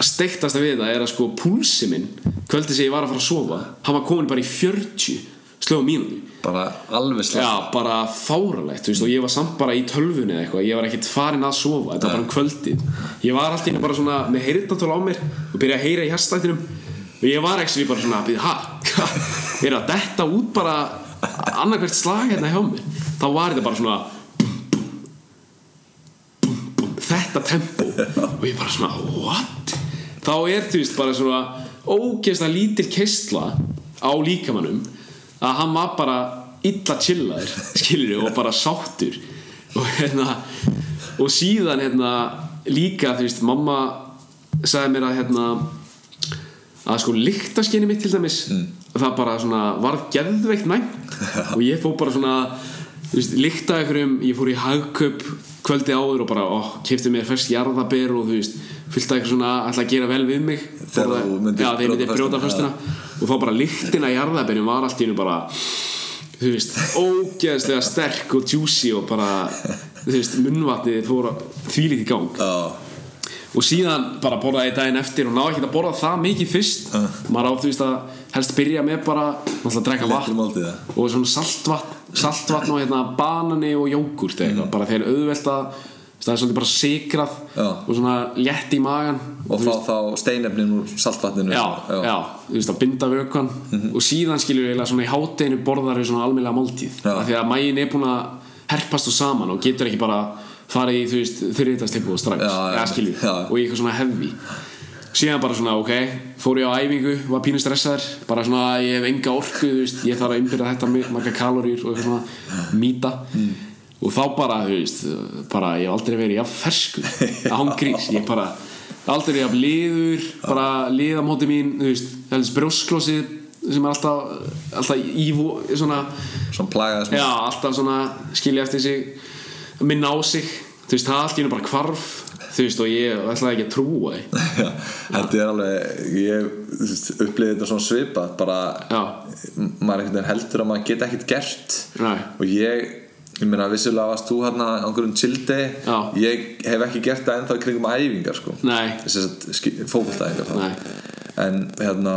[SPEAKER 2] steiktast við þetta er að sko púlsi minn kvöldi sem ég var að fara að sofa hann var komin bara í 40 slögum mínútu
[SPEAKER 1] bara alveg slag
[SPEAKER 2] Já, bara fáralegt, þú veist, og ég var samt bara í tölvunni eða eitthvað, ég var ekkert farin að sofa þetta var bara um kvöldið, ég var alltaf bara svona með heyrðnatól á mér og byrjaði að heyra í hérstættinum og ég var ekki bara svona að byrja, ha, er að detta út bara annarkvært slag hérna hjá mér? Þá var þetta bara svona bum, bum, bum, þetta tempo. Og ég bara svona, what? þá er þú veist bara svona ógeðslega lítil keistla á líkamannum að hann var bara illa chillaður skilur og bara sáttur. Og hérna og síðan hérna líka þú veist mamma sagði mér að hérna að sko lyktaskinni mitt til dæmis það bara svona varð geðveikt næmt. Og ég fór bara svona veist, lykta einhverjum, ég fór í hagköp kvöldi áður og bara, ó, kefti mér fyrst jarðaber og þú veist, fylgta eitthvað svona ætla að gera vel við mig.
[SPEAKER 1] Þegar þú myndir brjóta föstuna
[SPEAKER 2] og þá bara lyktin að jarðaberinn var allt í hennu bara þú veist, ógeðslega sterk og juicy og bara þú veist, munnvatnið fór þvílíkt í gang.
[SPEAKER 1] Já,
[SPEAKER 2] og síðan bara borðaði daginn eftir og náði ekki að borða það mikið fyrst. Maður á þú veist að helst byrja með bara náttúrulega að drekka vatn og svona saltvatn saltvatn og hérna banani og jógurt eitthvað, bara þeir auðvelt að það er svolítið bara sikrað
[SPEAKER 1] Já.
[SPEAKER 2] og svona létt í magan
[SPEAKER 1] og fá þá steinefnin úr saltvatninu
[SPEAKER 2] já, já, þú veist að binda vökvan og síðan skilur ég eiginlega svona í hátteginu borðar við svona almennlega máltíð
[SPEAKER 1] Já.
[SPEAKER 2] af því að mægin er búin að herpast og saman og getur ekki bara farið í þú veist þurriðtastilbúð strax.
[SPEAKER 1] Já, já,
[SPEAKER 2] ja,
[SPEAKER 1] já.
[SPEAKER 2] og í eitthvað svona hefði síðan bara svona ok fór ég á æfingu, var pínu stressaður. Bara svona ég hef enga orku þú veist, ég þarf að umbyrja þetta marga kaloríur og eitthvað svona mýta og þá bara, veist bara ég hef aldrei verið jafn ferskur. Að hún grís, ég bara aldrei jafn liður, bara liðamóti mín, veist, helst brjósklósið sem er alltaf, alltaf í vo- svona,
[SPEAKER 1] svona plagaði
[SPEAKER 2] já, alltaf svona skilja eftir sig minna á sig, þú veist, það allt í hennu bara hvarf þú veist, og ég ætlaði ekki að trúa því.
[SPEAKER 1] Þetta er alveg ég upplifði þetta svona svipað bara,
[SPEAKER 2] Já.
[SPEAKER 1] maður heldur að maður geta ekkert gert.
[SPEAKER 2] Nei.
[SPEAKER 1] og ég ég meina vissulega varst þú hérna á einhverjum childi
[SPEAKER 2] Já.
[SPEAKER 1] ég hef ekki gert það ennþá kringum æfingar sko. Að
[SPEAKER 2] Nei.
[SPEAKER 1] en hérna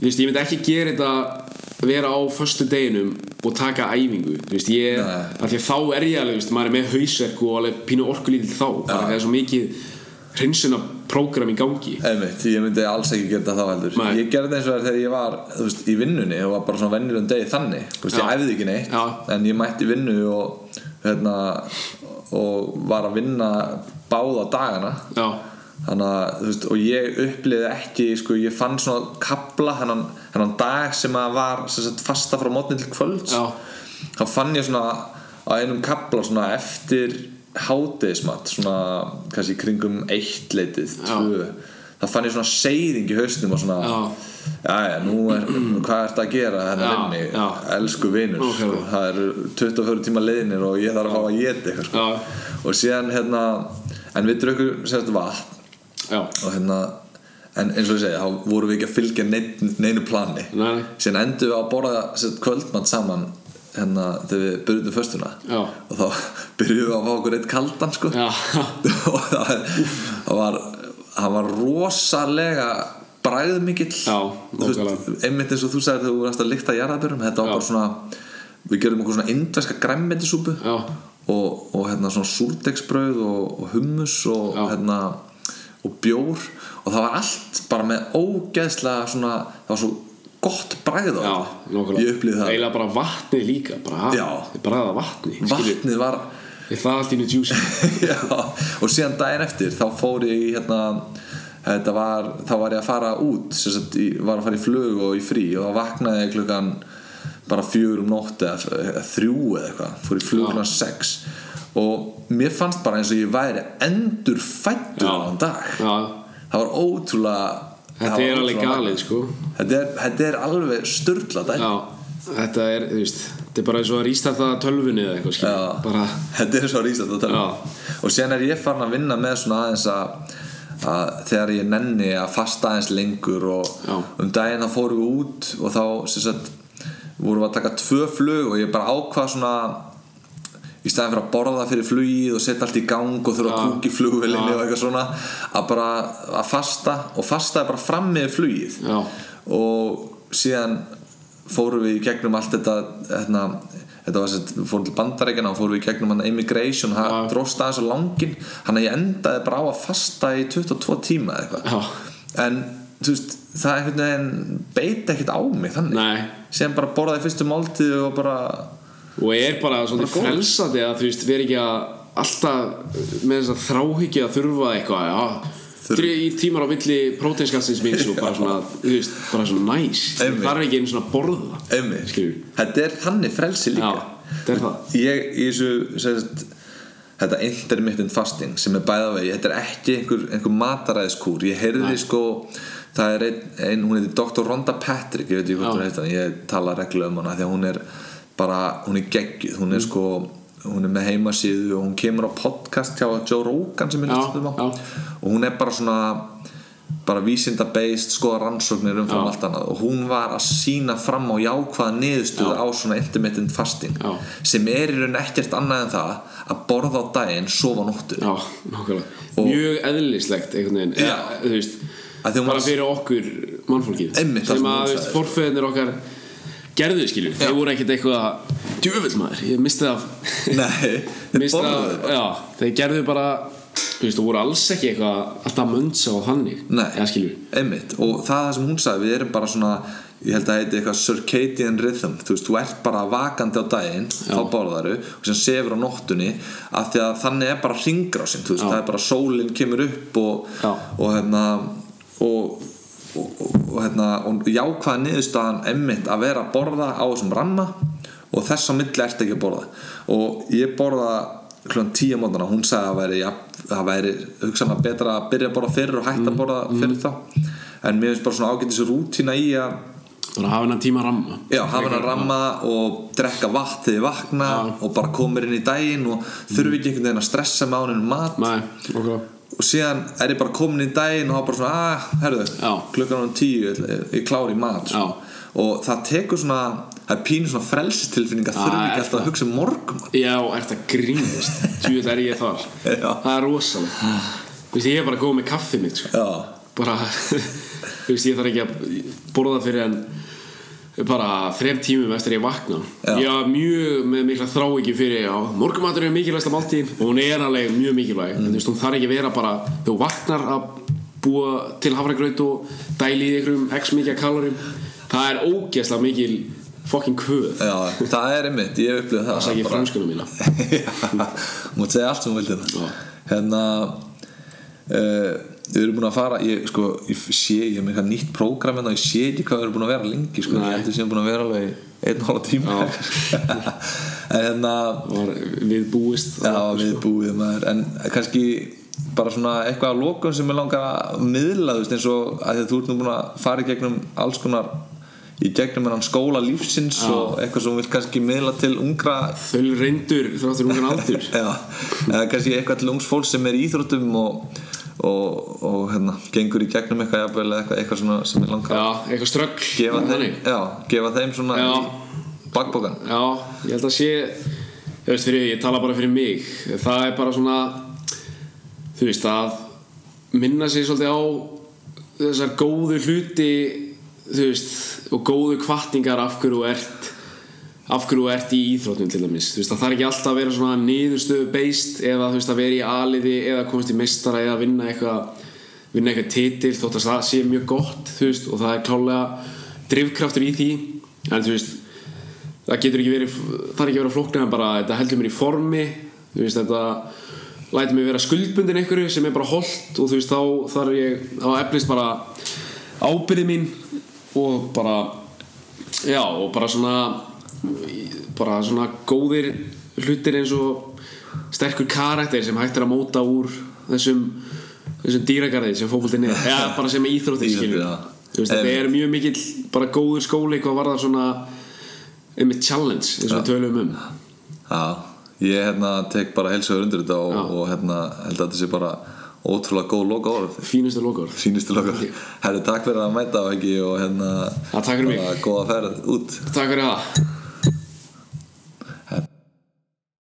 [SPEAKER 2] veist, ég myndi ekki gera þetta vera á föstu deginum og taka æfingu veist, ég, að þá er ég alveg, veist, maður er með hausverk og alveg pínu orkulítill þá, það er svo mikið hreinsuna prógram í gangi.
[SPEAKER 1] Einmitt, ég myndi alls ekki gera það þá heldur.
[SPEAKER 2] Nei.
[SPEAKER 1] ég gerði þetta eins og það þegar ég var veist, í vinnunni og var bara svona venjulegum degi þannig. Veist, ég æfði ekki neitt
[SPEAKER 2] Já.
[SPEAKER 1] en ég mætti vinnu og hérna, og var að vinna báða dagana.
[SPEAKER 2] Já,
[SPEAKER 1] þannig að veist og ég uppliði ekki sko ég fann svona kapla hennan, hennan dag sem að var sem sagt, fasta frá mótni til kvölds.
[SPEAKER 2] Já.
[SPEAKER 1] þá fann ég svona á einum kapla svona eftir hádeismat svona kannski kringum eitt leitið tvö þá fann ég svona seyðing í haustum og svona
[SPEAKER 2] Já.
[SPEAKER 1] Jæja, nú er, hvað ert að gera hennar
[SPEAKER 2] Já,
[SPEAKER 1] inni,
[SPEAKER 2] já.
[SPEAKER 1] elsku vinur
[SPEAKER 2] Ok.
[SPEAKER 1] sko. það eru 24 tíma leiðinir og ég þarf að fá að geta eitthvað sko.
[SPEAKER 2] Já.
[SPEAKER 1] og síðan hérna en við drukkum sérst vatn
[SPEAKER 2] já,
[SPEAKER 1] og hérna en eins og ég segi, þá vorum við ekki að fylgja nein, neinu plani
[SPEAKER 2] Nei,
[SPEAKER 1] síðan endum við að borða sett, kvöldmann saman hérna þegar við byrjuðum föstuna.
[SPEAKER 2] Já.
[SPEAKER 1] og þá byrjuðum við að fá okkur eitt kaldan sko. Og það, það var það var rosalega bræðmikill. Einmitt eins og þú sagðir þegar þú varst að lykta jarðabörum þetta var
[SPEAKER 2] Já.
[SPEAKER 1] bara svona við gerum okkur svona indverska græmmetisúpu og, og hérna svona súrdegsbrauð og, og hummus og
[SPEAKER 2] Já.
[SPEAKER 1] hérna og bjór. Og það var allt bara með ógeðslega svona það var svo gott bræð á
[SPEAKER 2] nákvæmlega.
[SPEAKER 1] Ég upplýði það.
[SPEAKER 2] Eiginlega bara vatnið líka aða vatni.
[SPEAKER 1] Vatnið var
[SPEAKER 2] Ég það allt í nýtt
[SPEAKER 1] Já, og síðan daginn eftir þá fór ég í hérna var, þá var ég að fara út sagt, ég var að fara í flug og í frí og þá vaknaði ég klukkan bara fjögur um nótt eða þrjú eða eitthvað, fór í flug klukkan sex. Og mér fannst bara eins og ég væri endur fættur á þann dag.
[SPEAKER 2] Já,
[SPEAKER 1] það var ótrúlega það
[SPEAKER 2] þetta er alveg galið sko
[SPEAKER 1] þetta er, þetta er alveg störla dæmi
[SPEAKER 2] Já, þetta er, þú veist Þetta er bara eins og að rístarta tölvunni eða eitthvað.
[SPEAKER 1] Já.
[SPEAKER 2] Bara,
[SPEAKER 1] þetta er svo rísat að tala
[SPEAKER 2] Já.
[SPEAKER 1] og síðan er ég farin að vinna með svona aðeins að, að þegar ég nenni að fasta aðeins lengur og
[SPEAKER 2] Já.
[SPEAKER 1] um daginn þá fórum við út og þá sagt vorum við að taka tvö flug og ég bara ákvað svona í staðin fyrir að borða fyrir flugið og setja allt í gang og þurfa að í flugvelinni og eitthvað svona að bara að fasta og fastaði bara fram með flugið.
[SPEAKER 2] Já.
[SPEAKER 1] og síðan fórum við í gegnum allt þetta hérna, þetta var sett, við fórum til bandarækjana og fórum við í gegnum immigration það dróst aðeins á langin hann að ég endaði bara á að fasta í 22 tíma eða eitthvað. En þú veist, það einhvern veginn beit ekkert á mig þannig.
[SPEAKER 2] Nei.
[SPEAKER 1] Síðan bara borðaði fyrstu máltíð og bara
[SPEAKER 2] Og er bara svona frelsandi að þú veist, vera ekki að alltaf með þess að þráhyggja að þurfa eitthvað, já. Þrý í tímar á milli próteinskassins míns og bara svona, þú veist, bara svona næs.
[SPEAKER 1] Einmitt.
[SPEAKER 2] Það er ekki einu svona borða
[SPEAKER 1] þetta er þannig frelsi líka.
[SPEAKER 2] Já, þetta er það.
[SPEAKER 1] Ég þessu sem sagt, þetta intermittent fasting sem er bæða vegi, þetta er ekki einhver, einhver mataræðiskúr, ég heyrði sko það er ein, ein hún heitir Dr. Rhonda Patrick, ég veit ekki hvað hún heitir ég tala reglulega um hana því að hún er bara, hún er geggjuð, hún er sko hún er með heimasíðu og hún kemur á podcast hjá Joe Rogan sem er
[SPEAKER 2] Já,
[SPEAKER 1] hlustum á.
[SPEAKER 2] já.
[SPEAKER 1] og hún er bara svona bara vísinda based, skoða rannsóknir umfram
[SPEAKER 2] Já.
[SPEAKER 1] allt annað. Og hún var að sína fram á jákvæða niðurstöðu á svona intermittent fasting
[SPEAKER 2] Já.
[SPEAKER 1] sem er í raun ekkert annað en það að borða á daginn, sofa nóttu.
[SPEAKER 2] Já, nákvæmlega. Mjög eðlislegt einhvern veginn.
[SPEAKER 1] Já.
[SPEAKER 2] Eða, veist, bara fyrir okkur mannfólkið. Sem að, forfeðnir okkar gerðu skilur, þeir voru ekkert eitthvað djöfull maður, ég misti það
[SPEAKER 1] Nei, þeir borðuðu
[SPEAKER 2] það, já, þeir gerðu bara þú veist, þú voru alls ekki eitthvað alltaf mönsa og þannig,
[SPEAKER 1] Nei.
[SPEAKER 2] skilur
[SPEAKER 1] einmitt. Og það það sem hún sagði, við erum bara svona ég held að heiti eitthvað circadian rhythm. Þú veist, þú ert bara vakandi á daginn þá borðaru og sem sefur á nóttunni af því að þannig er bara ringrásin þú veist,
[SPEAKER 2] Já.
[SPEAKER 1] það er bara sólinn kemur upp og,
[SPEAKER 2] Já.
[SPEAKER 1] og hérna og, og, og, hérna og jákvæða niðurstaðan emmitt að vera að borða á þessum ramma og þess á milli ert ekki að borða. Og ég borða klukkan tíu mótana hún sagði að væri, ja, það væri hugsanlega betra að byrja að borða fyrir og hætta að borða fyrir þá. En mér finnst bara svona ágætis rútína í að
[SPEAKER 2] bara hafa hennar tíma ramma.
[SPEAKER 1] Já, hafa hann að ramma og drekka vatn þegar ég vakna og bara komir inn í daginn og þurfi ekki einhvern veginn að stressa með áninu mat.
[SPEAKER 2] Nei, okkur
[SPEAKER 1] og síðan er ég bara komin í daginn og hafa bara svona, að, herðu, klukkan um tíu ég, ég klári í mat og það tekur svona það er pínu svona frelsistilfinning að þurfi
[SPEAKER 2] er
[SPEAKER 1] ekki alltaf að hugsa um morgum
[SPEAKER 2] Já, ert að grínast. Tjúið er ég þar.
[SPEAKER 1] Já.
[SPEAKER 2] Það er rosalega Þú veist, ég er bara góð með kaffið mitt sko. bara Þú veist, ég þarf ekki að borða fyrir en bara þrem tímum eftir ég vakna.
[SPEAKER 1] Já.
[SPEAKER 2] ég hafa mjög með mikla þrá ekki fyrir morgumatur er mikilvægsta máltíð og hún er alveg mjög mikilvæg. En þú þarf ekki að vera bara þú vaknar að búa til hafragraut og dæli í einhverjum x mikið kalorum það er ógeðslega mikil fucking kvöð.
[SPEAKER 1] Já, það er einmitt ég hef upplifað það
[SPEAKER 2] það sækir
[SPEAKER 1] bara-
[SPEAKER 2] franskunum mína.
[SPEAKER 1] Mátt segja allt sem
[SPEAKER 2] Já.
[SPEAKER 1] hérna uh, við erum búin að fara ég, sko, ég sé, ég er með eitthvað nýtt prógram hérna og ég sé ekki hvað við erum búin að vera lengi sko. Ég held að við séum búin að vera alveg einn hálfa tíma. En hérna
[SPEAKER 2] var við búist
[SPEAKER 1] já, við búið maður. En kannski bara svona eitthvað að lokum sem ég langar að miðla þú veist eins og að því að þú ert nú búin að fara í gegnum alls konar í gegnum hennan skóla lífsins
[SPEAKER 2] Já.
[SPEAKER 1] og eitthvað sem þú vilt kannski miðla til ungra
[SPEAKER 2] þau reyndur þráttur ungan aldur.
[SPEAKER 1] Eða kannski eitthvað til ungs fólk sem er í íþróttum og, og, og hérna, gengur í gegnum eitthvað jafnvel eða eitthvað, eitthvað svona sem er langar
[SPEAKER 2] Já, eitthvað ströggl
[SPEAKER 1] gefa, þeim, já, gefa þeim svona bakbókan
[SPEAKER 2] Já, ég held að sé Þú veist, fyrir, ég tala bara fyrir mig. Það er bara svona Þú veist, að minna sig svolítið á þessar góðu hluti þú veist, og góðu kvartingar af hverju þú ert af hverju ert í íþróttum til dæmis? Veist, það þarf ekki alltaf að vera svona niðurstöðu beist eða veist, að vera í aliði eða komast í meistara eða vinna eitthvað vinna eitthvað titil þótt að það sé mjög gott veist, og það er klálega drifkraftur í því. En það getur ekki verið er ekki verið flóknir en bara þetta heldur mér í formi þetta lætur mig vera skuldbundin einhverju sem er bara holdt og þá þarf ég þá eflist bara ábyrði mín og bara já, og bara svona bara svona góðir hlutir eins og sterkur karakter sem hægt er að móta úr þessum þessum dýragarði sem fókvöldin er. Eða bara sem veist, þetta er mjög mikill bara góður skóli hvað var það svona einmitt challenge eins og við tölum um.
[SPEAKER 1] Já, ég hérna tek bara heilsugur undir þetta og, og hérna held að þetta sé bara ótrúlega góð loka orð
[SPEAKER 2] fínustu lokor
[SPEAKER 1] sínustu loka Herri, takk fyrir að mæta á ekki og hérna
[SPEAKER 2] Já, takk fyrir mig.
[SPEAKER 1] góða ferð út.
[SPEAKER 2] Takk fyrir það